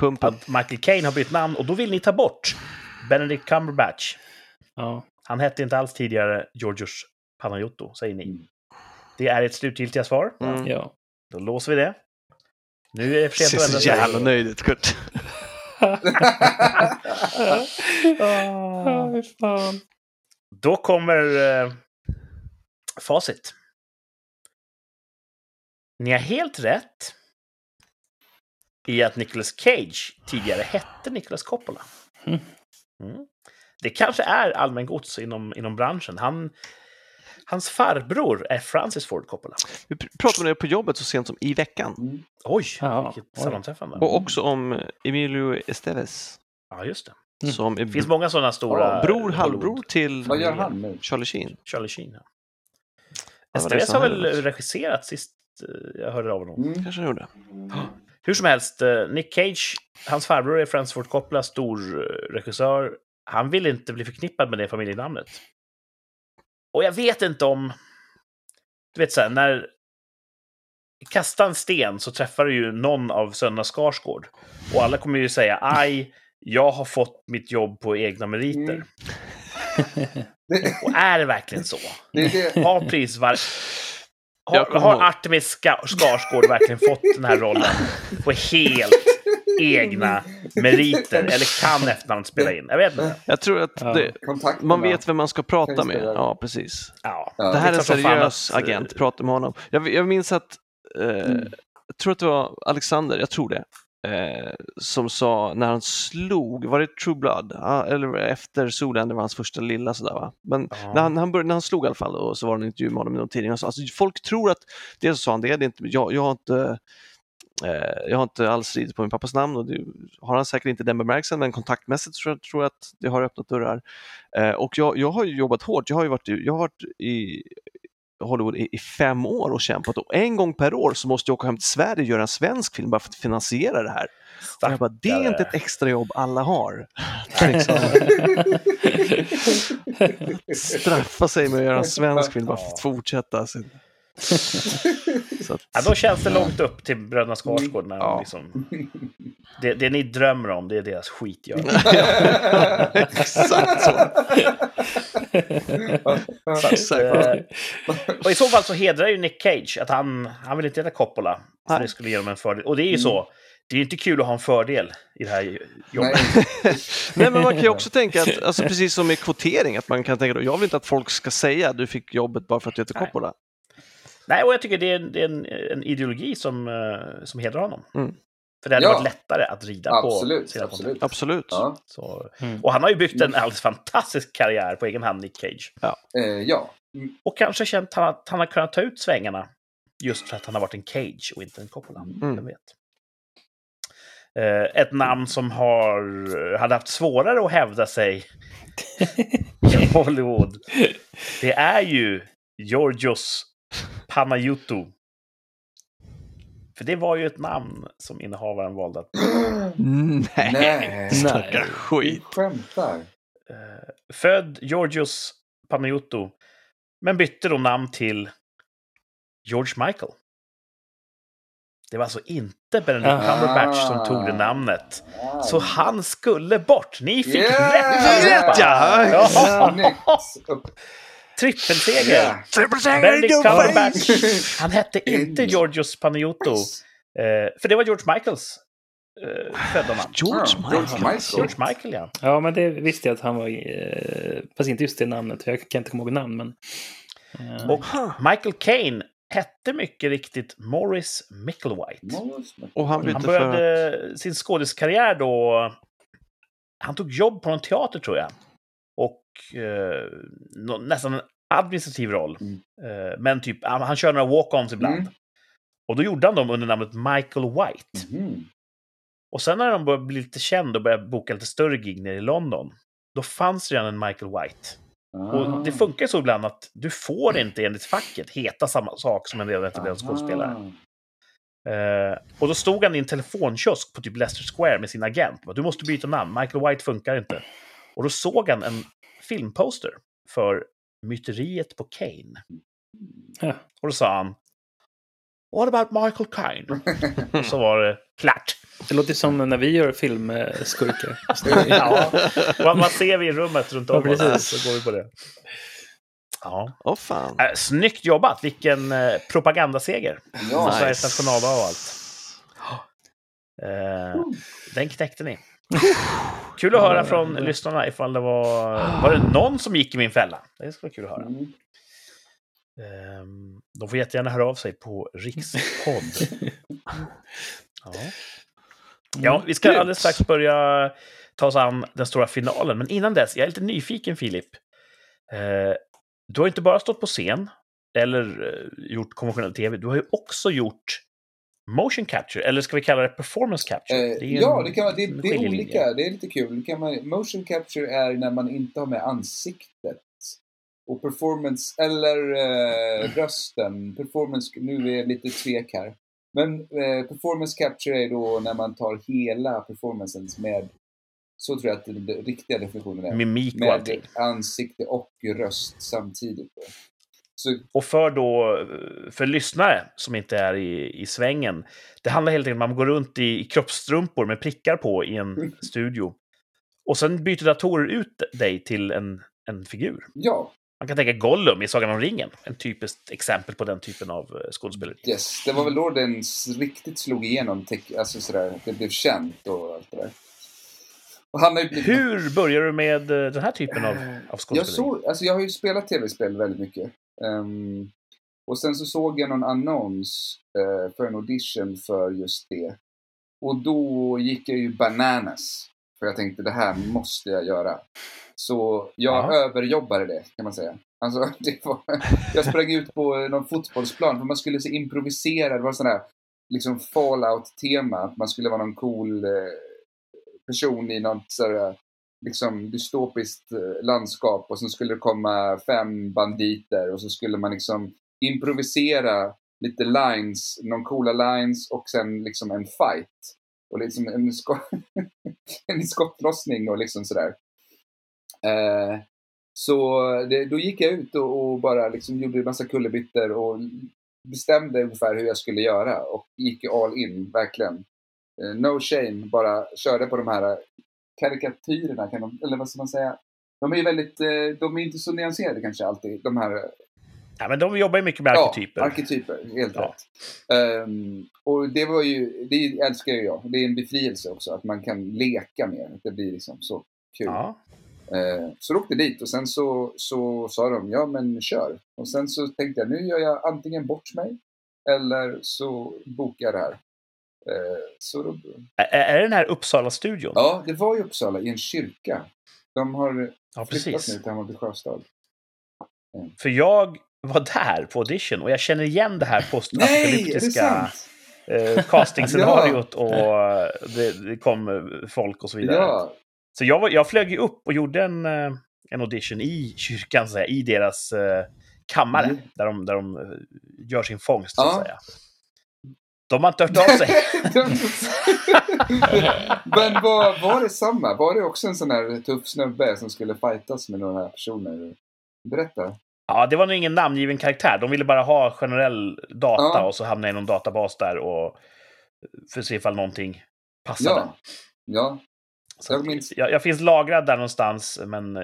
Pumpen. att Michael Caine har bytt namn och då vill ni ta bort Benedict Cumberbatch. Ja. Han hette inte alls tidigare Georgios Panayotou, säger ni. Mm. Det är ett slutgiltiga svar. Mm. ja. Då låser vi det. Nu är det för Ser sent att ändra så jävla sig. nöjd ut, Kurt. Fy fan. Då kommer eh, facit. Ni har helt rätt i att Nicolas Cage tidigare hette Nicolas Coppola. Mm. Mm. Det kanske är allmängods inom, inom branschen. Han, hans farbror är Francis Ford Coppola. Vi pr- pratade om det på jobbet så sent som i veckan. Mm. Oj, Ja, vilket oj. sammanträffande. Och också om Emilio Estevez. Ja, just det. Mm. Som är Det finns många sådana stora... bror, Hollywood- halvbror till Vad gör han nu? Charlie Sheen. Charlie Sheen. Ja. Ja, men det är STVS så har väl regisserat sist eh, jag hörde av honom. Mm. Kanske han gjorde. Hur som helst, eh, Nick Cage, hans farbror är Francis Ford Coppola, stor eh, regissör. Han vill inte bli förknippad med det familjenamnet. Och jag vet inte om... Du vet så här, när... Kasta en sten så träffar du ju någon av sönerna Skarsgård. Och alla kommer ju säga aj, jag har fått mitt jobb på egna meriter. Mm. Och är det verkligen så? det är det. Har prisvar... Har, har Artemis Ska- Skarsgård verkligen fått den här rollen på helt egna meriter? Eller kan efternamnet spela in? Jag vet inte. Jag tror att Ja. det, Kontakterna. man vet vem man ska prata med. Ja, precis. Ja. Ja. Det här är en klart som fan seriös att, eh, agent, prata med honom. Jag, jag minns att, eh, Mm. jag tror att det var Alexander, jag tror det, eh, som sa när han slog, var det True Blood? Eller efter Zoolander var hans första lilla sådär va? Men Ja. när, han, när, han började, när han slog i alla fall och så var det en intervju med honom i någon tidning alltså, folk tror att, dels sa han det, det är inte, jag, jag har inte Eh, jag har inte alls ridit på min pappas namn och det har han säkert inte den bemärkelsen men kontaktmässigt tror jag, tror jag att det har öppnat dörrar. Eh, och jag, jag har ju jobbat hårt, jag har ju varit, jag har varit i Hollywood i, i fem år och kämpat och en gång per år så måste jag åka hem till Sverige och göra en svensk film bara för att finansiera det här. Och jag bara, det är inte ett extrajobb alla har. liksom, straffa sig med att göra en svensk film bara för att fortsätta. Sin... Så att, Ja, då känns det långt upp till bröderna Skarsgård. När de Ja. liksom, det, det ni drömmer om, det är deras skitgöra. Exakt så. Exakt. Eh, och i så fall så hedrar ju Nick Cage att han, han vill inte heta Coppola. Nej. det skulle ge dem en fördel. Och det är ju så. Det är inte kul att ha en fördel i det här jobbet. Nej. Nej, men man kan ju också tänka att, alltså, precis som med kvotering, att man kan tänka då, jag vill inte att folk ska säga att du fick jobbet bara för att du heter. Coppola. Nej, och jag tycker det är, en- det är en, en ideologi som, eh, som hedrar honom. Mm. För det hade Ja. varit lättare att rida på Absolut, sina absolut. Absolut. Ja. Så, Mm. och han har ju byggt en alldeles fantastisk karriär på egen hand, Nick Cage. Eh, ja. Och kanske känt han att han har kunnat ta ut svängarna just för att han har varit en Cage och inte en Coppola. Mm. Vem vet. Eh, ett namn som har, hade haft svårare att hävda sig i Hollywood. Det är ju Georgios Panayotou. För det var ju ett namn som innehavaren valde att... Nej, Nej. Du skit. skämtar. Eh, född Georgios Panayotou, men bytte då namn till George Michael. Det var alltså inte Benedict Ah. Cumberbatch som tog det namnet. Ah. Så han skulle bort. Ni fick Yeah! rätt allihopa! Ja! Ja. Trippelseger! Yeah. Benedict Cumberbatch. Han hette inte In. Georgios Panayotou. Eh, för det var George Michaels eh, födda namn. George Ja, Michael. George Michael. George Michael, ja. Ja, men det visste jag att han var... Eh, fast inte just det namnet, jag kan inte komma ihåg namn, men... Eh, Och Michael Caine hette mycket riktigt Morris Micklewhite. Och han Han för började sin skådiskarriär då... Han tog jobb på någon teater, tror jag. Och eh, nästan en administrativ roll. Mm. Eh, men typ, han, kör några walk-ons ibland. Mm. Och då gjorde han dem under namnet Michael White. Mhm. Och sen när de började bli lite känd och började boka lite större gig nere i London, då fanns redan en Michael White. Och det Ah. funkar så ibland att du får inte enligt facket heta samma sak som en redan etablerad skådespelare. Ah. Eh, och då stod han i en telefonkiosk på typ Leicester Square med sin agent. Du måste byta namn, Michael White funkar inte. Och då såg han en filmposter för Myteriet på Kane. Ja. Och då sa han What about Michael Caine? och så var det klart. Det låter som när vi gör filmskurkar. ja, vad, vad ser vi i rummet runt om Ja, oss? precis. Så går vi på det. Ja. Åh fan. Äh, snyggt jobbat! Vilken eh, propagandaseger. Ja. För Sveriges nationaldag och allt. Eh, den knäckte ni. Kul att höra från lyssnarna ifall det var... Var det någon som gick i min fälla? Det skulle vara kul att höra. Mm. Ehm, de får jättegärna höra av sig på rikspodd. ja. ja, vi ska alldeles strax börja ta oss an den stora finalen. Men innan dess, jag är lite nyfiken Filip. Eh, du har inte bara stått på scen eller eh, gjort konventionell tv, du har ju också gjort motion capture, eller ska vi kalla det performance capture? Eh, Det ja, en- det, kan vara, det, det är olika. Det är lite kul. Man, motion capture är när man inte har med ansiktet. Och performance, eller eh, rösten. Performance, nu är jag lite tvek här. Men eh, performance capture är då när man tar hela performancen med, så tror jag att den riktiga definitionen är. Mimik och Med allting. ansikte och röst samtidigt. Då. Så, Och för, då, för lyssnare som inte är i, i svängen, det handlar helt enkelt om att man går runt i, i kroppsstrumpor med prickar på i en studio. Och sen byter datorer ut dig till en, en figur. ja, Man kan tänka Gollum i Sagan om ringen, en typiskt exempel på den typen av eh, skådespeleri. yes. Det var väl då den riktigt slog igenom, alltså sådär, det blev känt och allt det där. Och han har ju blivit... Hur börjar du med eh, den här typen av, av Jag, såg, alltså jag har ju spelat tv-spel väldigt mycket. Ehm, och sen så såg jag någon annons eh, för en audition för just det. Och då gick jag ju bananas. För jag tänkte det här måste jag göra. Så jag Ja. överjobbade det kan man säga. Alltså, det var, jag sprang ut på någon fotbollsplan för man skulle så improvisera. Det var sån där liksom fallout-tema. Att man skulle vara någon cool eh, person i något sådär liksom dystopiskt eh, landskap och sen skulle det komma fem banditer och så skulle man liksom improvisera lite lines, någon coola lines och sen liksom en fight. Och liksom en, sko en skottlossning och liksom sådär. Eh, så det, då gick jag ut och, och bara liksom gjorde en massa kullerbyttor och bestämde ungefär hur jag skulle göra och gick all in, verkligen. Eh, no shame, bara körde på de här karikatyrerna, kan de, eller vad ska man säga? De är ju väldigt, eh, de är inte så nyanserade kanske alltid, de här Ja, men de jobbar ju mycket med arketyper. Ja, arketyper, helt Ja. rätt. Ehm, och det var ju, det älskar ju jag. Det är en befrielse också, att man kan leka mer. Att det blir liksom så kul. Ja. Eh, så åkte dit och sen så, så sa de, ja men kör. Och sen så tänkte jag, nu gör jag antingen bort mig eller så bokar jag det här. Eh, Är, det den här Uppsala-studion? ja, det var i Uppsala, i en kyrka. De har Ja, flyttat precis. nu till Hammarby sjöstad. För jag var där på audition och jag känner igen det här postapokalyptiska eh, castingscenariot och eh, det, det kom eh, folk och så vidare. Ja, Så jag, var, jag flög ju upp och gjorde en, eh, en audition i kyrkan, så säga, i deras eh, kammare, Mm. där, de, där de gör sin fångst, så att Ja. säga. De har inte hört av sig. Men var, var det samma? Var det också en sån här tuff snubbe som skulle fightas med några personer? Berätta. Ja, det var nog ingen namngiven karaktär. De ville bara ha generell data Ja. och så hamna i någon databas där och för att se ifall någonting passade. Ja. Ja. Så jag minns- jag, jag finns lagrad där någonstans, men eh,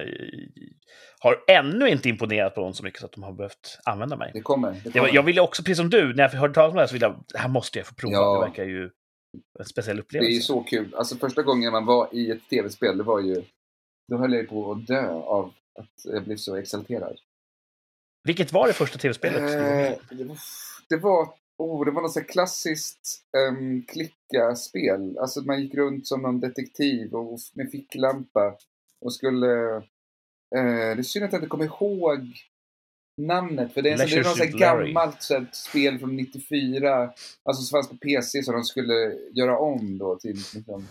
har ännu inte imponerat på dem så mycket så att de har behövt använda mig. Det kommer. Det Det kommer. jag ville också, precis som du, när jag hörde talas om det här så ville jag, det här måste jag få prova. Ja. Det verkar ju en speciell Det upplevelse. är ju så kul. Alltså första gången man var i ett tv-spel, det var ju... Då höll jag på att dö av att jag blev så exalterad. Vilket var det första tv-spelet? Eh, det det var, oh, det var något så klassiskt um, klicka-spel. Alltså man gick runt som någon detektiv och med ficklampa och skulle... Eh, det är synd att jag inte kommer ihåg namnet. För det är, sån- det är något så gammalt så spel från 94. Alltså som fanns på PC som de skulle göra om då till liksom...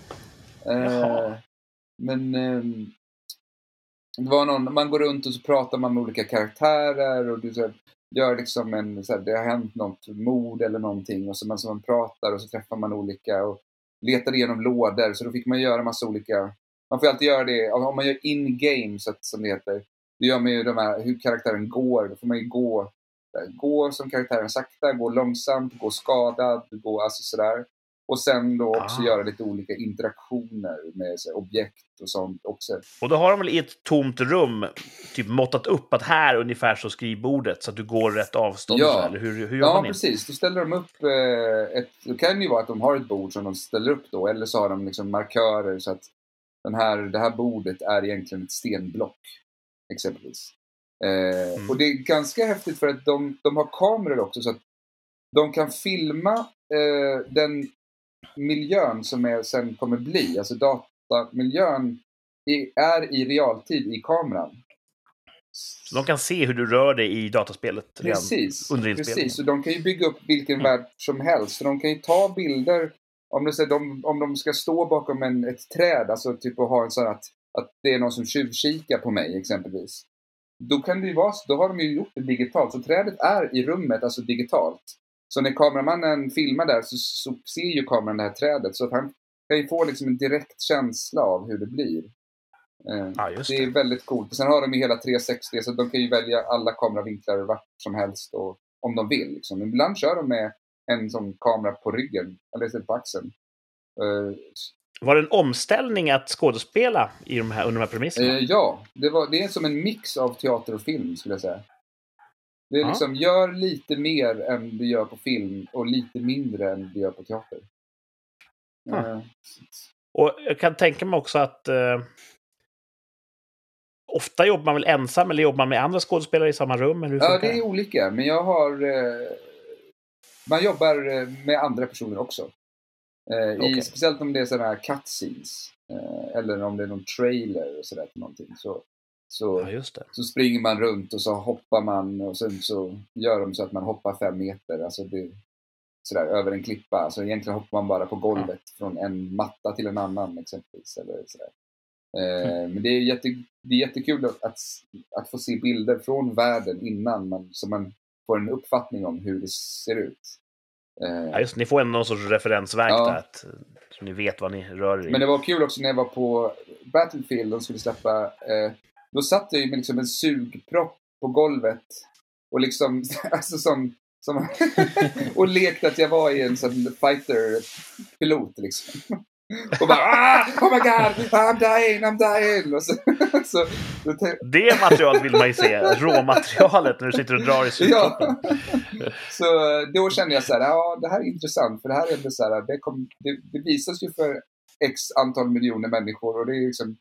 Jaha. men... ehm, det var någon, man går runt och så pratar man med olika karaktärer och du så här, gör liksom en, så här, det har hänt något mord eller någonting och så man, så man pratar och så träffar man olika och letar igenom lådor så då fick man göra massa olika, man får ju alltid göra det, om man gör in-game så att, som det heter, då gör man ju de här, hur karaktären går, då får man ju gå, gå som karaktären sakta, gå långsamt, gå skadad, gå alltså sådär. Och sen då också Ah. göra lite olika interaktioner med så objekt och sånt också. Och då har de väl i ett tomt rum typ måttat upp att här ungefär så skrivbordet så att du går rätt avstånd? Ja. så Eller hur, hur gör Ja, man precis. Då ställer de upp eh, ett... Det kan ju vara att de har ett bord som de ställer upp då, eller så har de liksom markörer så att den här, det här bordet är egentligen ett stenblock, exempelvis. Eh, Mm. Och det är ganska häftigt för att de, de har kameror också så att de kan filma eh, den miljön som är, sen kommer bli, alltså datamiljön är i realtid i kameran. Så de kan se hur du rör dig i dataspelet Precis, under inspelningen. precis. Och de kan ju bygga upp vilken Mm. värld som helst. Så de kan ju ta bilder, om, säger, de, om de ska stå bakom en, ett träd, alltså typ och ha en sån att, att det är någon som tjuvkikar på mig exempelvis. Då kan det ju vara då har de ju gjort det digitalt. Så trädet är i rummet, alltså digitalt. Så när kameramannen filmar där så, så ser ju kameran det här trädet. Så att han kan ju få liksom en direkt känsla av hur det blir. Eh, Ja, just det är det. väldigt coolt. Sen har de ju hela 360 så de kan ju välja alla kameravinklar vart som helst och, om de vill. Liksom. Ibland kör de med en sån kamera på ryggen, eller på axeln. Eh, Var det en omställning att skådespela i de här, under de här premisserna? eh, ja, det, var, det är som en mix av teater och film skulle jag säga. Det är Ja. liksom, gör lite mer än du gör på film och lite mindre än du gör på teater. Ja. Eh, Och jag kan tänka mig också att eh, ofta jobbar man väl ensam eller jobbar man med andra skådespelare i samma rum? Eller hur Ja, det är olika. Men jag har... Eh, man jobbar eh, med andra personer också. Eh, i, Okej. speciellt om det är sådana här cutscenes. Eh, eller om det är någon trailer och sådär till någonting. Så, så, Ja, just det. så springer man runt och så hoppar man och sen så gör de så att man hoppar fem meter. Alltså det, sådär, över en klippa. Alltså egentligen hoppar man bara på golvet från en matta till en annan exempelvis. Eller sådär. Eh, Men det är, jätte, det är jättekul att, att, få se bilder från världen innan man, så man får en uppfattning om hur det ser ut. Eh, Ja, just. Ni får ändå någon sorts referensverk Ja. där, att, så ni vet vad ni rör er i. Men det var kul också när jag var på Battlefield, de skulle släppa, eh, då satt jag ju med liksom en sugpropp på golvet och liksom, alltså som, som och lekte att jag var i en sån fighter-pilot liksom. Och bara ah, oh my god, I'm dying, I'm dying! Och så, så, Det materialet vill man ju se, råmaterialet, när du sitter och drar i sugproppen. Ja. Så eh, då kände jag så här, ja det här är intressant för det här är så här, det, kom, det, det visas ju för x antal miljoner människor och det är liksom,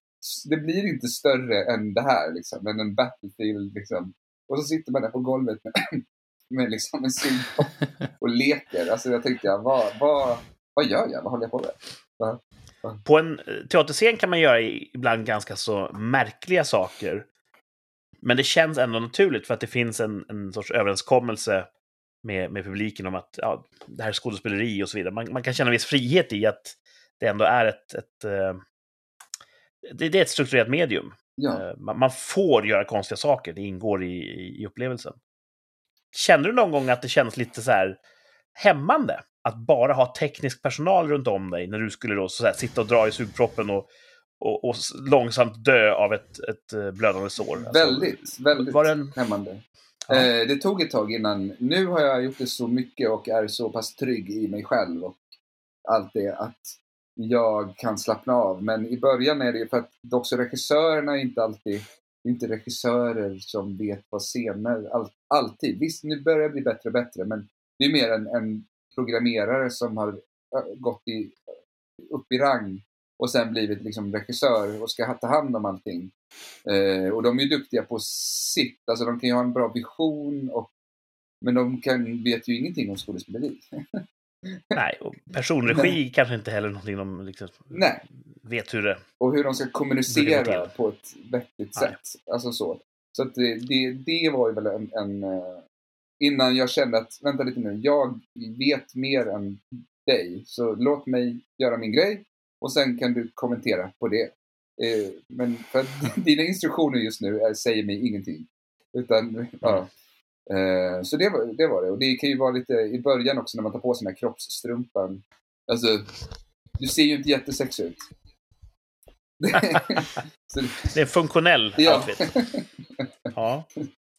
det blir inte större än det här liksom, än en Battlefield liksom. Och så sitter man där på golvet med, med liksom en sugkopp och leker. Alltså jag tänkte, ja, vad, vad, vad gör jag? Vad håller jag på med? På en eh, teaterscen kan man göra ibland ganska så märkliga saker. Men det känns ändå naturligt för att det finns en, en sorts överenskommelse med, med publiken om att ja, det här är skådespeleri och så vidare. Man, man kan känna en viss frihet i att det ändå är ett... ett eh, det, det är ett strukturerat medium. Ja. Eh, Man, man får göra konstiga saker, det ingår i, i, upplevelsen. Kände du någon gång att det kändes lite så här hämmande? Att bara ha teknisk personal runt om dig när du skulle då så här, sitta och dra i sugproppen och, och, och långsamt dö av ett, ett eh, blödande sår? Alltså, väldigt, väldigt var en- hämmande. Ja. Eh, det tog ett tag innan. Nu har jag gjort det så mycket och är så pass trygg i mig själv och allt det att jag kan slappna av. Men i början är det ju för att också regissörerna är inte alltid det är inte regissörer som vet vad scener, all, alltid. Visst, nu börjar det bli bättre och bättre, men det är mer en, en programmerare som har eh, gått i, upp i rang och sen blivit liksom regissör och ska ta hand om allting. Eh, och de är ju duktiga på sitt, alltså de kan ju ha en bra vision och men de kan, vet ju ingenting om skådespeleri. Nej, och personregi kanske inte heller någonting de liksom Nej. vet hur det... Och hur de ska kommunicera på ett vettigt Nej. sätt. Alltså så. Så att det, det, det var ju väl en, en... eh, Innan jag kände att, vänta lite nu, jag vet mer än dig. Så låt mig göra min grej och sen kan du kommentera på det. Eh, Men för att dina instruktioner just nu är, säger mig ingenting. Utan, ja. Eh, Så det var, det var det. Och det kan ju vara lite i början också när man tar på sig den här kroppsstrumpan. Alltså, du ser ju inte jättesexig ut. så, Det är en funktionell Ja. outfit. Ja.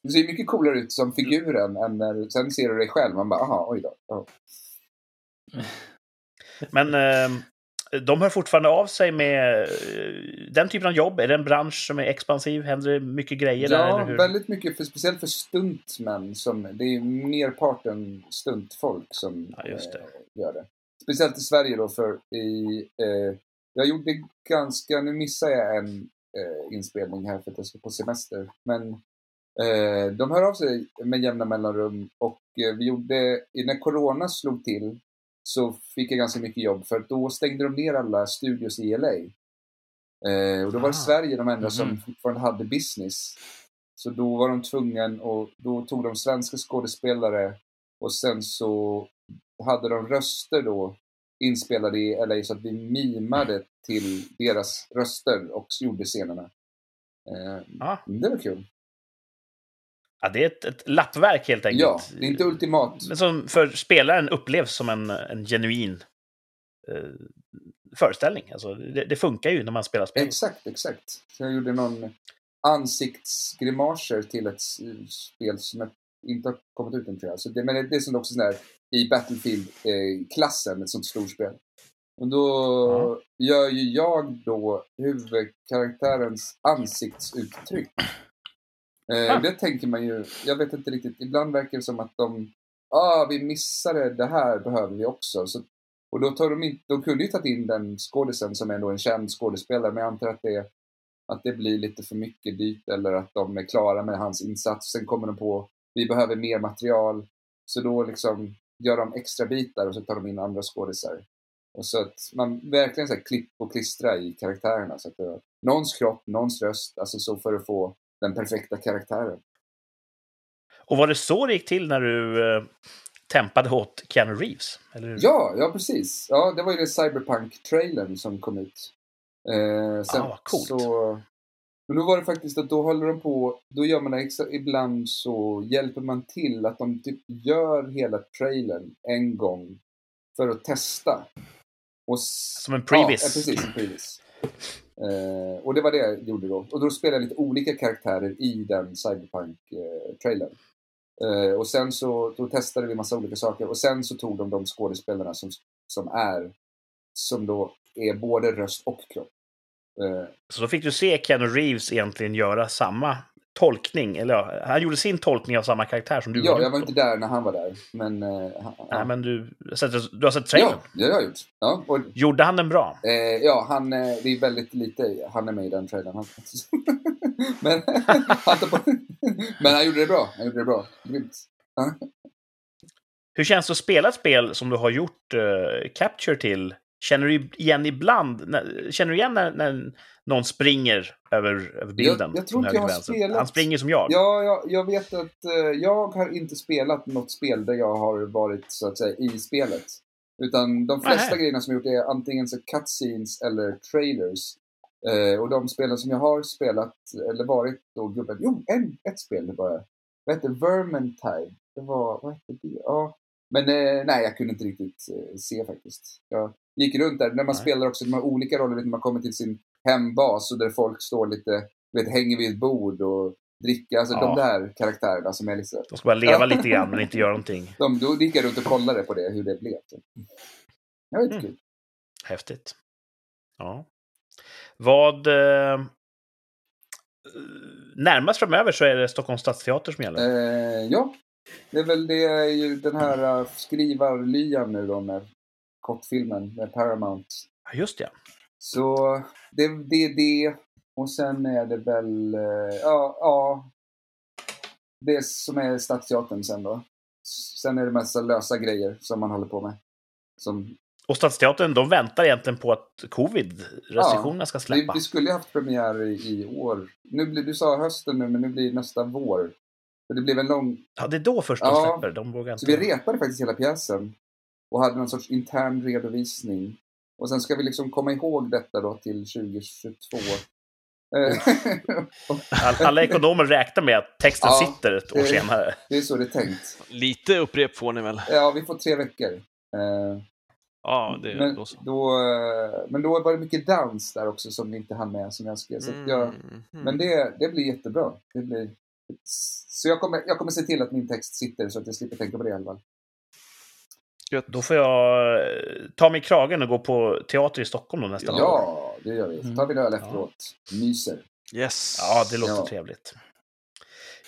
du ser mycket coolare ut som figuren än när du, sen ser du dig själv. Man bara, aha, oj då. Ja. Men eh, de hör fortfarande av sig med eh, den typen av jobb. Är det en bransch som är expansiv? Händer det mycket grejer där? Ja, Eller hur? väldigt mycket, för, speciellt för stuntmän. Som, det är merparten stuntfolk som Ja, det. eh, gör det. Speciellt i Sverige då, för i, eh, jag gjorde ganska, nu missar jag en eh, inspelning här för att jag ska på semester. Men eh, de hör av sig med jämna mellanrum och eh, vi gjorde, när Corona slog till så fick jag ganska mycket jobb för då stängde de ner alla studios i LA. Eh, och då var det Ah. Sverige de enda Mhm. som fortfarande hade business. Så då var de tvungen och då tog de svenska skådespelare och sen så hade de röster då inspelade i LA så att vi mimade till deras röster och gjorde scenerna. Eh, Ja. Det var kul. Ja, det är ett, ett lappverk helt enkelt. Ja, det är inte ultimat. Men som för spelaren upplevs som en, en genuin eh, föreställning. Alltså, det, det funkar ju när man spelar spel. Exakt, exakt. Så jag gjorde någon ansiktsgrimaser till ett spel som jag inte har kommit ut än tror jag. Så det, men det, är som också sån där i Battlefield-klassen, ett sånt storspel. Och då gör ju jag då huvudkaraktärens ansiktsuttryck. Eh, Ah. Det tänker man ju, jag vet inte riktigt, ibland verkar det som att de, ah vi missade det här behöver vi också. Så, och då tar de inte, de kunde ju tagit in den skådisen som är ändå en känd skådespelare, men jag antar att det, att det blir lite för mycket dyrt eller att de är klara med hans insats. Sen kommer de på, vi behöver mer material. Så då liksom gör de extra bitar och så tar de in andra skådisar. Och så att man verkligen så här klipp och klistra i karaktärerna. Så att det någons kropp, någons röst, alltså så för att få den perfekta karaktären. Och var det så det gick till när du eh, tempade åt Keanu Reeves? Eller? Ja, ja precis. Ja, det var ju den Cyberpunk-trailern som kom ut. Eh, sen, Ah, coolt. Så, men då var det faktiskt att då håller de på, då gör man det ibland så hjälper man till att de typ gör hela trailern en gång för att testa. Och Som en previs. Ja, precis, en previs. Eh, och det var det jag gjorde då. Och då spelade jag lite olika karaktärer i den Cyberpunk-trailern. Eh, och sen så då testade vi massa olika saker och sen så tog de de skådespelarna som, som är som då är både röst och kropp. Eh, Så då fick du se Ken Reeves egentligen göra samma tolkning. Eller ja, han gjorde sin tolkning av samma karaktär som du ja, jag var inte där när han var där. Men... Eh, han, Nej, men du, du har sett, trailern. ja, det har jag gjort. Ja, och, Gjorde han den bra? eh, ja, han, eh, det är väldigt lite han är med i den trailern. Men, han på, men han gjorde det bra. Han gjorde det bra. Grymt. Hur känns det att spela ett spel som du har gjort eh, Capture till? Känner du igen ibland, när, känner du igen när, när någon springer över, över bilden? jag tror från inte jag har vänster? spelat- Han springer som jag. Ja, jag, jag vet att eh, jag har inte spelat något spel där jag har varit så att säga i spelet. Utan de flesta Nähä. grejerna som jag gjort är antingen så cutscenes eller trailers. Eh, och de spelen som jag har spelat, eller varit då gubben, jo, en, ett spel det bara. Vad hette Vermintide? Det var, vad hette det? Ja. Men eh, nej, jag kunde inte riktigt eh, se faktiskt. Jag gick runt där, när man Nej. spelar också, de har olika roller, vet, när man kommer till sin hembas och där folk står lite, vet, hänger vid ett bord och dricker, alltså Ja. de där karaktärerna som är lite De ska bara leva lite grann, men inte göra någonting. de, då gick jag runt och kollade på det, hur det blev. Det var lite Mm. Häftigt. Ja. Vad... Eh, närmast framöver så är det Stockholms stadsteater som gäller. Eh, ja, det är väl det, är ju den här uh, skrivarlyan nu då med kortfilmen med Paramount. Ja, just det. Så det, det är det. Och sen är det väl, eh, ja, ja, det som är Stadsteatern sen då. Sen är det massa lösa grejer som man håller på med. Som, Och Stadsteatern, de väntar egentligen på att covid-restriktionerna ska vi, släppa. vi skulle ju haft premiär i, i år. Nu blir, du sa hösten nu, men nu blir det nästa vår. För det blev en lång, Ja, det är då först de Ja. släpper. De vågar Så vi inte... repade faktiskt hela pjäsen och hade någon sorts intern redovisning. Och sen ska vi liksom komma ihåg detta då till 2022. Eh, All- Alla ekonomer räknar med att texten Ja, sitter ett år det- senare. det är så det är tänkt. Lite upprep får ni väl? Ja, vi får tre veckor. Eh, Ja, det men, då så. då, eh, men då var det mycket dans där också som vi inte hann med som jag skrev. Så jag, Mm. Men det, det blir jättebra. Det blir, så jag kommer, jag kommer se till att min text sitter så att jag slipper tänka på det i alla fall. Gött. Då får jag eh, ta mig i kragen och gå på teater i Stockholm då nästa år. Ja, det gör vi. Så tar vi en öl efteråt. Myser. Yes. Ja, det låter Ja. trevligt.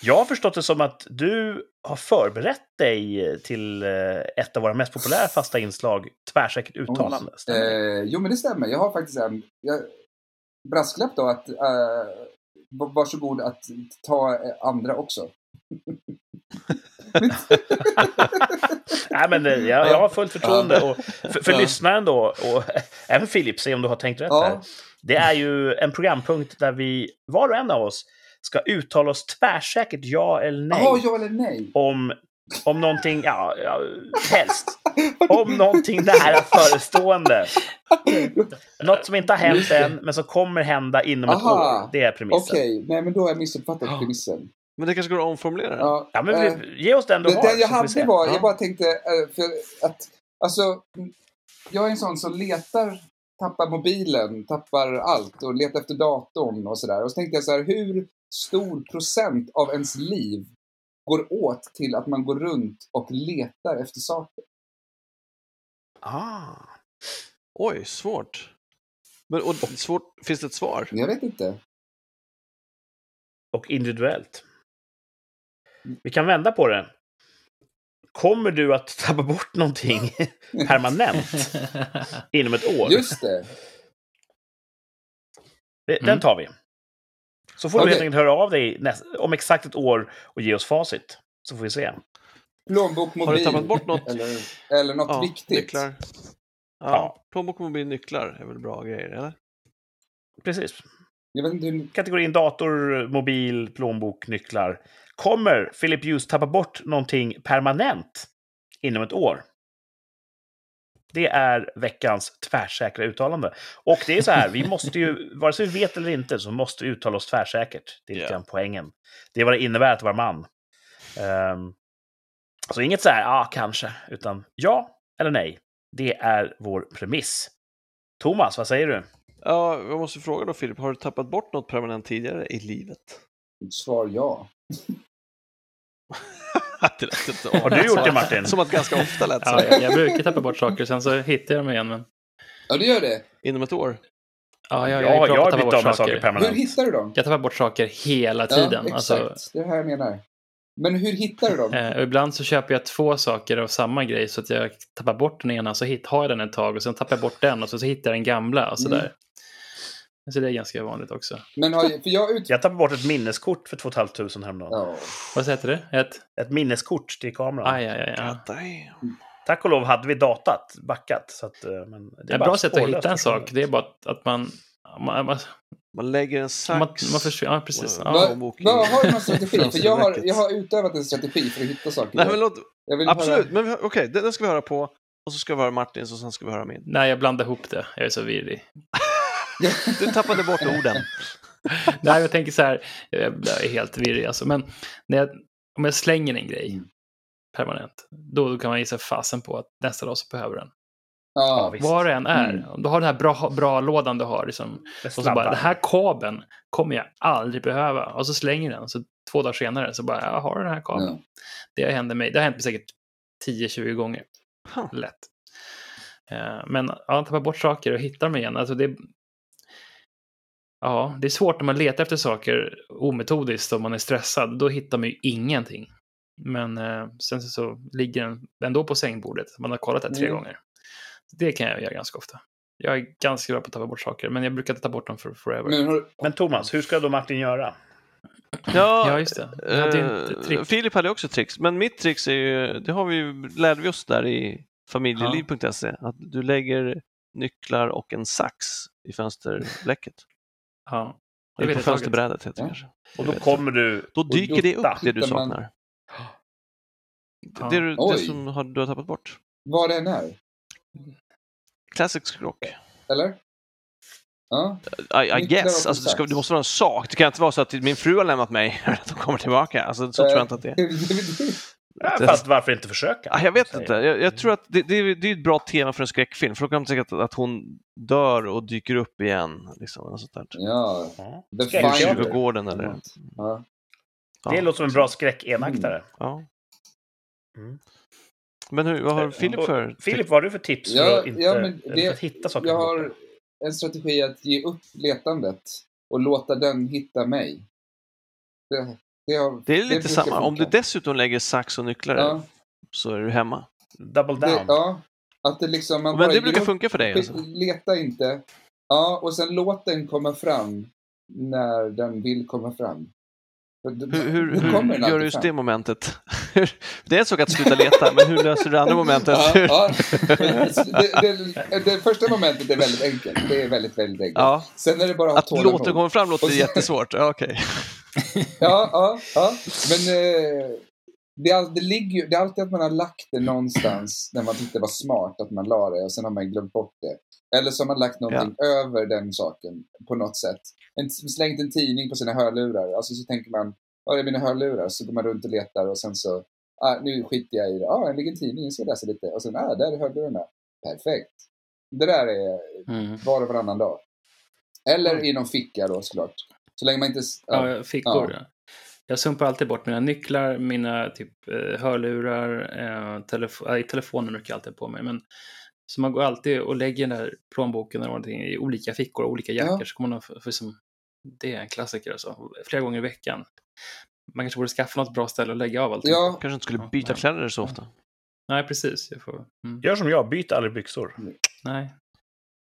Jag har förstått det som att du har förberett dig till eh, ett av våra mest populära fasta inslag, tvärsäkert uttalande. Det? Eh, jo, men det stämmer. Jag har faktiskt en jag, brasklapp då att eh, var- varsågod att ta eh, andra också. Nej, men eh, jag, jag har fullt förtroende. Och för för lyssnaren då, och även Filip, se om du har tänkt rätt här. Det är ju en programpunkt där vi, var och en av oss, ska uttala oss tvärsäkert ja eller nej Jaha, ja eller nej? om, om någonting, ja, ja, helst. Om någonting nära förestående. Något som inte har hänt än, men som kommer hända inom ett Aha. år. Det är premissen. Okej, nej men då har jag missuppfattat premissen. Men det kanske går att omformulera? Ja, Ja, men vi, ge oss den du det, har. den jag hade var, Ja. jag bara tänkte, eh, för att, alltså, jag är en sån som letar, tappar mobilen, tappar allt och letar efter datorn och sådär. Och så tänkte jag så här, hur stor procent av ens liv går åt till att man går runt och letar efter saker? Ah. Oj, svårt. Men, och, svårt. Finns det ett svar? Jag vet inte. Och individuellt. Vi kan vända på det. Kommer du att tappa bort någonting permanent inom ett år? Just det. Den Mm. tar vi. Så får du Okej. helt enkelt höra av dig näst, om exakt ett år och ge oss facit. Så får vi se. Plånbok, mobil. Har du tappat bort något? Eller, eller något Ja, viktigt. Nycklar. Ja, Ja. Plånbok, mobil, nycklar är väl bra grejer, eller? Precis. Jag vet inte hur... Kategorin dator, mobil, plånbok, nycklar. Kommer Philip Hughes tappa bort någonting permanent inom ett år? Det är veckans tvärsäkra uttalande. Och det är så här, vi måste ju, vare sig vi vet eller inte, så måste vi uttala oss tvärsäkert. Det är grann poängen. Det är vad det innebär att vara man. Ehm, så inget så här, ja, kanske, utan ja eller nej. Det är vår premiss. Thomas, vad säger du? Ja, jag måste fråga då Filip, har du tappat bort något permanent tidigare i livet? Svar ja. det lät inte Har du gjort det, Martin? Som att ganska ofta lät så. Ja, jag, jag brukar tappa bort saker, sen så hittar jag dem igen. Men... Ja, det gör det. Inom ett år? Ja, jag, Ja, jag, bra jag har blivit av saker saker. permanent. Hur hittar du dem? Jag tappar bort saker hela tiden. Ja, exakt. alltså, Det är här jag menar. Men hur hittar du dem? eh, ibland så köper jag två saker av samma grej så att jag tappar bort den ena så hit, har jag den ett tag och sen tappar jag bort den och så, så hittar jag den gamla och sådär. Mm. Så det är ganska vanligt också. Men har, för jag ut... Jag tappade bort ett minneskort för 2 500 häromdagen. Ja. Vad heter det? Ett? Ett minneskort till kameran. Aj, aj, aj, aj. Tack och lov hade vi datat, backat. Så att, eh, men det Ett bara bra sätt att hitta en sak, det är bara att, att man... Man, man, Man lägger en man, sax. man försvinner, ja precis. Wow. Ja. Vad vad har du någon strategi? För jag har, jag har utövat en strategi för att hitta saker. Nej, men låt, jag vill absolut, Höra... men okej, den, den ska vi höra på. Och så ska vi höra Martins och sen ska vi höra min. Nej, jag blandar ihop det. Jag är så virrig. Du tappade bort orden. Nej, jag tänker så här, jag är helt virrig alltså. Men när jag, om jag slänger en grej Mm. permanent, då, kan man gissa fasen på att nästa dag så behöver den. Ja, Ja, visst. Var det än är. Mm. Om du har den här bra, bra lådan du har, liksom, och så bara, den här kabeln kommer jag aldrig behöva. Och så slänger den, så två dagar senare så bara, jag har den här kabeln. Ja. Det händer mig, det har hänt mig säkert 10-20 gånger. Huh. Lätt. Eh, Men ja, tappa bort saker och hitta dem igen. Alltså det, ja, det är svårt när man letar efter saker ometodiskt och man är stressad. Då hittar man ju ingenting. Men eh, sen så, ligger den ändå på sängbordet. Man har kollat det tre Mm. gånger. Det kan jag göra ganska ofta. Jag är ganska bra på att tappa bort saker, men jag brukar inte ta bort dem för forever. Men, Men Thomas, hur ska då Martin göra? Ja, Ja, just det. Hade eh, trick. Filip hade också tricks, men mitt tricks är ju, det har vi ju, lärde vi oss där i familjeliv.se, att du lägger nycklar och en sax i fönsterblecket. Ja, det Eller på fönsterbrädet heter det Ja. kanske. Och då kommer du... Då dyker det upp det du saknar. Ja. Det, du, det Oj. som har, du har tappat bort. vad det än är. Classic skrock. Eller? Ja. I, I guess. Alltså, det, ska, det måste vara en sak. Det kan inte vara så att min fru har lämnat mig och att de kommer tillbaka. Alltså, så tror jag inte att det är. Ja, fast varför inte försöka? Ja, jag vet inte. Jag, jag tror att det, det, är, det är ett bra tema för en skräckfilm. För då kan man tänka att, att hon dör och dyker upp igen. Liksom, sånt där. ja. Ja. Kyrkogården eller... Ja. Det Ja, låter som en bra skräckenaktare. Ja. Mm. Men hur, vad har Filip Och- för... Filip, vad har du för tips för, Ja, att, inte, ja, men det- för att hitta saker? Jag har en strategi att ge upp letandet och låta den hitta mig. Det, det, Det är lite brukar samma. Om du funka. dessutom lägger sax och nycklar Ja, så är du hemma. Double det, down. ja, att det liksom... Man Men bara det brukar funka för dig alltså. Leta inte. Ja, och sen låt den komma fram när den vill komma fram. Hur, hur, hur kommer gör du just det momentet? det är en sak att sluta leta, men hur löser du det andra momentet? Ja, ja. Det, det, det första momentet är väldigt enkelt. Det är väldigt, väldigt enkelt. Ja, Sen är det bara att att låta komma fram låter så- jättesvårt. Ja, okej. Ja, ja, ja. Men eh, det, det, ligger, det är alltid att man har lagt det någonstans när man tyckte det var smart att man la det och sen har man glömt bort det. Eller så har man lagt någonting över den saken på något sätt. En, slängt en tidning på sina hörlurar. Alltså så tänker man, ja det är mina hörlurar. Så går man runt och letar och sen så, ah, nu skiter jag i det. Ja, ah, det ligger en tidning, jag ska läsa lite. Och sen, ah, där är hörlurarna. Perfekt. Det där är Mm. var och varannan dag. Eller i någon ficka då såklart. Så länge man inte... Ja. Ja, fickor. Ja. Jag sumpar alltid bort mina nycklar, mina typ eh, hörlurar, eh, telefo äh, telefonen brukar jag alltid på mig. Men, så man går alltid och lägger den där plånboken eller någonting i olika fickor och olika jackor. Ja. Så kommer man för, för som, det är en klassiker alltså. Flera gånger i veckan. Man kanske borde skaffa något bra ställe att lägga av allting. Ja, Kanske inte skulle Ja. byta kläder så ofta. Nej, precis. Jag får, mm. Gör som jag, byt aldrig byxor. Nej.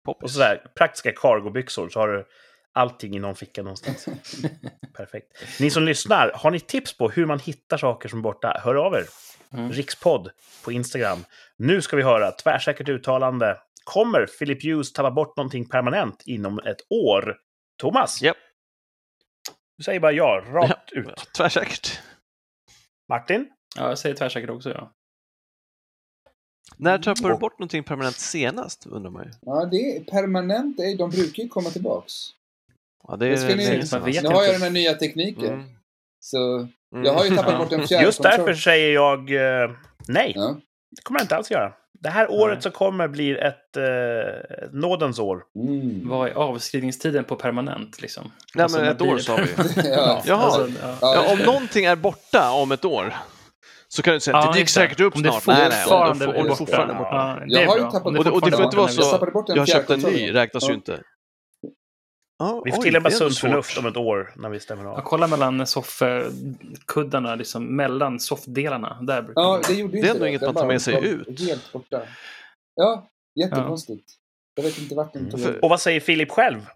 Och sådär, praktiska cargobyxor så har du allting i någon ficka någonstans. Perfekt. Ni som lyssnar, har ni tips på hur man hittar saker som är borta? Hör av er. Mm. Rikspodd på Instagram. Nu ska vi höra tvärsäkert uttalande. Kommer Philip Hughes tappa bort någonting permanent inom ett år? Thomas? Japp. Du säger bara ja, rakt Ja. ut. Tvärsäkert. Martin? Ja, jag säger tvärsäkert också, ja. När tappade du bort någonting permanent senast, undrar man ju. ja, det är permanent. det är- De brukar ju komma tillbaks. Ja, det Det ska är ni- vet Nu har jag den här nya tekniken. Mm. Så Mm. jag har ju tappat Ja. bort en fjärde Just därför säger jag eh, nej. Ja. Det kommer jag inte alls göra. Det här året Nej. som kommer blir ett eh, nådens år. Mm. Vad är avskrivningstiden på permanent liksom? Nej, Alltså, men ett år sa vi. Ja. Jaha. Alltså, ja. Ja, om någonting är borta om ett år så kan du säga att Ja, det dyker säkert upp Om snart. Nej, nej, om det, borta. fortfarande är borta. Ja, det Jag har ju tappat bort- Och och det får inte vara så, jag har köpt en ny, räknas ju inte. Ja, Vi får tillämpa sunt förnuft om ett år när vi stämmer Ja, av. kolla mellan soffkuddarna, liksom mellan soffdelarna. Där brukar Ja, det gjorde Det är inte ändå inget man tar med sig ut. Helt borta. Ja, jättekonstigt. Jag vet inte vart den Mm. tog vägen. Och vad säger Filip själv?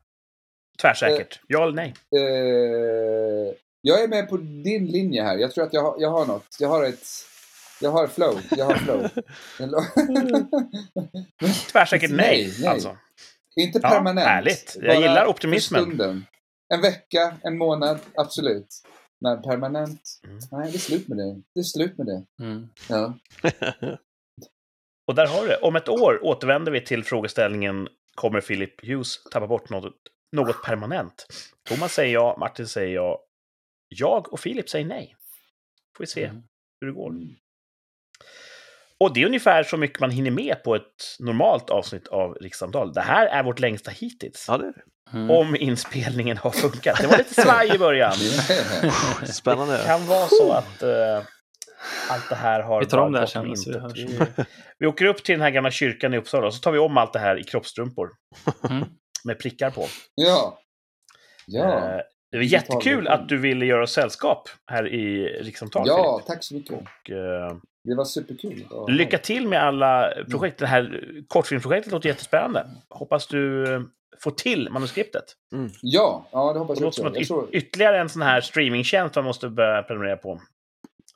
Tvärsäkert. Ja eller nej? Eh, jag är med på din linje här. Jag tror att jag har, jag har något. Jag har ett... Jag har flow. Jag har flow. Tvärsäkert nej. Nej, nej. Alltså. Inte Ja, permanent. härligt. Jag gillar optimismen. stunden. En vecka, en månad, absolut. Men permanent? Mm. Nej, det är slut med det. Det är slut med det. Mm. Ja. Och där har du det. Om ett år återvänder vi till frågeställningen Kommer Philip Hughes tappa bort något, något permanent? Thomas säger ja, Martin säger ja. Jag och Filip säger nej. Får vi se Mm. hur det går. Och det är ungefär så mycket man hinner med på ett normalt avsnitt av Rikssamtal. Det här är vårt längsta hittills. Ja, det är Mm. Om inspelningen har funkat. Det var lite svaj i början. det. Det Spännande. kan vara så att eh, allt det här har Vi tar om det här sen, vi. Vi, vi åker upp till den här gamla kyrkan i Uppsala och så tar vi om allt det här i kroppstrumpor. Mm. Med prickar på. Ja. Ja. Eh, det var jättekul att du ville göra sällskap här i Rikssamtal, Ja, Filip. tack så mycket. Och, eh, Det var superkul. Lycka till med alla projekt. Det här kortfilmsprojektet låter jättespännande. Hoppas du eh, får till manuskriptet. Ja, ja, det hoppas Det jag låter som också. att Jag tror, yt- ytterligare en sån här streamingtjänst man måste börja prenumerera på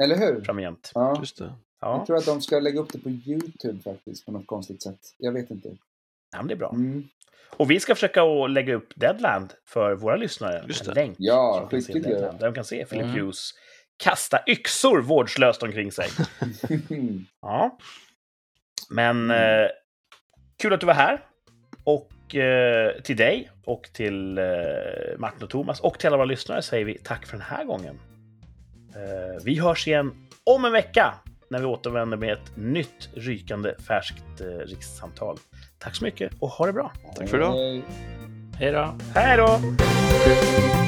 eller hur? framgent. Ja. Just det. Ja, Jag tror att de ska lägga upp det på YouTube faktiskt, på något konstigt sätt. Jag vet inte. ja men det är bra. Mm. Och vi ska försöka att lägga upp Deadland för våra lyssnare. Just En det. länk. Ja. Deadland, Där de kan se Philip Mm. Hughes kasta yxor vårdslöst omkring sig. Ja. Men eh, kul att du var här. Och eh, till dig och till eh, Martin och Thomas och till alla våra lyssnare säger vi tack för den här gången. Eh, vi hörs igen om en vecka när vi återvänder med ett nytt rykande färskt eh, rikssamtal. Tack så mycket och ha det bra. Tack för idag. Hej. Hej då! Hej då!